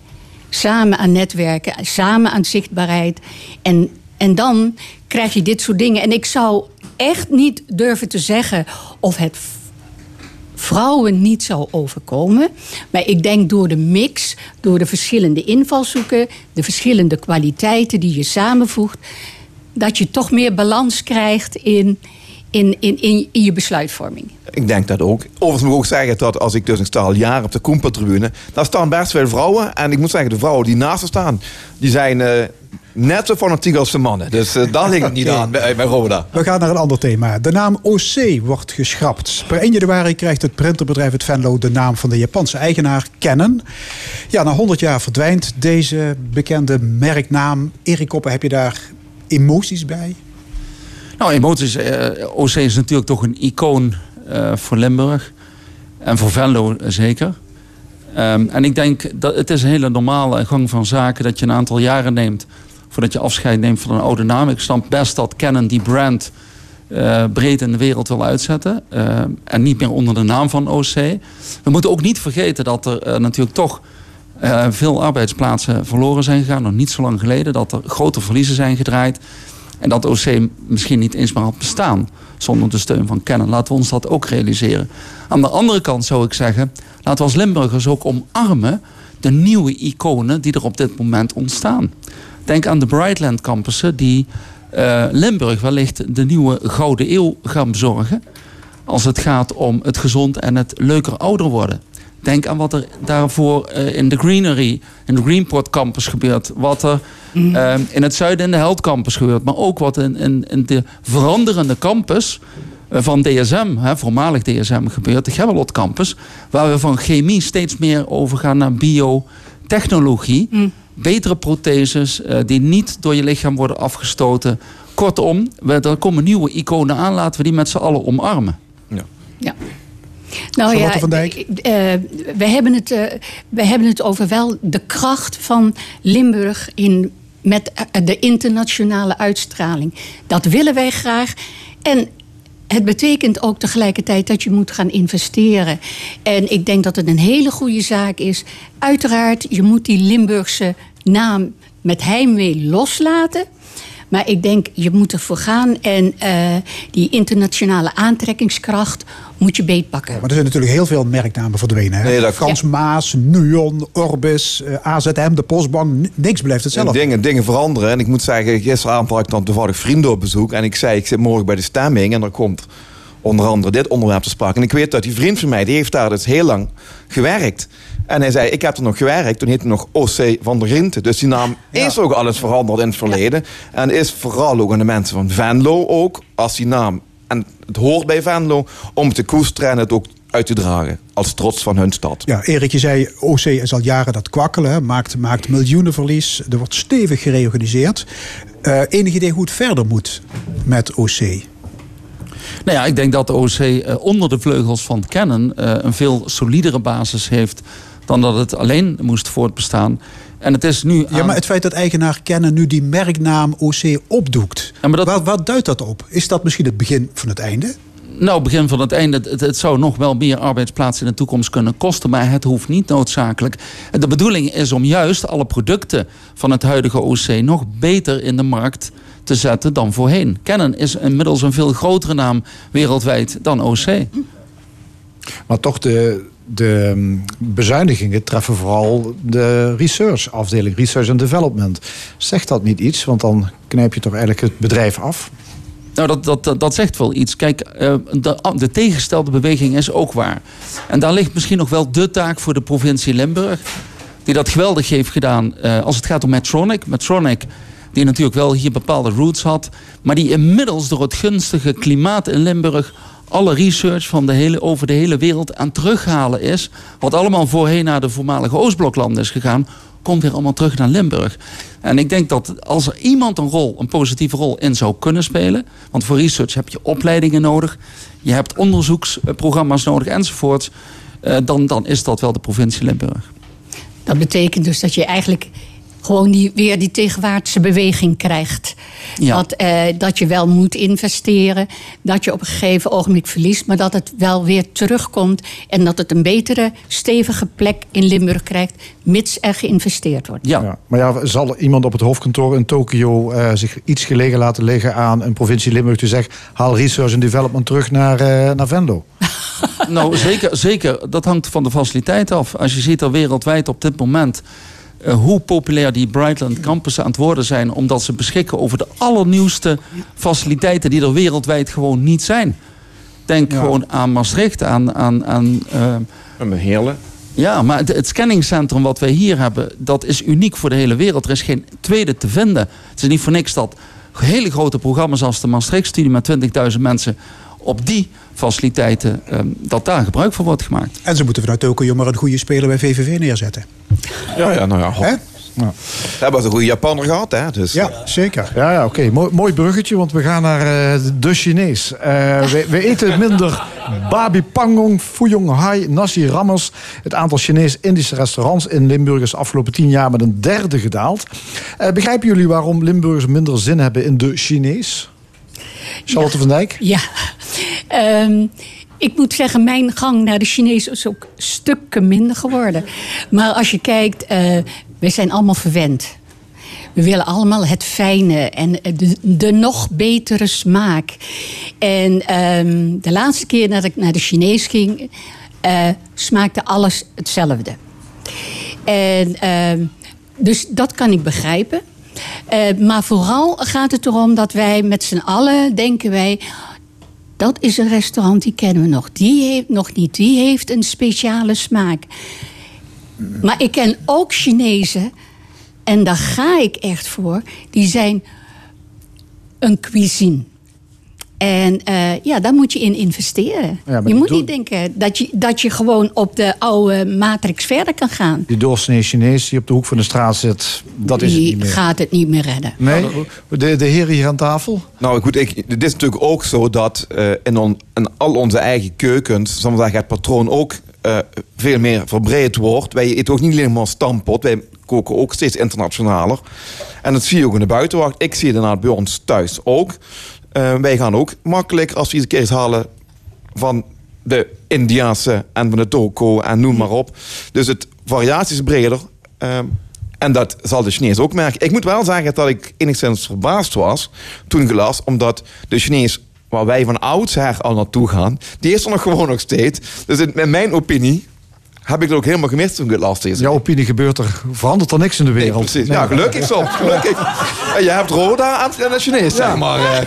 Samen aan netwerken, samen aan zichtbaarheid. En, en dan krijg je dit soort dingen. En ik zou echt niet durven te zeggen of het vrouwen niet zou overkomen. Maar ik denk door de mix, door de verschillende invalshoeken, de verschillende kwaliteiten die je samenvoegt, dat je toch meer balans krijgt in, in, in, in, in je besluitvorming. Ik denk dat ook. Overigens moet ik ook zeggen dat als ik dus ik sta al jaren op de Koempertribune... daar staan best veel vrouwen. En ik moet zeggen, de vrouwen die naast me staan... die zijn eh, net zo fanatiek als de mannen. Dus eh, daar ligt het niet aan bij, bij Roda. We gaan naar een ander thema. De naam OC wordt geschrapt. Per 1 januari krijgt het printerbedrijf het Venlo de naam van de Japanse eigenaar Canon. Ja, na 100 jaar verdwijnt deze bekende merknaam. Erik Koppen, heb je daar emoties bij? Nou, emoties. eh, OC is natuurlijk toch een icoon eh, voor Limburg. En voor Venlo zeker. Ehm, en ik denk dat het is een hele normale gang van zaken dat je een aantal jaren neemt voordat je afscheid neemt van een oude naam. Ik snap best dat Canon die brand eh, breed in de wereld wil uitzetten. en niet meer onder de naam van OC. We moeten ook niet vergeten dat er natuurlijk toch veel arbeidsplaatsen verloren zijn gegaan. Nog niet zo lang geleden. Dat er grote verliezen zijn gedraaid. En dat OC misschien niet eens meer had bestaan zonder de steun van Canon. Laten we ons dat ook realiseren. Aan de andere kant zou ik zeggen, laten we als Limburgers ook omarmen de nieuwe iconen die er op dit moment ontstaan. Denk aan de Brightland campussen die eh, Limburg wellicht de nieuwe gouden eeuw gaan bezorgen. Als het gaat om het gezond en het leuker ouder worden. Denk aan wat er daarvoor eh, in de Greenery, in de Greenport campus gebeurt. Wat er eh, in het zuiden in de Held campus gebeurt. Maar ook wat in, in, in de veranderende campus eh, van DSM, hè, voormalig DSM gebeurt. De Gemmelot campus. Waar we van chemie steeds meer overgaan naar biotechnologie. Betere protheses eh, die niet door je lichaam worden afgestoten. Kortom, we, er komen nieuwe iconen aan. Laten we die met z'n allen omarmen. Ja. Nou Charlotte ja, van Dijk? eh, we, hebben het, eh, we hebben het over wel de kracht van Limburg in, met eh, de internationale uitstraling. Dat willen wij graag. En het betekent ook tegelijkertijd dat je moet gaan investeren. En ik denk dat het een hele goede zaak is. Uiteraard, je moet die Limburgse naam met heimwee loslaten. Maar ik denk, je moet ervoor gaan. En die internationale aantrekkingskracht moet je beetpakken. Maar er zijn natuurlijk heel veel merknamen verdwenen. Hè? Nee, dat- Frans Maas, Nuon, Orbis, eh, AZM, de Postbank. Niks blijft hetzelfde. Dingen, dingen veranderen. En ik moet zeggen, gisteravond had ik dan toevallig vrienden op bezoek. En ik zei, ik zit morgen bij de stemming. En er komt onder andere dit onderwerp te sprake. En ik weet dat die vriend van mij, die heeft daar dus heel lang gewerkt. En hij zei, ik heb er nog gewerkt. Toen heette hij nog OC van der Ginten. Dus die naam is ook alles veranderd in het verleden. En is vooral ook aan de mensen van Venlo ook, als die naam... En het hoort bij Venlo om te koesteren en het ook uit te dragen. Als trots van hun stad. Ja, Erik, je zei OC is al jaren dat kwakkelen. Maakt, maakt miljoenen verlies. Er wordt stevig gereorganiseerd. Eh enig idee hoe het verder moet met OC? Nou ja, ik denk dat de OC eh, onder de vleugels van Canon eh, een veel solidere basis heeft dan dat het alleen moest voortbestaan. En het is nu. Ja, maar het feit dat eigenaar Kennen nu die merknaam OC opdoekt. Wat, wat duidt dat op? Is dat misschien het begin van het einde? Nou, begin van het einde. Het, het zou nog wel meer arbeidsplaatsen in de toekomst kunnen kosten. Maar het hoeft niet noodzakelijk. De bedoeling is om juist alle producten van het huidige OC nog beter in de markt te zetten dan voorheen. Canon is inmiddels een veel grotere naam wereldwijd dan OC. Maar toch, de, de mm, bezuinigingen treffen vooral de research-afdeling, research and development. Zegt dat niet iets? Want dan knijp je toch eigenlijk het bedrijf af? Nou, dat, dat, dat, zegt wel iets. Kijk, eh, de, de tegengestelde beweging is ook waar. En daar ligt misschien nog wel de taak voor de provincie Limburg. Die dat geweldig heeft gedaan eh, als het gaat om Medtronic. Medtronic, die natuurlijk wel hier bepaalde roots had. Maar die inmiddels door het gunstige klimaat in Limburg alle research van de hele, over de hele wereld aan terughalen is. Wat allemaal voorheen naar de voormalige Oostbloklanden is gegaan, komt weer allemaal terug naar Limburg. En ik denk dat als er iemand een rol, een positieve rol in zou kunnen spelen. Want voor research heb je opleidingen nodig. Je hebt onderzoeksprogramma's nodig enzovoorts. eh, dan, dan is dat wel de provincie Limburg. Dat betekent dus dat je eigenlijk gewoon die, weer die tegenwaartse beweging krijgt. Ja. Dat, eh, dat je wel moet investeren, dat je op een gegeven ogenblik verliest, maar dat het wel weer terugkomt en dat het een betere, stevige plek in Limburg krijgt, mits er geïnvesteerd wordt. Ja. Maar ja, zal iemand op het hoofdkantoor in Tokio eh, zich iets gelegen laten liggen aan een provincie Limburg die zegt: haal research en development terug naar, eh, naar Venlo? <laughs> Nou, zeker, zeker. Dat hangt van de faciliteit af. Als je ziet er wereldwijd op dit moment hoe populair die Brightland campussen aan het worden zijn, omdat ze beschikken over de allernieuwste faciliteiten die er wereldwijd gewoon niet zijn. Denk gewoon aan Maastricht, aan. aan, aan eh, Een heerlijk. ja, maar het, het scanningscentrum wat wij hier hebben, dat is uniek voor de hele wereld. Er is geen tweede te vinden. Het is niet voor niks dat hele grote programma's als de Maastricht-studie met 20.000 mensen op die faciliteiten, eh, dat daar gebruik van wordt gemaakt. En ze moeten vanuit Tokio maar een goede speler bij VVV neerzetten. Ja, ja, nou ja. Hè? Ja. We hebben een goede Japaner gehad, hè? Dus, Ja, zeker. Ja, ja oké. Mooi, mooi bruggetje, want we gaan naar eh, de Chinees. Eh, we, we eten minder babi pangong, fuyong hai, nasi rammers. Het aantal Chinees-Indische restaurants in Limburg is de afgelopen tien jaar met een derde gedaald. Eh, begrijpen jullie waarom Limburgers minder zin hebben in de Chinees? Charlotte van Dijk? Ja, Ehm, ik moet zeggen, mijn gang naar de Chinees is ook stukken minder geworden. Maar als je kijkt, eh wij zijn allemaal verwend. We willen allemaal het fijne en de, de nog betere smaak. En ehm, de laatste keer dat ik naar de Chinees ging, eh, smaakte alles hetzelfde. En ehm, dus dat kan ik begrijpen. Eh, maar vooral gaat het erom dat wij met z'n allen denken wij. Dat is een restaurant, die kennen we nog. Die heeft nog niet. Die heeft een speciale smaak. Maar ik ken ook Chinezen, en daar ga ik echt voor, die zijn een cuisine. En eh, ja, daar moet je in investeren. Ja, je moet niet denken dat je, dat je gewoon op de oude matrix verder kan gaan. Die doorsnee Chinees die op de hoek van de straat zit, dat is het die niet meer. gaat het niet meer redden. Nee? De, de heren hier aan tafel? Nou goed, ik, het is natuurlijk ook zo dat eh, in, on- in al onze eigen keukens, zeggen, het patroon ook eh, veel meer verbreed wordt. Wij eten ook niet alleen maar stampot, wij koken ook steeds internationaler. En dat zie je ook in de buitenwacht. Ik zie het inderdaad bij ons thuis ook. Eh, wij gaan ook makkelijk, als we iets keer halen van de Indiaanse en van de toko en noem maar op. Dus het variatie is breder. ehm, en dat zal de Chinees ook merken. Ik moet wel zeggen dat ik enigszins verbaasd was toen ik las, omdat de Chinees waar wij van oudsher al naartoe gaan, die is er nog gewoon nog steeds. Dus in mijn opinie heb ik het ook helemaal gemist toen ik het las. Deze. Jouw opinie gebeurt er, verandert er niks in de wereld. Precies. Ja, gelukkig soms. Gelukkig. En je hebt Roda en en de Chinees, zeg maar. eh.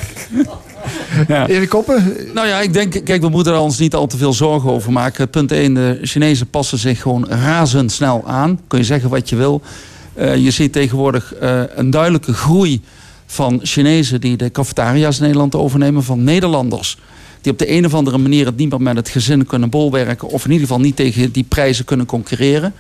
Erik Koppen? Nou ja, ik denk, kijk, we moeten er ons niet al te veel zorgen over maken. Punt 1, de Chinezen passen zich gewoon razendsnel aan. Kun je zeggen wat je wil. Eh, je ziet tegenwoordig eh, een duidelijke groei van Chinezen die de cafetaria's in Nederland overnemen, van Nederlanders. Die op de een of andere manier het niet meer met het gezin kunnen bolwerken. Of in ieder geval niet tegen die prijzen kunnen concurreren.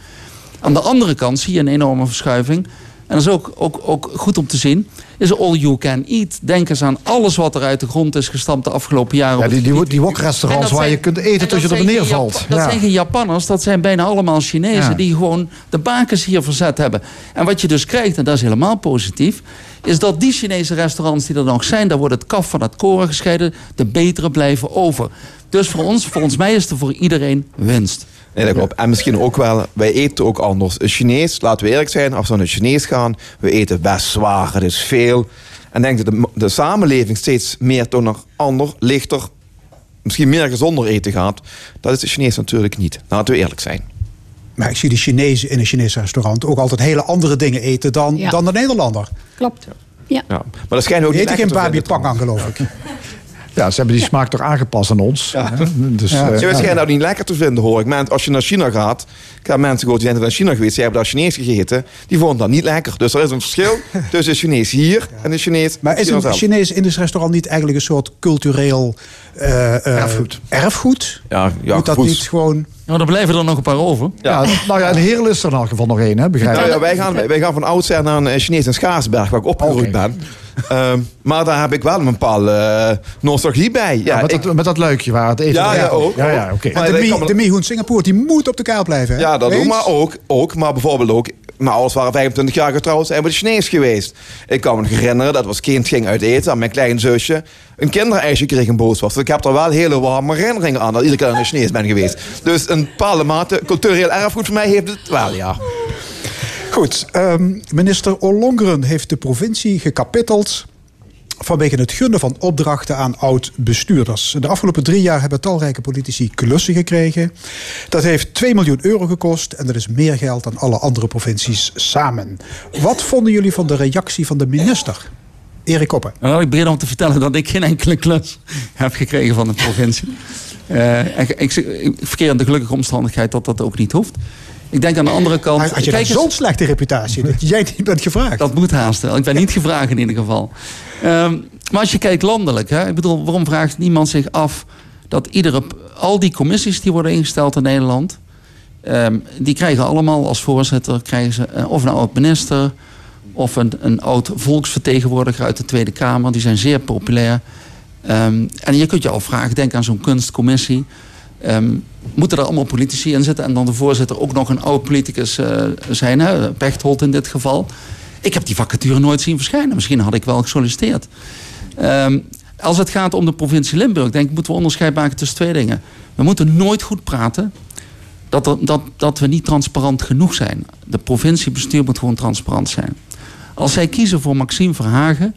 Aan de andere kant zie je een enorme verschuiving. En dat is ook, ook, ook goed om te zien. Is all you can eat. Denk eens aan alles wat er uit de grond is gestampt de afgelopen jaren. Ja, die, die, die wokrestaurants waar je kunt en eten tot je er geen neervalt. Japa- Dat Ja. zijn geen Japanners, dat zijn bijna allemaal Chinezen... Ja. die gewoon de bakens hier verzet hebben. En wat je dus krijgt, en dat is helemaal positief... is dat die Chinese restaurants die er nog zijn... daar wordt het kaf van het koren gescheiden. De betere blijven over. Dus voor ons, volgens mij is er voor iedereen winst. Nee, dat klopt. En misschien ook wel, wij eten ook anders. Een Chinees, laten we eerlijk zijn, als we naar een Chinees gaan, we eten best zwaar, het is veel. En denk dat de, de samenleving steeds meer toch naar ander, lichter, misschien meer gezonder eten gaat. Dat is de Chinees natuurlijk niet. Laten we eerlijk zijn. Maar ik zie de Chinezen in een Chinees restaurant ook altijd hele andere dingen eten dan, Ja. dan de Nederlander. Klopt. Ja. Ja. Maar dat schijnt ook niet eten geen aan, geloof ik. <laughs> Ja, ze hebben die smaak toch aangepast aan ons. Ja. hè? Dus, Ja. eh, schijnen dat niet lekker te vinden, hoor ik. Als je naar China gaat, ik heb mensen gehoord die zijn naar China geweest, die hebben daar Chinees gegeten, die vonden dat niet lekker. Dus er is een verschil <laughs> tussen de Chinees hier en de Chinees Maar is een zelf. Chinees Indisch restaurant niet eigenlijk een soort cultureel eh, eh, Erfgoed. erfgoed? Ja, ja, Moet dat goed. niet gewoon... Nou, er blijven er nog een paar over. Ja, nou ja, in Heerlen is er in elk geval nog één, hè? begrijp Nou ik. ja, wij, gaan, wij gaan van oudsher naar een eh, Chinees in Schaarsberg, waar ik opgegroeid ben. Ehm, maar daar heb ik wel een bepaalde eh, nostalgie bij. Ja, Ja, met, ik, dat, met dat luikje waar het eten Ja, ja, ook, Ja, ja, oké. Maar de, Mihoen Singapore, die moet op de kaart blijven. Hè? ja, dat ook. Eens? Maar ook, ook. Maar bijvoorbeeld ook... Mijn ouders waren 25 jaar getrouwd, zijn we de Chinees geweest. Ik kan me herinneren dat als kind ging uit eten aan mijn klein zusje een kindereisje kreeg een boos. Dus ik heb er wel hele warme herinneringen aan dat iedere keer naar de Chinees ben geweest. Dus een bepaalde mate cultureel erfgoed voor mij heeft het wel, ja. Goed, ehm, minister Ollongren heeft de provincie gekapitteld vanwege het gunnen van opdrachten aan oud-bestuurders. De afgelopen drie jaar hebben talrijke politici klussen gekregen. Dat heeft 2 miljoen euro gekost en dat is meer geld dan alle andere provincies samen. Wat vonden jullie van de reactie van de minister? Erik Koppen. Laat ik beginnen om te vertellen dat ik geen enkele klus heb gekregen van de provincie. Ik, ik, ik verkeer in de gelukkige omstandigheid dat dat ook niet hoeft. Ik denk aan de andere kant... Had je kijk zo'n slechte reputatie dat jij niet bent gevraagd? Dat moet haast wel. Ik ben niet gevraagd in ieder geval. Ehm, maar als je kijkt landelijk, hè, ik bedoel, waarom vraagt niemand zich af dat iedere, al die commissies die worden ingesteld in Nederland, ehm, die krijgen allemaal als voorzitter krijgen ze, eh, of een oud minister of een, een oud volksvertegenwoordiger uit de Tweede Kamer. Die zijn zeer populair. Ehm, en je kunt je afvragen, denk aan zo'n kunstcommissie. Moeten er allemaal politici in zitten en dan de voorzitter ook nog een oud politicus eh, zijn, hè? Pechtold in dit geval. Ik heb die vacature nooit zien verschijnen. Misschien had ik wel gesolliciteerd. Ehm, als het gaat om de provincie Limburg, denk ik, moeten we onderscheid maken tussen twee dingen. We moeten nooit goed praten dat, dat, dat we niet transparant genoeg zijn. De provinciebestuur moet gewoon transparant zijn. Als zij kiezen voor Maxime Verhagen,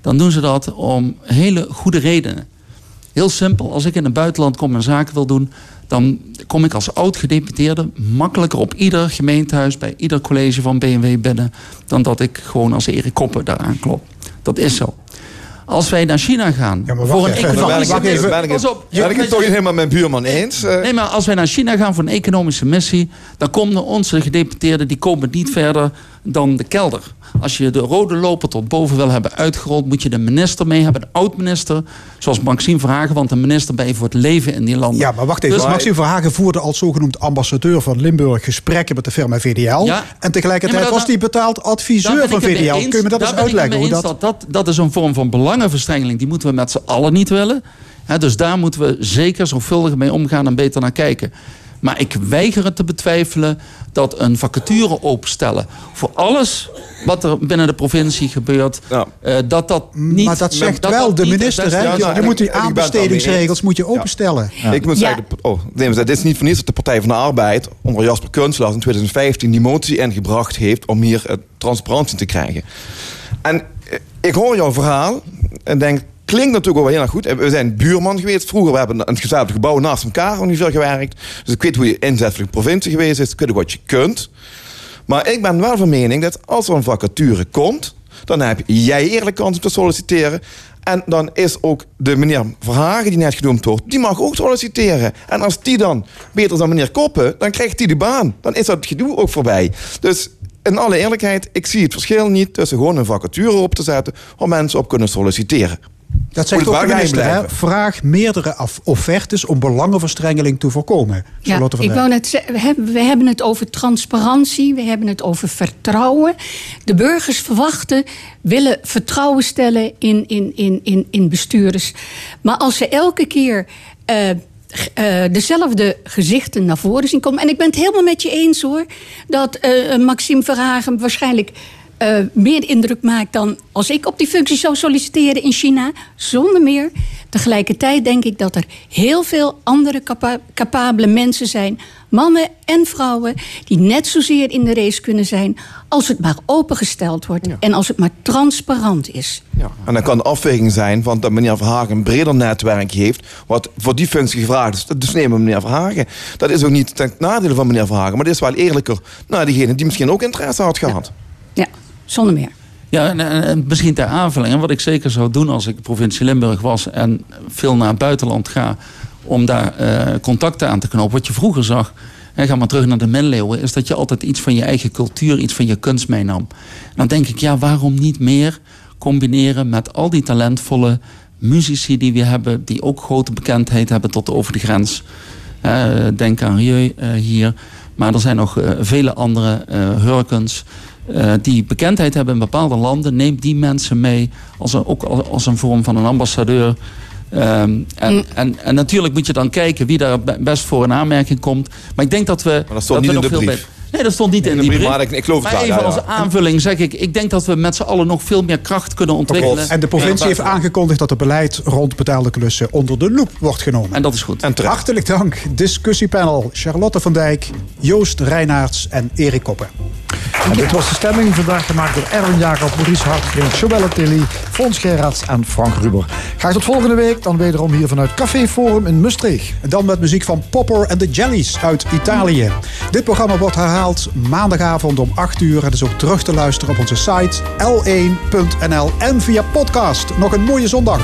dan doen ze dat om hele goede redenen. Heel simpel, als ik in het buitenland kom en zaken wil doen, dan kom ik als oud-gedeputeerde makkelijker op ieder gemeentehuis, bij ieder college van BMW binnen, dan dat ik gewoon als Erik Koppen daaraan klop. Dat is zo. Als wij naar China gaan, Ja, maar voor een economische Pas op. ben ik het toch niet helemaal met mijn buurman eens? Eh, Nee, maar als wij naar China gaan voor een economische missie, dan komen onze gedeputeerden die komen niet verder dan de kelder. Als je de rode loper tot boven wil hebben uitgerold, moet je de minister mee hebben, de oud-minister, zoals Maxime Verhagen, want de minister ben je voor het leven in die landen. Ja, maar wacht even. Dus- Maxime Verhagen voerde als zogenoemd ambassadeur van Limburg gesprekken met de firma VDL. Ja. En tegelijkertijd Ja, maar dat- was hij betaald adviseur van VDL. eens. Kun je me dat eens uitleggen? Hoe dat... dat, dat, is een vorm van belangenverstrengeling. Die moeten we met z'n allen niet willen. Dus daar moeten we zeker zorgvuldig mee omgaan en beter naar kijken. Maar ik weiger het te betwijfelen dat een vacature openstellen voor alles wat er binnen de provincie gebeurt, eh, dat dat niet. maar dat zegt dat wel dat de minister. Hè? je moet die aanbestedingsregels moet je openstellen. Ik moet zeggen, oh, nee, dit is niet voor niets dat de Partij van de Arbeid onder Jasper Kunstelaars in 2015 die motie ingebracht heeft om hier eh, transparantie te krijgen. En eh, ik hoor jouw verhaal en denk, klinkt natuurlijk wel heel erg goed. We zijn buurman geweest vroeger. We hebben in hetzelfde gebouw naast elkaar ongeveer gewerkt. Dus ik weet hoe je inzet voor provincie geweest is. Ik weet wat je kunt. Maar ik ben wel van mening dat als er een vacature komt... dan heb jij eerlijk kans om te solliciteren. En dan is ook de meneer Verhagen, die net genoemd wordt, die mag ook solliciteren. En als die dan beter dan meneer Koppen, dan krijgt die de baan. Dan is dat gedoe ook voorbij. Dus in alle eerlijkheid, ik zie het verschil niet tussen gewoon een vacature op te zetten waar mensen op kunnen solliciteren. Dat zegt ook de minister. Hè? Vraag meerdere offertes om belangenverstrengeling te voorkomen. Ja, ik wou net zeggen, we hebben, het over transparantie, we hebben het over vertrouwen. De burgers verwachten, willen vertrouwen stellen in, in, in, in, in bestuurders. Maar als ze elke keer eh, eh, dezelfde gezichten naar voren zien komen. En ik ben het helemaal met je eens hoor, dat eh, Maxime Verhagen waarschijnlijk. Eh, meer indruk maakt dan als ik op die functie zou solliciteren in China. Zonder meer. Tegelijkertijd denk ik dat er heel veel andere capa- capabele mensen zijn, mannen en vrouwen, die net zozeer in de race kunnen zijn als het maar opengesteld wordt en als het maar transparant is. En dan kan de afweging zijn van dat meneer Verhagen een breder netwerk heeft, wat voor die functie gevraagd is. Dus nemen we meneer Verhagen. Dat is ook niet ten nadele van meneer Verhagen, maar dat is wel eerlijker naar diegene die misschien ook interesse had gehad. Ja, zonder meer. Ja, en, en- en misschien ter aanvulling. En wat ik zeker zou doen als ik provincie Limburg was en veel naar het buitenland ga om daar eh, contacten aan te knopen. Wat je vroeger zag, en ga maar terug naar de middeleeuwen, is dat je altijd iets van je eigen cultuur, iets van je kunst meenam. En dan denk ik, ja, waarom niet meer combineren met al die talentvolle muzici die we hebben, die ook grote bekendheid hebben tot over de grens. Denk aan Rieu eh, hier. Maar er zijn nog eh, vele andere eh Eh, die bekendheid hebben in bepaalde landen. Neem die mensen mee. Als een, ook als, als een vorm van een ambassadeur. Ehm, en, en, en natuurlijk moet je dan kijken wie daar be- best voor in aanmerking komt. Maar ik denk dat we. Maar dat stond we niet in nog de veel brief. bij- Nee, dat stond niet in, de die brief, maar ik- ik geloof het maar wel, even ja, als aanvulling zeg ik... ik denk dat we met z'n allen nog veel meer kracht kunnen ontwikkelen. En de provincie heeft aangekondigd dat het beleid rond betaalde klussen onder de loep wordt genomen. En dat is goed. Hartelijk dank. Discussiepanel Charlotte van Dijk, Joost Reinaerts en Erik Koppen. En dit was de stemming vandaag gemaakt door Erwin Jacob, Maurice Hartgring, Joelle Tilly, Fons Gerards en Frank Ruber. Graag tot volgende week, dan wederom hier vanuit Café Forum in Maastricht. En dan met muziek van Popper en de Jellies uit Italië. Dit programma wordt herhaald maandagavond om 8 uur. Het is ook terug te luisteren op onze site l1.nl en via podcast. Nog een mooie zondag.